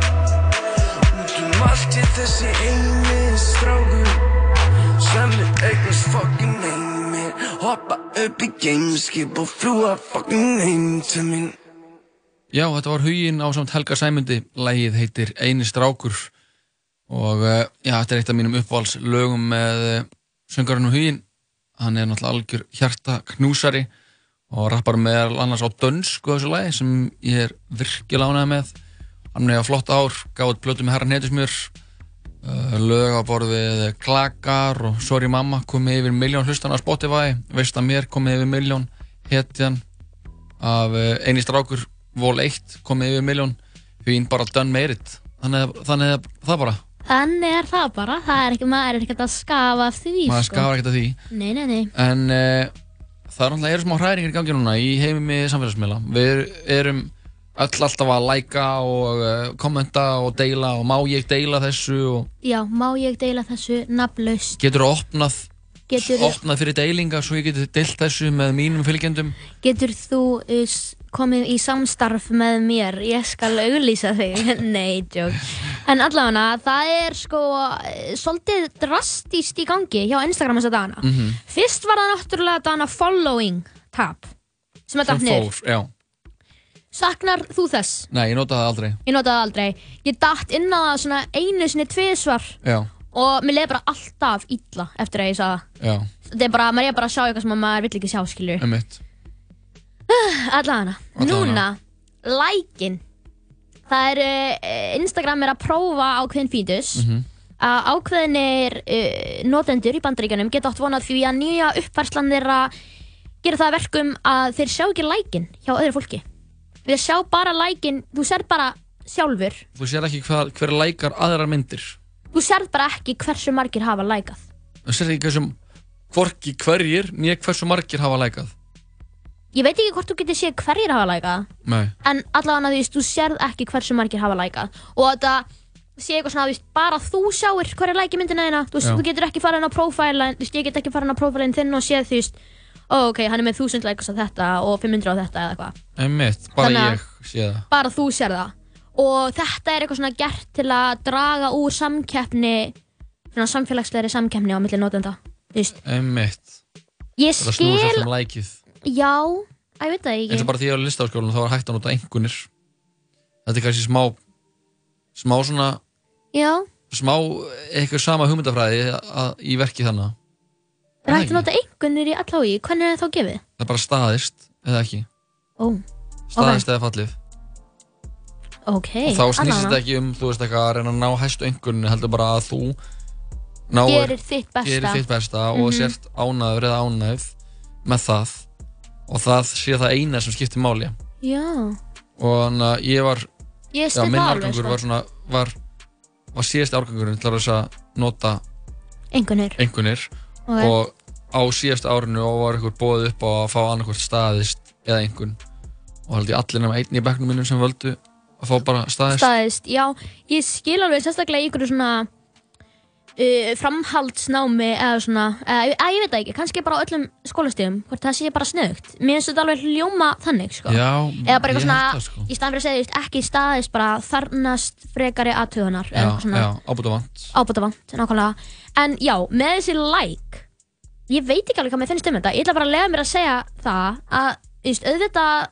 Út um allt ég þessi eini strákur Sem er eignast fucking heimir Hoppa upp í gameskip og fljúa fucking heim til mín Já, þetta var huginn á samt Helga Sæmundi. Lægið heitir Eini strákur. Og uh, já, þetta er eitt af mínum uppáhaldslögum með uh, söngarinn og huginn. Hann er náttúrulega algjör hjarta knúsari og rappar meðal annars á dönsku þessu lagi sem ég er virkilega ánægð með. Hann er á flott ár, gáði plötu með herra netusmjör uh, lög á borð við Klakar og Sorry Mamma komið yfir miljón hlustan á Spotify. Veist að mér komið yfir miljón hetjan af uh, eini strákur vol 1 komið yfir miljón huginn bara made it þannig, þannig að það bara, Þannig er það bara, það er ekki, maður er ekkert að skafa af því maður sko. skafar ekkert að því. Nei, nei, nei. En uh, það er náttúrulega eru smá hræringar í gangi núna í heimi samfélagsmiðla. Við erum öll alltaf að læka og uh, kommenta og deila og má ég deila þessu og Já, má ég deila þessu nafnlaust getur þú opnað, Getur, opnað fyrir deilingar svo ég getur deilt þessu með mínum fylgjendum. getur þú s- komið í samstarf með mér Ég skal auglýsa þig Nei, joke En allavega, það er sko uh, svolítið drastíst í gangi hjá Instagram þessa dagana Mhm. Fyrst var það náttúrulega dagana following tab sem er dætt já. Saknar þú þess? Nei, ég notaði það aldrei. Ég notaði það aldrei. Ég datt inn á það svona einu sinni tvisvar Já, og mér leiði bara alltaf illa eftir að ég sagði það. já, Þetta er bara, maður er bara að sjá eitthvað sem maður vill ekki sjá, skilju. emitt. Allavega. Allavega. Núna, lækin. Það er, uh, Instagram er að prófa ákveðin fítus. Mhm. Að ákveðinir uh, notendur í bandaríkjanum geta átt vonað því að nýja uppfærslan þeirra gera það að verkum að þeir sjá ekki lækin hjá öðru fólki. Þeir sjá bara lækin, þú ser bara sjálfur Þú sér ekki hvað, hver lækar aðrar myndir. Þú sérð bara ekki hversu margir hafa lækað. Þú sér ekki hversu, hvorki hverjir, nýja hversu margir hafa lækað. Ég veit ekki hvort þú getur séð hverjir hafa lækað, en allavega þú veist, þú sérð ekki hversu margir hafa lækað. Og þetta sé eitthvað svona, þú veist, bara þú sjáir hverja læki myndina þína. Þú, veist, þú getur ekki farið inn á prófælin, þú veist, ég get ekki farið inn á prófælin þinn og séð, þú veist, ó, ok, hann er með 1000 lækast á þetta og 500 á þetta eða eitthvað. Emitt, bara Þannig að- ég sé það. Bara þú sér það. Og þetta er eitthvað svona gert til að draga úr samkeppni, svona samfélagslegri samkeppni á milli notenda. Þú veist, Emitt. ég skil. Já, ég veit það ekki. eins og bara því að í listafaskólanum þá var hægt að nota einhvernir þetta er kannski smá smá svona Já, smá eitthvað sama hugmyndafræði að, í verki þannig. Er hægt að nota einhvernir í allái, hvernig er það þá gefið? það er bara staðist eða ekki? Ó, staðist eða fallið. Ok, og þá snýst þetta ekki um þú veist eitthvað að reyna að ná hæstu einhvern heldur bara að þú náir, Gerir þitt besta. gerir þitt besta og Mhm. sért ánæður eða ánæð með það og það sé það eina sem skiptir máli Já, og þannig að ég var Ég já, minn árgangur sko. var svona var, var síðast árgangurinn til að nota einhvernir. einhvernir Ok. og á síðast árinu og var einhver bóðið upp á að fá annarkvort staðist eða einhvern og held ég allir nema einn í bekknum minnum sem völdu að fá bara staðist Staðist, já, ég skil alveg sérstaklega einhverju svona uh, framhaldsnámi eða svona, eða, eða ég veit það ekki, kannski bara á öllum skólastíðum, hvort það sé bara snögt. Mér finnst þetta alveg hljóma þannig, sko. Já, Eða bara eitthvað svona, sko. í staðan fyrir að segja, ekki staðist, bara þarnast frekari aðtöðunar. já, já, ábútavant Ábútavant, nákvæmlega. En já, með þessi like, ég veit ekki alveg hvað mér finnst um þetta. Ég ætla bara að lega mér að segja það að, þú veist, auðvitað,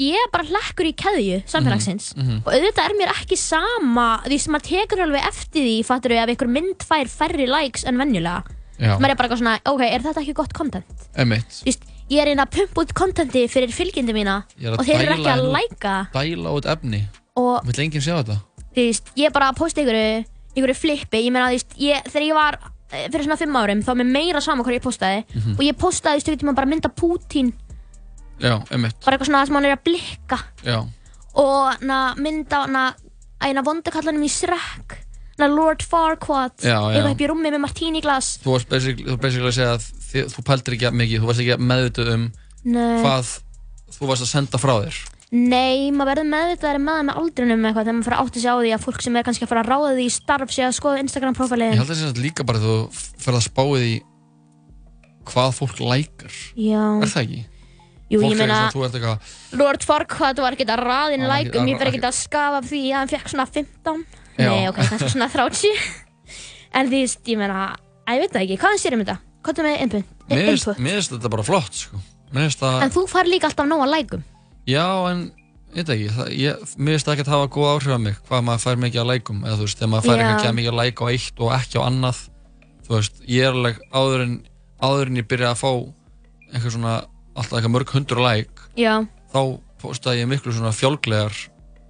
ég er bara hlekkur í keðju samfélagsins Mhm, mhm. og auðvitað er mér ekki sama, þú veist, maður tekur alveg eftir því, fattur við, ef einhver mynd fær færri likes en venjulega. Maður er bara svona, ok, er þetta ekki gott content? Emitt ég er einn að pumpa út contenti fyrir fylgjandi mína er að og þeir eru ekki að læka Dæla út efni og Vill enginn sjá þetta? þú veist, ég bara posta einhverju, einhverju flippi, ég meina, þú veist, ég, þegar ég var eh, fyrir svona fimm árum, þá var mér meira sama hvað ég postaði Mhm. og ég postaði, Já, emitt bara eitthvað svona sem hann er að blikka. Já, og na, mynda na, eina vondakallanum í Shrek. Na, Lord Farquaad. Já, já. eitthvað upp í rúmi með martini glas. Þú varst basically, þú basically að segja að þið, þú pæltir ekki mikið, þú varst ekki meðvituð um Nei. hvað þú varst að senda frá þér. Nei, maður verður meðvitaðari með það með aldrinum eitthvað þegar maður fyrir að átta sig á því að fólk sem er kannski að fara að ráða því í starf sé að skoða Instagram Ég held að það sé líka bara þú ferð að spáið í hvað fólk lækar. Já. Er það ekki? Jú, ég meina- eitthvað Lord Farquaad var ekkert að raðin lækum, ég fer ekkert að skafa af því að hann fekk svona 15 Já. Nei, ok, kannski svona 30 En því, ég meina, að ég veit það ekki, hvað hann sér um þetta? Hvað er með input? Mér finnst- þetta bara flott sko. Það En þú fær líka alltaf nóga lækum Já, en ég veit ekki, það, ég, mér finnst það ekki að hafa góð áhrif á mig hvað maður fær mikið að lækum eða þú veist, þegar maður fær ekki að mikið að læka á eitt og ekki á annað þú veist, ég er alveg áður en áður en ég byrja að fá einhver svona, alltaf eitthvað mörg hundur læk Já, þá postaði ég miklu svona fjálglegar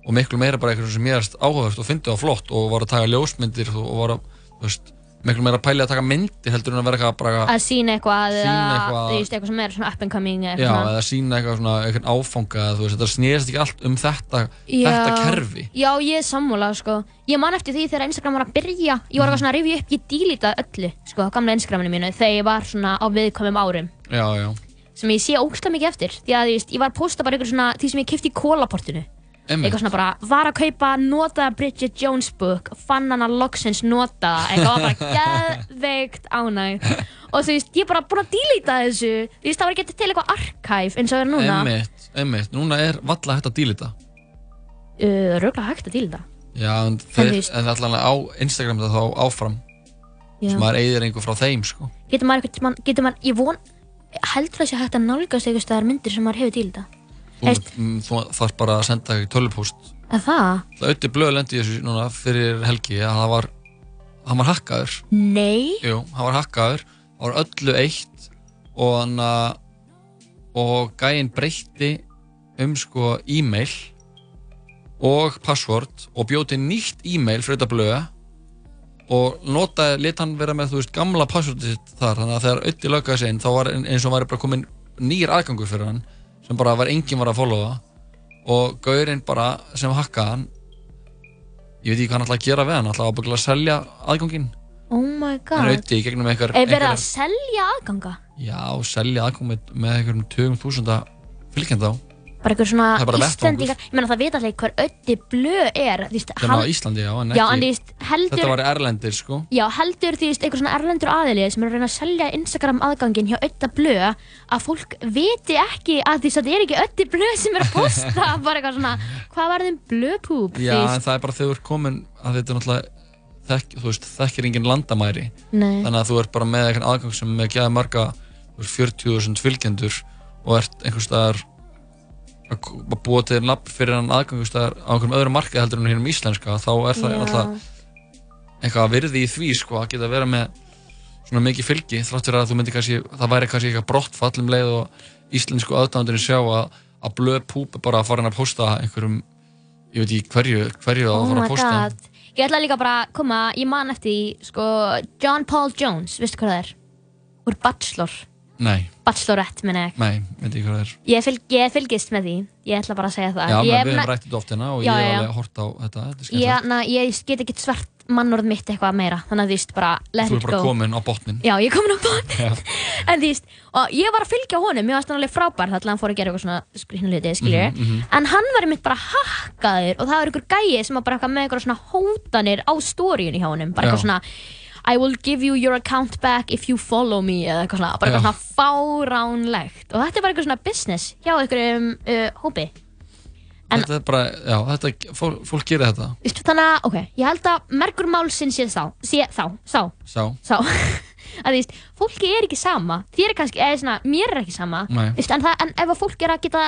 og miklu meira bara eitthvað sem ég erst áhugavert og fyndi það flott og var að taka ljósmyndir og, var að, þú veist, miklu meira pæli að taka myndir heldur en að vera eitthvað bara að sína eitthvað Sýna eitthvað- þú veist, eitthvað sem er svona up and coming eða Já, svona. eða sína eitthvað svona, eitthvað áfanga þú veist, þetta snýðist ekki allt um þetta, þetta kerfi. Já, ég er sammála, sko Ég man eftir því þegar Instagram var að byrja Ég var eitthvað svona að rifja upp, ég dílitaði öllu Sko, á gamla Instagraminu mínu Þegar ég var svona á viðkomum árum Já, já. Sem ég sé ógstlega mikið eftir. Því að, veist, ég var að posta bara eitthvað svona Því sem ég kipti í kólaportinu. Eitthvað svona bara, var að kaupa notaða Bridget Jones book Fann hana loksins notaða Eitthvað var bara geðveikt ánæg Og þú veist, ég er bara búin að dílita þessu. Þú veist, það var ekki til eitthvað archive eins og það er núna. Einmitt, einmitt, núna er valla hægt að díla þetta. uh, Röglega hægt að dílita Já, en, veist- en allan á Instagram það þá áfram. Sem maður eigðir einhver frá þeim, sko. Getur maður eitthvað, getur maður, ég von, heldur það sé hægt að nálgast eitthvað staðar myndir sem maður hefur til þetta? Þú, mm, þarf bara að senda eitthvað tölvupóst. Að það? Það auðvitað blöð lendi í þessu núna fyrir helgi að það var, hann var hakkaður. Nei? Jú, hann var hakkaður, það var öllu eitt og hann að, og gæinn breytti um sko e-mail og password og bjóti nýtt e-mail fyrir þetta blöða og notaði, lit hann vera með þú veist gamla passwordið sitt þar þannig að þegar auðvitað löggaði sig inn þá var eins og hann væri bara komin nýr aðgangur fyrir hann sem bara var enginn var að followa og gaurinn bara sem hakkaði hann ég veit ekki hvað hann ætlaði að gera við hann hann ætlaði ábygglega að selja aðganginn Oh my hann god. auðvitað í gegnum einhver, Er verið að selja aðganga? já, selja aðgang með, með einhverjum 20.000 fylgjandi á Bara eitthvað svona Það er bara Íslendingar, ég meina það vita allir hver öddi blöð er, þú veist, Þannig á Íslandi, já, en Já, ekki en þú veist, heldur, Þetta var erlendir, sko. Já, heldur því, eitthvað svona erlendur aðilið sem er að reyna að selja Instagram aðgangin hjá ödda blöð að fólk viti ekki að því að þetta er ekki öddi blöð sem er að posta, bara eitthvað svona, hvað var þeim blöðpúp, Já, en það er bara þegar þú ert komin að þetta er náttúrulega þekk, þú veist, þekkir engin landamæri. Nei. Þannig að þú ert bara með eitthvað aðgang sem með gæða marga þú veist, 40.000 fylgjendur og ert einhvers staðar að búa til nafn fyrir hann aðgangustæðar á einhverjum öðrum markið heldur en hérna um íslenska þá er það náttúrulega eitthvað að virði í því sko að geta vera með svona mikið fylgi þrátt fyrir að þú myndir kannski, það væri kannski eitthvað brottfall um leið og íslensku aðdándurinn sjá að, að blöð púp er bara að fara inn að posta einhverjum ég veit ekki hverju, hverju á að Oh fara að posta. God. Ég ætla líka bara að koma, ég man eftir sko, John Paul Jones, veistu hvað það er? Úr Bachelor, Nei, Bachelorette minni ég. Nei, veit ekki hvað það er. Ég, fylg, ég fylgist með því, ég ætla bara að segja það. Já, ég, við hefum rætt þetta oft hérna og Já, ég já, hef já. alveg hort á þetta, þetta er ég, skemmtilegt na, ég get ekki svart mannorð mitt eitthvað meira. Þannig að þú veist, bara let Þú it er bara go. komin á botnin Já, ég er komin á botn Já. En þú veist, og ég var að fylgja honum, varst hann alveg frábær Þannig að hann fór að gera eitthvað svona skrýhnu hluti, skiljur Mhm, mhm. En hann var einmitt bara hakkaður Og það var einhver gæi sem var bara eitthvað með eitthvað svona hótanir á stóriunni hjá honum. Bara eitthvað Já. svona I will give you your account back if you follow me Eða eitthvað svona, bara eitthvað svona fáránlegt. Og þetta er bara eitthvað svona business hjá einhverjum uh, hópi. En- Þetta er bara, já, þetta, fólk, fólk gerir þetta. Veistu, Þannig að, ok, ég held að mergur málsinn sé þá, sé þá, sá, Sá, sá. Að þú veist, fólki er ekki sama. Þér er kannski, eða svona, mér er ekki sama. Nei. veist, en, það, en ef að fólk er að geta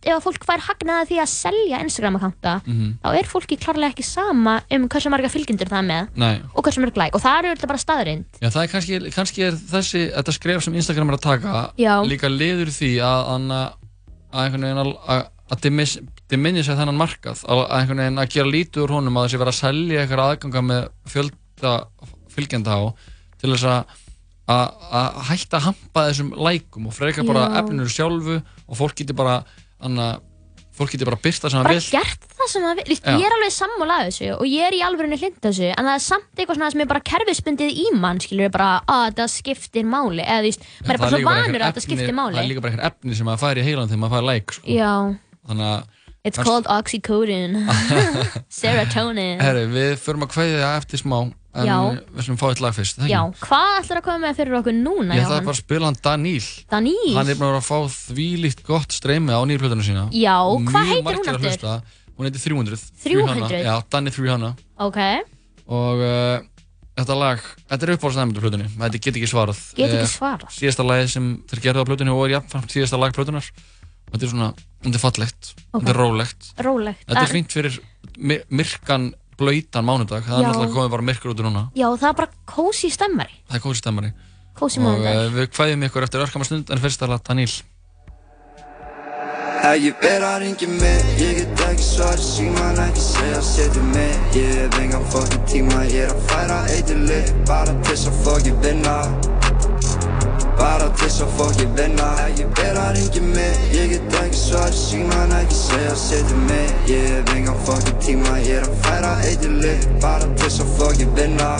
ef að fólk fær hagnaði því að selja Instagram-akkánta, Mhm. þá er fólki klárlega ekki sama um hversu marga fylgjendur það er með nei og hversu mörg like, og það eru þetta bara staðrind Já, það er kannski, kannski er þessi, þetta skref sem Instagram er að taka Já. líka liður því að, að, að einhvern veginn að, að, dimis, diminisa þennan markað að, einhvern veginn að gera lítið úr honum að þessi vera að selja eitthvað aðganga með fjölda fylgjenda á til þess að að hætta að hampa þessum lækum og freka bara Já. efninu sjálfu og fólk getur bara anna, fólk getur bara byrta sem það bara vil gert það sem það vil, ég er alveg sammála að þessu og ég er í alvörunni hlind þessu en það er samt eitthvað svona sem er bara kerfisbundið í mann skilur bara að þetta skiptir máli. Eða þú veist, maður er Það bara svo vanur að efni- skiptir það er máli líka bara einhver efni sem maður fær í heilan þegar maður fær læk sko. já, þannig að it's kannski- called oxycodone. Serotonin. Herri, við förum að kveðja eftir smá en Já. við slum fá eitt lag fyrst, það Já, hvað ætlar að koma með fyrir okkur núna, Ég Jóhann? bara að spila hann Daníl Daníl? Hann er búin að að fá þvílíkt gott streymi á nýrplötunum sína. Já, hvað heitir hún að hlusta. Hún heitir 300 300? Já, Danny 300 Ok, Og uh, þetta lag, þetta er uppáhaldstæmi til plötunni. Þetta get ekki svarað. Get ekki Eh, svarað. Síðasta lagi sem þeir gerðu á plötunni og er jafnframt síðasta lag plötunar Og þetta er svona, þetta er fallegt Ok. Þetta er rólegt. Rólegt Þetta er fínt fyrir myrkan, blöytan mánudag Það Já. er náttúrulega komið bara myrkur út úr núna. Já, það er bara kósi stemmari. Það er kósi stemmari. Kósi Og mánudagur. uh, við kvæðum ykkur eftir örkama stund En fyrst það Daníl Ef ég ber að ringi mig, ég get ekki svarið síman ekki segja setja mig. Ég hef engan fokkin tíma, ég er að færa eitili Bara til þess að fokkin vinna Bara til að fokkin vinna. Ég ber að ringi mig, ég get ekki svarið síman ekki segja setja mig. Ég hef engan fokkin tíma, ég er að færa eitili Bara til að fokkin vinna.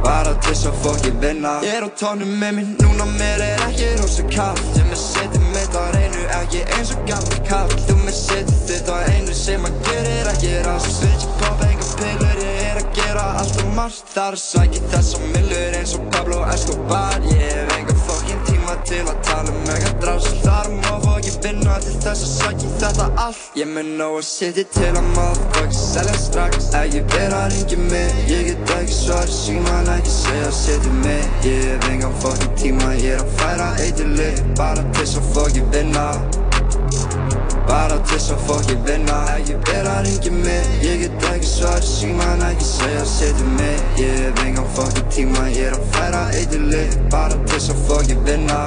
Bara til að fokkin vinna. Ég er á tónum með mér, núna mér er ekki rosa kall Sem er setið mitt á reynu, ekki eins og gammal kall. Þú með setið þitt á einu margt Þar sæki þess að millur eins og Pablo Escobar. Ég hef enga fokkin tíma til að tala um eitthvað drast Þar má fokkin vinna til þess að sæki þetta allt. Ég með nóg að setja til að motherfucking selja strax. Ef ég ber að ringi mig, ég get ekki svarið síman ekki segja setja mig. Ég hef engan fokkin tíma, ég er að færa eitili Bara þess að fokkin vinna Bara til þess að fokkin vinna ég ber að ringi mig, ég get ekki svarið síman ekki segja setja mig. Ég hef engan fokkin tíma, ég er að færa eitili Bara til þess að fokkin vinna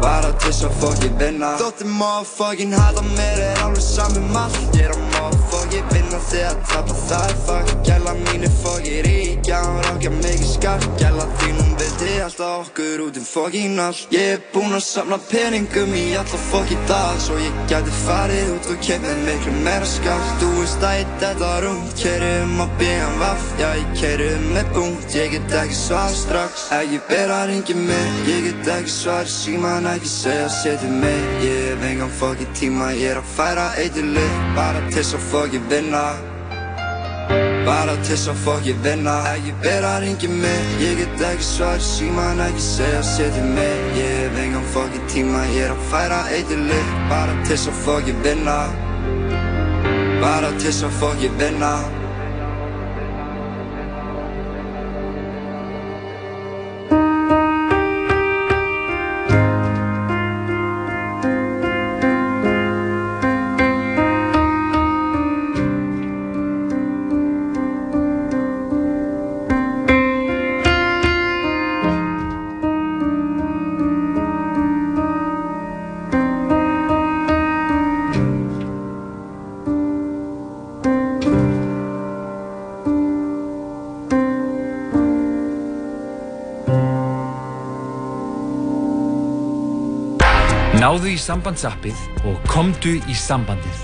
Bara til þess að fokkin vinna. Þótti motherfucking hata mér er alveg saman allt. Ég er að motherfucking vinna þegar tapa það er fuck. Gæla mín er fokkin rík, já hún rákja mikið skart Gæla þín hún vildi alltaf okkur út um fokkin allt. Ég er búinn að safna peningum í alla fokkin dag Svo ég gæti farið út og kemur miklu meira skart Þú veist að ég þetta rúmt Keiri um að BMW, já ég keiri um með búnt Ég get ekki svar strax. Ef ég ber að ringi mig, ég get ekki svar síman ekki segja setja mig Ég hef engan fokkin tíma, ég er að færa eitili Bara til þess að fokkin vinna Bara til þess að fokkin vinna Ef ég ber að ringi mig, ég get ekki svar síman ekki segja setja mig Ég hef engan fokkin tíma, ég er að færa eitili Bara til þess að fokkin vinna Bara til þess að fokkin vinna sambandsappið og komdu í sambandið.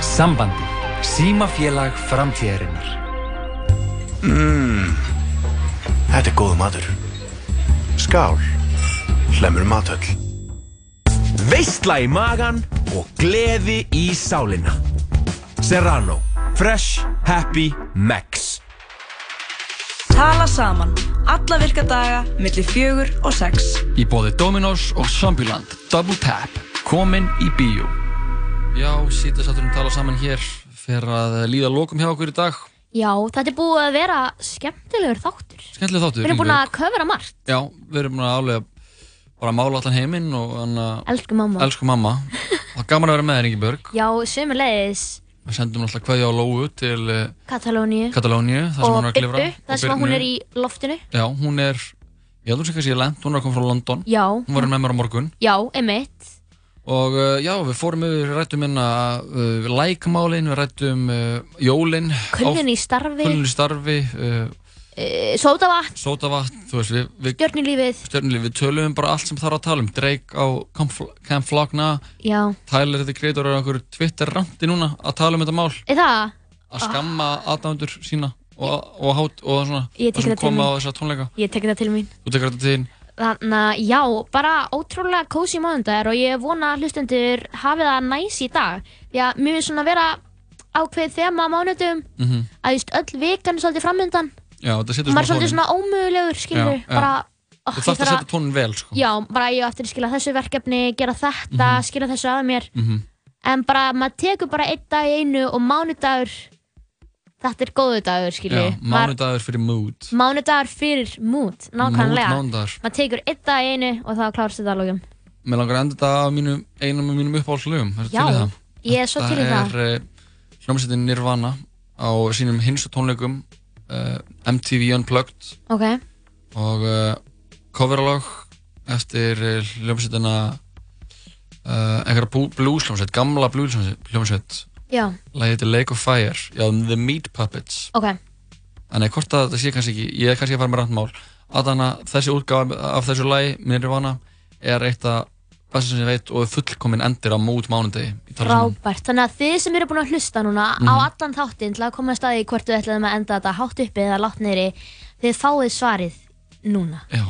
Sambandið. Símafélag framtíðarinnar. Mmm, þetta er góð matur. Skál, hlemur matöll. Veistla í magan og gleði í sálina. Serrano. Fresh. Happy. Max. Tala saman. Alla virka daga, millir fjögur og sex. Í bóði Dominos og Zombieland Double Tap, komin í bíó Já, sýtasátturinn tala saman hér fyrir að líða lokum hjá okkur í dag Já, þetta er búið að vera skemmtilegur þáttur. Skemmtileg þáttur Við erum búin að köfra margt. Já, við erum búin að álega bara mála allan heiminn og Elsku mamma. Elsku mamma Það er gaman að vera með þér Ingeborg Já, sömulegis Við sendum alltaf kveðja á Lóu til uh, Katalóníu. Og að Bibbu, þar sem hún er í loftinu. Já, hún er Ég heldur sem kannski ég lent, hún er að koma frá London Já. Hún var með mér á morgun Já, emitt. Og uh, já, við fórum yfir, við rættum að uh, lækmálin, við rættum uh, jólin Kulnun í starfi. Kulnun í starfi Uh, Sótavatn, Sótavatn, þú veist, við, við stjörnulífið. Stjörnulíf, við tölum um bara allt sem þarf að tala um Drake á Camp Fl- Camp Flogna Já. Tyler Creator er á einhverju Twitter ranti núna að tala um þetta mál Er það? að skamma aðdæmundur sína og, og, hát, og svona Ég tek það sem þetta til mín. þessa tónleika Ég tek þetta til mín. Þú tekur þetta til þín Þannig að já, bara ótrúlega kósi mánudagur og ég vona að hlustendur hafi það næs í dag. Því að finnst svona vera ákveðið þema á mánudum mm að just öll vikan er svolítið framöndan. Já, þetta setur Maður er svona svolítið svona ómögulegur, skilur Já, já. bara... ó, Þú ég þarft að setja tónin vel sko. Já, bara ég á eftir að skila þessu verkefni, gera þetta, skila þessu að mér. Mhm. En bara, maður tekur bara einn dag í einu og mánudagur, þetta er góðu dagur, skilur Já, mánudagur fyrir mood Mánudagur fyrir mood, nákvæmlega. Mood mánudagur. Maður tekur einn dag í einu og þá klárast þetta að lókjum. Mér langar að enda þetta á mínu, einum af mínum uppáhaldslögum Ertu Já, til í það? ég er svo til í það. Þetta er uh, hljómsveitin Nirvana á sínum hinstu tónleikum uh, MTV Unplugged. Ok, og uh, coverlag eftir uh, hljómsveitina uh, einhverja hljómsveit, gamla já, lagið heitir Lake of Fire. Já, The Meat Puppets. Ok. Þannig hvort að þetta sé kannski ekki, ég er kannski að fara með randmál að þannig að þessi útgáfa af þessu lagi Nirvana er eitt af besta sem ég veit og er fullkomin endir á mót saman. Frábært, þannig að þið sem eru búin að hlusta núna á Mhm. allan þáttinn til að koma að staði hvort við ætlum að enda þetta hátt uppi eða látt niðri, þið fáið svarið núna. Já.